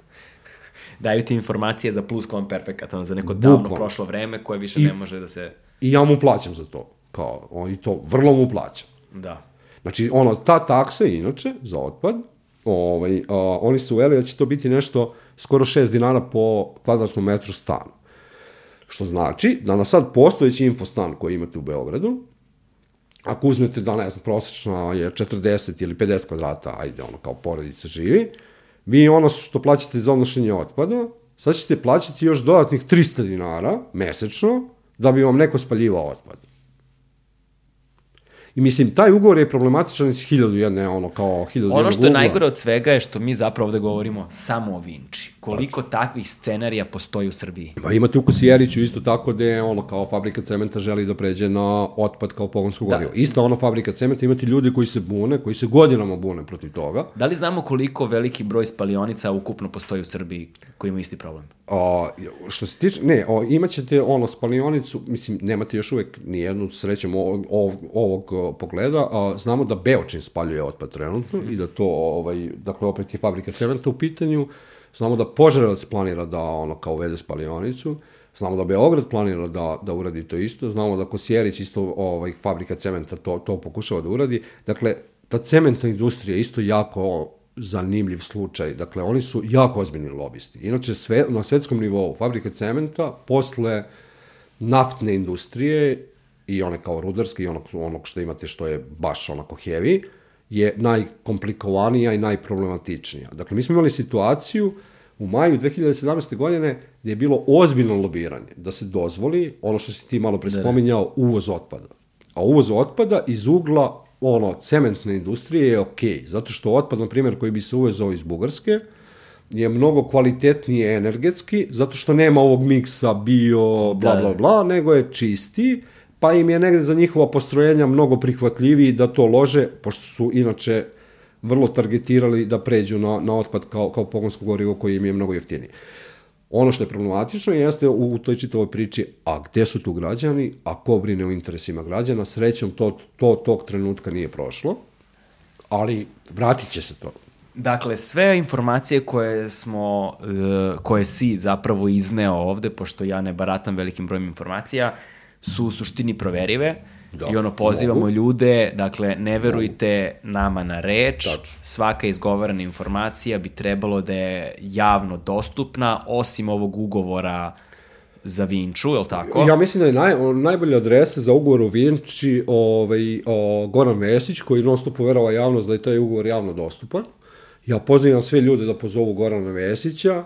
[LAUGHS] Daju ti informacije za plus perfekat, ono, za neko davno Bukvalno. prošlo vreme koje više I, ne može da se... I ja mu plaćam za to. Kao, on, I to vrlo mu plaćam. Da. Znači, ono, ta taksa inače za otpad, ovaj, a, oni su uveli da će to biti nešto skoro 6 dinara po kvadratnom metru stanu. Što znači da na sad postojeći infostan koji imate u Beogradu, ako uzmete da, ne znam, prosječno je 40 ili 50 kvadrata, ajde, ono, kao porodica živi, vi ono što plaćate za odnošenje otpada, sad ćete plaćati još dodatnih 300 dinara mesečno da bi vam neko spaljivao otpad. I mislim, taj ugovor je problematičan iz hiljadu jedne, ono, kao hiljadu Ono što je najgore od svega je što mi zapravo ovde govorimo samo o Vinči. Koliko Tačno. takvih scenarija postoji u Srbiji? Pa imate u Kosijeriću isto tako gde ono kao fabrika cementa želi da pređe na otpad kao pogonsko da. gorivo. Isto ono fabrika cementa, imate ljudi koji se bune, koji se godinama bune protiv toga. Da li znamo koliko veliki broj spalionica ukupno postoji u Srbiji koji ima isti problem? O, što se tiče, ne, o, imaćete ono spalionicu, mislim, nemate još uvek nijednu srećom ovog, ovog, ovog pogleda, a, znamo da Beočin spaljuje otpad trenutno i da to, ovaj, dakle, opet je fabrika cementa u pitanju, znamo da Požarevac planira da ono kao uvede spalionicu, znamo da Beograd planira da, da uradi to isto, znamo da Kosjerić isto, ovaj, fabrika cementa to, to pokušava da uradi, dakle, ta cementna industrija isto jako zanimljiv slučaj. Dakle, oni su jako ozbiljni lobisti. Inače, sve, na svetskom nivou, fabrika cementa, posle naftne industrije i one kao rudarske i onog, onog što imate što je baš onako heavy, je najkomplikovanija i najproblematičnija. Dakle, mi smo imali situaciju u maju 2017. godine gde je bilo ozbiljno lobiranje da se dozvoli ono što si ti malo prespominjao, da, da. uvoz otpada. A uvoz otpada iz ugla ono, cementne industrije je okej, okay, zato što otpad, na primjer, koji bi se uvezao iz Bugarske, je mnogo kvalitetniji energetski, zato što nema ovog miksa bio, bla, da. bla, bla, nego je čisti, pa im je negde za njihova postrojenja mnogo prihvatljiviji da to lože, pošto su inače vrlo targetirali da pređu na, na otpad kao, kao pogonsko gorivo koji im je mnogo jeftiniji. Ono što je problematično jeste u toj čitavoj priči, a gde su tu građani, a ko brine o interesima građana, srećom to, to tog trenutka nije prošlo, ali vratit će se to. Dakle, sve informacije koje smo, e, koje si zapravo izneo ovde, pošto ja ne baratam velikim brojem informacija, su u suštini proverive. Da, I ono, pozivamo mogu. ljude, dakle, ne verujte mogu. nama na reč, Tačno. svaka izgovorena informacija bi trebalo da je javno dostupna, osim ovog ugovora za Vinču, je li tako? Ja mislim da je naj, najbolja adresa za ugovor u Vinči ovaj, o, Goran Vesić, koji non stop poverava javnost da je taj ugovor javno dostupan. Ja pozivam sve ljude da pozovu Gorana Vesića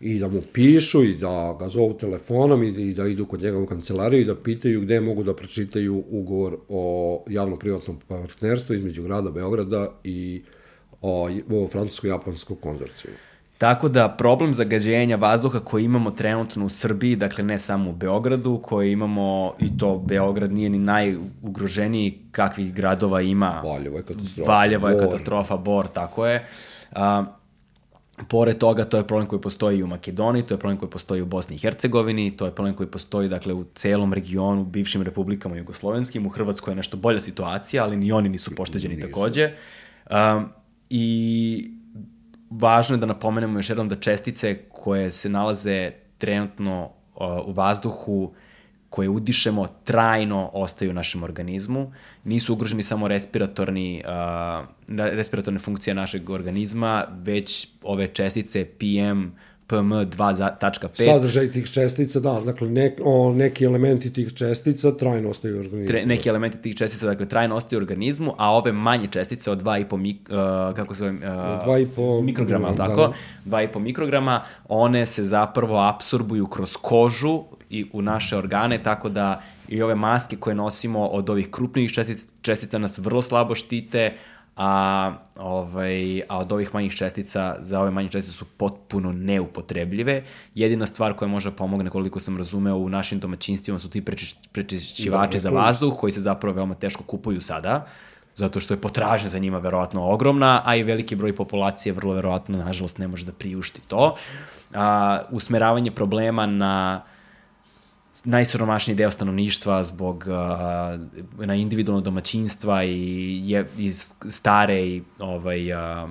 i da mu pišu i da ga zovu telefonom i, i da idu kod njega u kancelariju i da pitaju gde mogu da pročitaju ugovor o javno-privatnom partnerstvu između grada Beograda i o, o francusko-japanskog konzorcijuma. Tako da problem zagađenja vazduha koji imamo trenutno u Srbiji, dakle ne samo u Beogradu, koji imamo, i to Beograd nije ni najugroženiji kakvih gradova ima. Valjevo je katastrofa. Valjevo je katastrofa, Bor, tako je. A, Pored toga, to je problem koji postoji i u Makedoniji, to je problem koji postoji u Bosni i Hercegovini, to je problem koji postoji dakle, u celom regionu, bivšim republikama jugoslovenskim. U Hrvatskoj je nešto bolja situacija, ali ni oni nisu pošteđeni nisu. takođe. Um, I važno je da napomenemo još jednom da čestice koje se nalaze trenutno uh, u vazduhu koje udišemo trajno ostaju u našem organizmu. Nisu ugroženi samo respiratorni, uh, respiratorne funkcije našeg organizma, već ove čestice PM, PM2.5. Sadržaj tih čestica, da, dakle ne, o, neki elementi tih čestica trajno ostaju u organizmu. Tre, neki elementi tih čestica, dakle, trajno ostaju u organizmu, a ove manje čestice od 2,5 mik, uh, kako se zove, uh, 2,5 mikrograma, da, tako? Da. 2,5 mikrograma, one se zapravo absorbuju kroz kožu i u naše organe, tako da i ove maske koje nosimo od ovih krupnijih čestica, čestica nas vrlo slabo štite, a, ovaj, a od ovih manjih čestica, za ove manje čestice su potpuno neupotrebljive. Jedina stvar koja može pomogne, koliko sam razumeo, u našim domaćinstvima su ti prečiš, prečišćivači da, za vazduh, koji se zapravo veoma teško kupuju sada, zato što je potražnja za njima verovatno ogromna, a i veliki broj populacije vrlo verovatno, nažalost, ne može da priušti to. A, usmeravanje problema na najsiromašniji deo stanovništva zbog uh, na individualno domaćinstva i, je, i stare i ovaj, uh,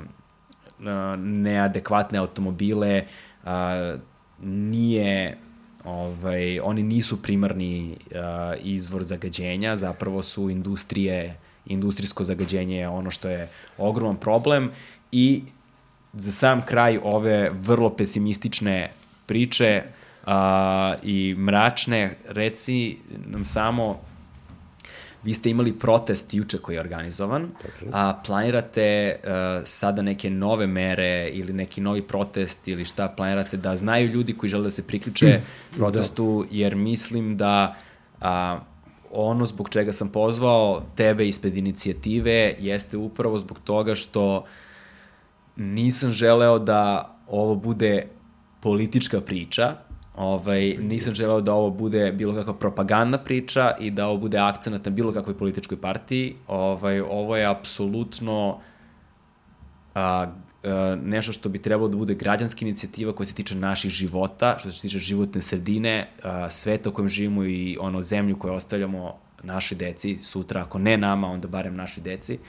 neadekvatne automobile uh, nije ovaj, oni nisu primarni uh, izvor zagađenja, zapravo su industrije, industrijsko zagađenje ono što je ogroman problem i za sam kraj ove vrlo pesimistične priče a, i mračne, reci nam samo vi ste imali protest juče koji je organizovan, a planirate uh, sada neke nove mere ili neki novi protest ili šta planirate da znaju ljudi koji žele da se priključe [CLEARS THROAT] protestu, da. jer mislim da a, ono zbog čega sam pozvao tebe ispred inicijative jeste upravo zbog toga što nisam želeo da ovo bude politička priča, Ovaj, nisam želeo da ovo bude bilo kakva propagandna priča i da ovo bude akcenat na bilo kakvoj političkoj partiji. Ovaj, ovo je apsolutno a, a, nešto što bi trebalo da bude građanska inicijativa koja se tiče naših života, što se tiče životne sredine, a, sveta u kojem živimo i ono zemlju koju ostavljamo našoj deci sutra, ako ne nama, onda barem našoj deci.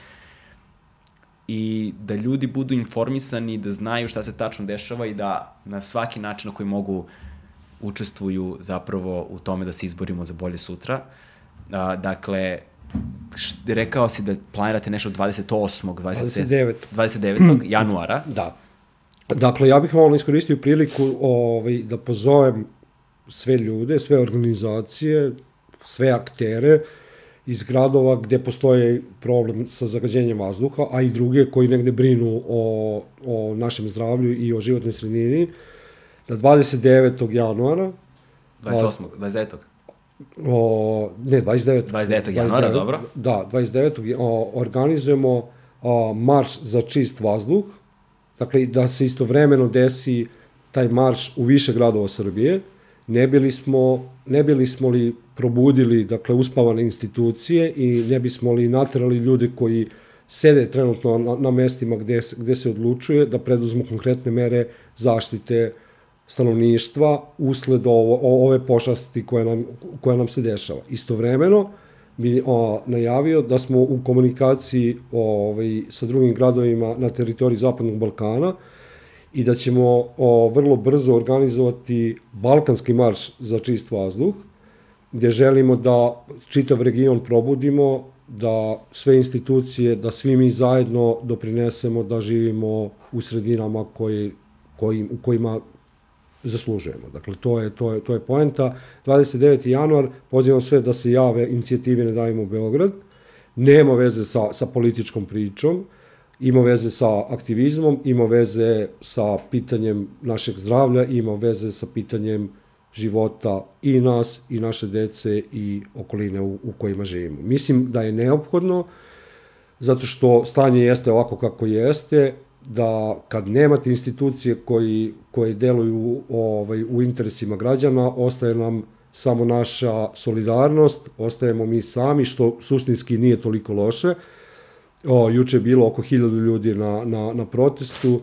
I da ljudi budu informisani, da znaju šta se tačno dešava i da na svaki način na koji mogu uh, učestvuju zapravo u tome da se izborimo za bolje sutra. A, dakle, rekao si da planirate nešto 28. 29. 29. januara. Da. Dakle, ja bih vam iskoristio priliku ovaj, da pozovem sve ljude, sve organizacije, sve aktere iz gradova gde postoje problem sa zagađenjem vazduha, a i druge koji negde brinu o, o našem zdravlju i o životnoj sredini, uh, da 29. januara 28. 29. O, ne, 29. 29. januara, 29, dobro. Da, 29. O, organizujemo o, marš za čist vazduh, dakle da se istovremeno desi taj marš u više gradova Srbije, ne bili smo, ne bili smo li probudili dakle, uspavane institucije i ne bismo li naterali ljude koji sede trenutno na, na mestima gde, gde se odlučuje da preduzmu konkretne mere zaštite uh, stanovništva usled ovo, ove pošasti koje nam, koja nam se dešava. Istovremeno bi o, najavio da smo u komunikaciji ovaj, sa drugim gradovima na teritoriji Zapadnog Balkana i da ćemo o, vrlo brzo organizovati Balkanski marš za čist vazduh, gde želimo da čitav region probudimo, da sve institucije, da svi mi zajedno doprinesemo da živimo u sredinama koji, koji, u kojima zaslužujemo. Dakle, to je, to je, to je poenta. 29. januar, pozivam sve da se jave inicijativi Ne davimo Beograd. Nema veze sa, sa političkom pričom, ima veze sa aktivizmom, ima veze sa pitanjem našeg zdravlja, ima veze sa pitanjem života i nas, i naše dece, i okoline u, u kojima živimo. Mislim da je neophodno, zato što stanje jeste ovako kako jeste, da kad nemate institucije koji, koje deluju ovaj, u interesima građana, ostaje nam samo naša solidarnost, ostajemo mi sami, što suštinski nije toliko loše. O, juče je bilo oko hiljadu ljudi na, na, na protestu,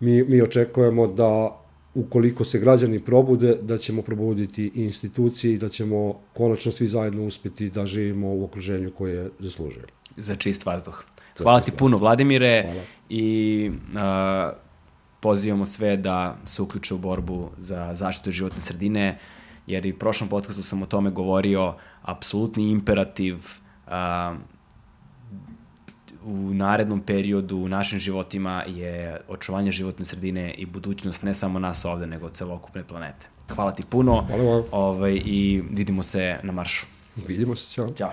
mi, mi očekujemo da ukoliko se građani probude, da ćemo probuditi i institucije i da ćemo konačno svi zajedno uspeti da živimo u okruženju koje zaslužuje. Za čist vazduh. Hvala ti puno, Vladimire, Hvala. i uh, pozivamo sve da se uključe u borbu za zaštitu životne sredine, jer i u prošlom podcastu sam o tome govorio, apsolutni imperativ uh, u narednom periodu u našim životima je očuvanje životne sredine i budućnost ne samo nas ovde, nego celokupne planete. Hvala ti puno Hvala vam. ovaj, i vidimo se na maršu. Vidimo se, čao. Ćao.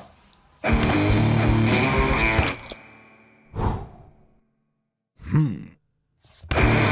Hmm.